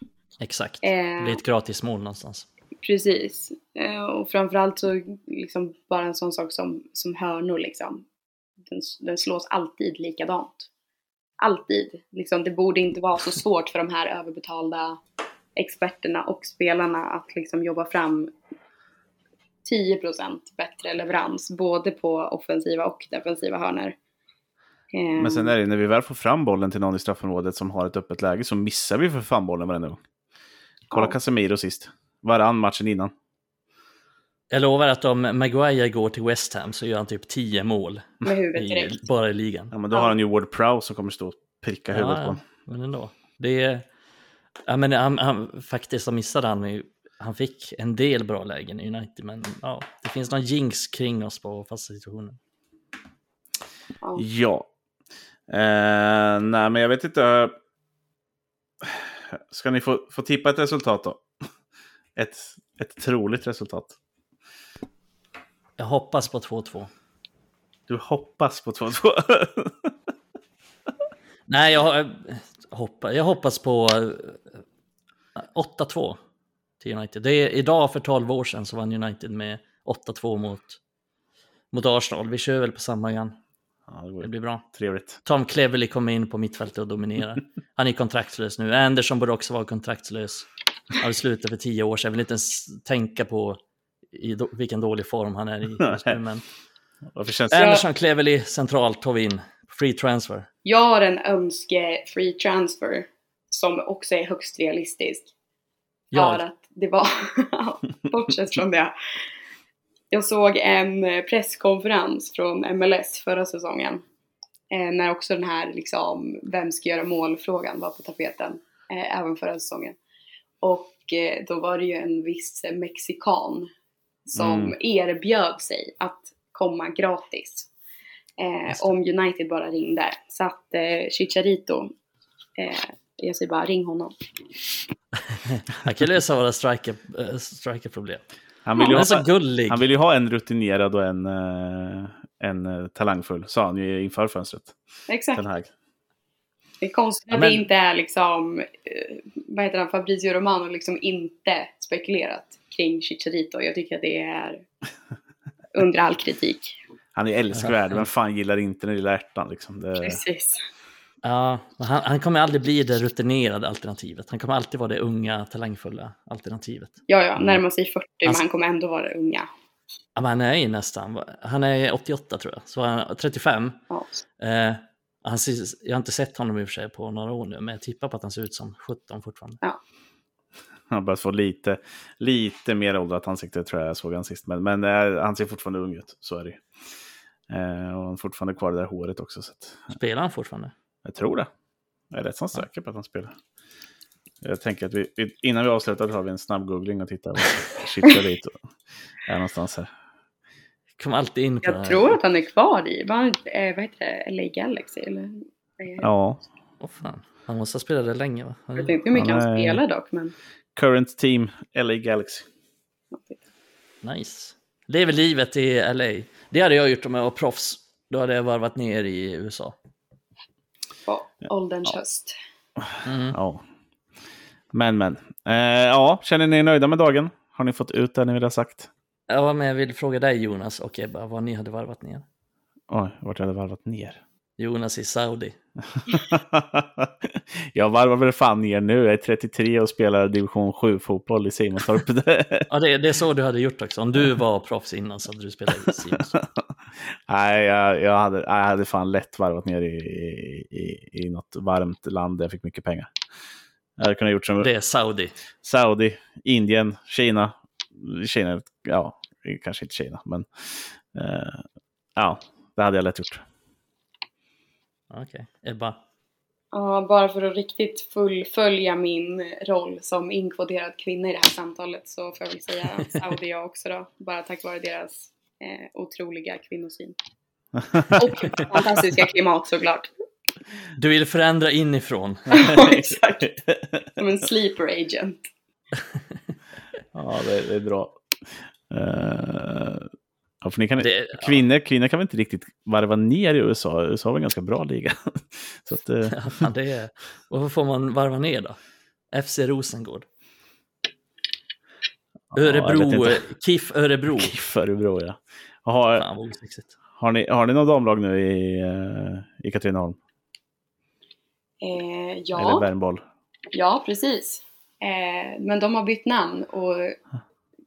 Exakt, Eh. det blir ett gratis mål någonstans. Precis. Eh, och framförallt så liksom bara en sån sak som, som hörnor liksom. Den, den slås alltid likadant. Alltid. Liksom, det borde inte vara så svårt för de här överbetalda experterna och spelarna att liksom jobba fram 10% bättre leverans, både på offensiva och defensiva hörnor. Eh, Men sen är det när vi väl får fram bollen till någon i straffområdet som har ett öppet läge så missar vi för fan bollen varenda gång. Kolla Ja. Casemiro sist. Varann matchen innan. Jag lovar att om Maguire går till West Ham så gör han typ 10 mål med huvudet i, direkt. bara i ligan. Ja, men då Ja. har han ju Ward Prowse som kommer stå och pricka huvudet på Ja, honom. men ändå. Det är, ja, men han, han, faktiskt så missade han ju, han fick en del bra lägen i United, men ja, det finns någon jinx kring oss på fasta situationer. Ja. Ja. Eh, nej, men jag vet inte. Ska ni få, få tippa ett resultat då? Ett, ett troligt resultat. Jag hoppas på 2-2. Du hoppas på 2-2. Nej, jag, eh, hoppa, jag hoppas på eh, 8-2 till United. Det är, idag för 12 år sedan så vann United med 8-2 mot, mot Arsenal. Vi kör väl på samma igen. Ja, det blir bra. trevligt. Tom Cleverley kommer in på mittfältet och dominerar. Han är kontraktslös nu. Anderson borde också vara kontraktslös. Han slutade för tio år sedan. Jag vill inte ens tänka på i do- vilken dålig form han är i just nu. Men känns? Anderson, Cleverley centralt tar vi in. Free transfer. Jag har en önske free transfer som också är högst realistisk. För Jag. att det var, bortsett från det. Jag såg en eh, presskonferens från MLS förra säsongen. Eh, när också den här liksom, vem ska göra mål-frågan var på tapeten. Eh, även förra säsongen. Och då var det ju en viss mexikan som Mm. erbjöd sig att komma gratis. Eh, om United bara ringde. Så att eh, Chicharito, eh, jag säger bara ring honom. Han kan lösa våra striker, strikerproblem. Han vill, ju Han så ha, gullig. han vill ju ha en rutinerad och en, eh, en eh, talangfull, sa han ju inför fönstret. Exakt. Den här. Det är konstigt Ja, att men- det inte är liksom, eh, vad heter han, Fabrizio Romano liksom inte spekulerat kring Chicharito. Jag tycker att det är under all kritik. Han är älskvärd, vem fan gillar inte den lilla ärtan liksom? Det, Precis. Ja, han, han kommer aldrig bli det rutinerade alternativet. Han kommer alltid vara det unga, talangfulla alternativet. Ja, ja, närmar sig 40 men Alltså- han kommer ändå vara unga. Ja, men han är ju nästan, han är 88 tror jag, så han är 35. Ja. Eh, han ser, jag har inte sett honom i och för sig på några år nu, men jag tippar på att han ser ut som 17 fortfarande. Han har börjat få lite, lite mer åldrat ansikte tror jag jag såg han sist. Men, men eh, han ser fortfarande ung ut, så är det ju. Eh, och han har fortfarande kvar det där håret också. Så att, Spelar han fortfarande? Jag tror det. Jag är rätt så säker på att han spelar. Jag tänker att vi, innan vi avslutar tar vi en snabb googling och tittar. Shit, dit och, är någonstans här. Kommer alltid in på det Jag här. tror att han är kvar i, vad, eh, vad heter det, LA Galaxy eller? Ja, Åh fan, han måste ha spelat där länge va? Jag vet inte hur mycket Han han är- spelar dock men. current team, LA Galaxy. Nice. Lever livet i LA. Det hade jag gjort om jag var proffs. Då hade jag varvat ner i USA. På ålderns höst. Mm. Ja. Men, men. Eh, ja, känner ni er nöjda med dagen? Har ni fått ut det ni vill ha sagt? Ja, men jag vill fråga dig Jonas och Ebba vad ni hade varvat ner. Oj, vart jag hade varvat ner. Jonas i Saudi. jag varvar väl fan ner nu. Jag är 33 och spelar division 7-fotboll i Simonstorp. ja, det, det är så du hade gjort också. Om du var proffs innan så hade du spelat i Simonstorp. Nej, jag, jag, hade, jag hade fan lätt varvat ner i, i, i något varmt land där jag fick mycket pengar. Jag hade kunnat gjort som... Det är Saudi. Saudi, Indien, Kina. Kina, ja, kanske inte Kina, men eh, ja, det hade jag lätt gjort. Okej, okay. Ebba? Ja, bara för att riktigt fullfölja min roll som inkvoterad kvinna i det här samtalet så får jag väl säga Saudi jag också då. Bara tack vare deras eh, otroliga kvinnosyn. Och fantastiska klimat såklart. Du vill förändra inifrån. ja, exakt. Som en sleeper agent. ja, det, det är bra. Uh, ja, för ni kan, det, kvinnor, ja. kvinnor kan väl inte riktigt varva ner i USA? USA är en ganska bra liga. Så att, uh... ja, fan, det är, varför får man varva ner då? FC Rosengård. Örebro, ja, KIF Örebro. KIF Örebro, ja. Har, fan, vad har, ni, har ni något damlag nu i, uh, i Katrineholm? Eh, ja. Eller Värmboll? Ja, precis. Eh, men de har bytt namn och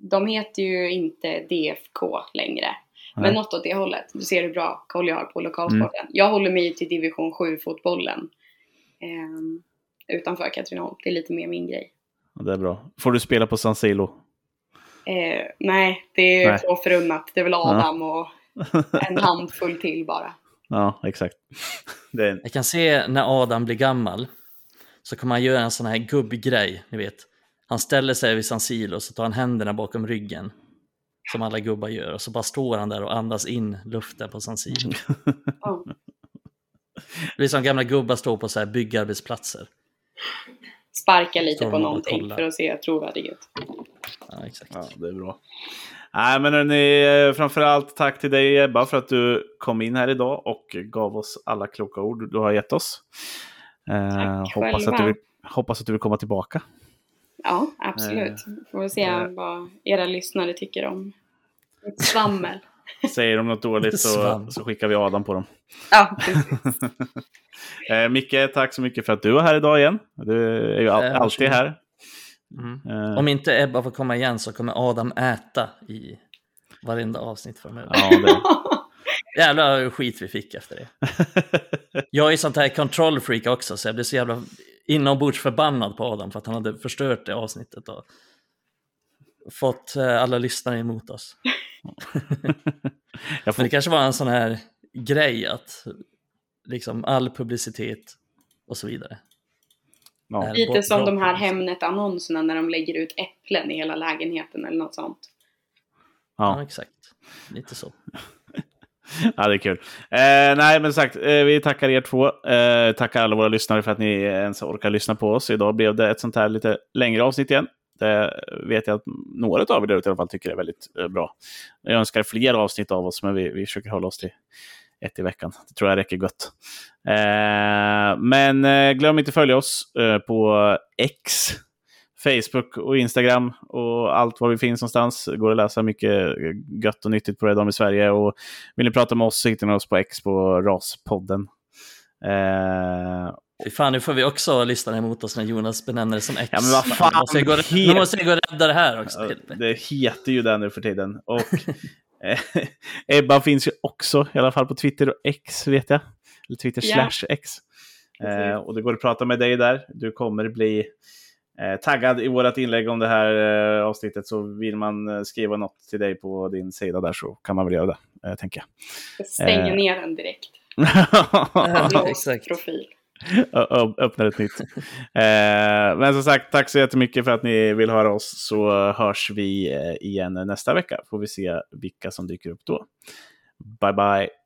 de heter ju inte DFK längre. Nej. Men något åt det hållet. Du ser hur bra koll jag har på lokalsporten. Mm. Jag håller mig till division 7-fotbollen eh, utanför Katrineholm. Det är lite mer min grej. Ja, det är bra. Får du spela på San Silo? Eh, nej, det är få förunnat. Det är väl Adam ja. och en handfull till bara. Ja, exakt. En... Jag kan se när Adam blir gammal så kommer han göra en sån här gubbgrej, ni vet. Han ställer sig vid San Silo och så tar han händerna bakom ryggen. Som alla gubbar gör och så bara står han där och andas in luften på San Silo. Oh. Det är som gamla gubbar står på så här byggarbetsplatser. Sparka lite på någonting för att se trovärdig ut. Ja, exakt. Ja, det är bra. Nej, men hörni, eh, framförallt tack till dig Ebba för att du kom in här idag och gav oss alla kloka ord du har gett oss. Eh, hoppas, att du vill, hoppas att du vill komma tillbaka. Ja, absolut. Eh, Får vi se eh, vad era lyssnare tycker om ett svammel. Säger de något dåligt så, så skickar vi Adam på dem. Ja, precis. eh, Micke, tack så mycket för att du är här idag igen. Du är ju all, alltid här. Mm. Uh, Om inte Ebba får komma igen så kommer Adam äta i varenda avsnitt framöver. Ja, det... Jävla skit vi fick efter det. jag är sånt här control freak också så jag blev så jävla inombords förbannad på Adam för att han hade förstört det avsnittet och fått eh, alla lyssnare emot oss. får... Men det kanske var en sån här grej att liksom all publicitet och så vidare. Ja. Lite som de här Hemnet-annonserna när de lägger ut äpplen i hela lägenheten eller något sånt. Ja, ja exakt. Lite så. ja, det är kul. Eh, nej, men sagt, eh, vi tackar er två. Eh, tackar alla våra lyssnare för att ni ens orkar lyssna på oss. Idag blev det ett sånt här lite längre avsnitt igen. Det vet jag att några av er där ute i alla fall tycker är väldigt eh, bra. Jag önskar fler avsnitt av oss, men vi, vi försöker hålla oss till ett i veckan. Det tror jag räcker gott. Eh, men eh, glöm inte att följa oss eh, på X, Facebook och Instagram och allt var vi finns någonstans. Det går att läsa mycket gött och nyttigt på Red i Sverige. Och vill ni prata med oss så hittar ni oss på X på Raspodden. Eh, Fy fan, nu får vi också lyssna emot oss när Jonas benämner det som X. Ja, men vad fan. Nu måste jag gå, nu måste jag gå och rädda det här också. Ja, det heter ju det nu för tiden. Och Ebba finns ju också, i alla fall på Twitter och X vet jag. Eller Twitter yeah. slash X. Eh, och det går att prata med dig där. Du kommer bli eh, taggad i vårt inlägg om det här eh, avsnittet. Så vill man eh, skriva något till dig på din sida där så kan man väl göra det, eh, tänker jag. jag stänger ner den direkt. Exakt. Profil. öppnar ett nytt. Eh, men som sagt, tack så jättemycket för att ni vill höra oss. Så hörs vi igen nästa vecka. Får vi se vilka som dyker upp då. Bye bye.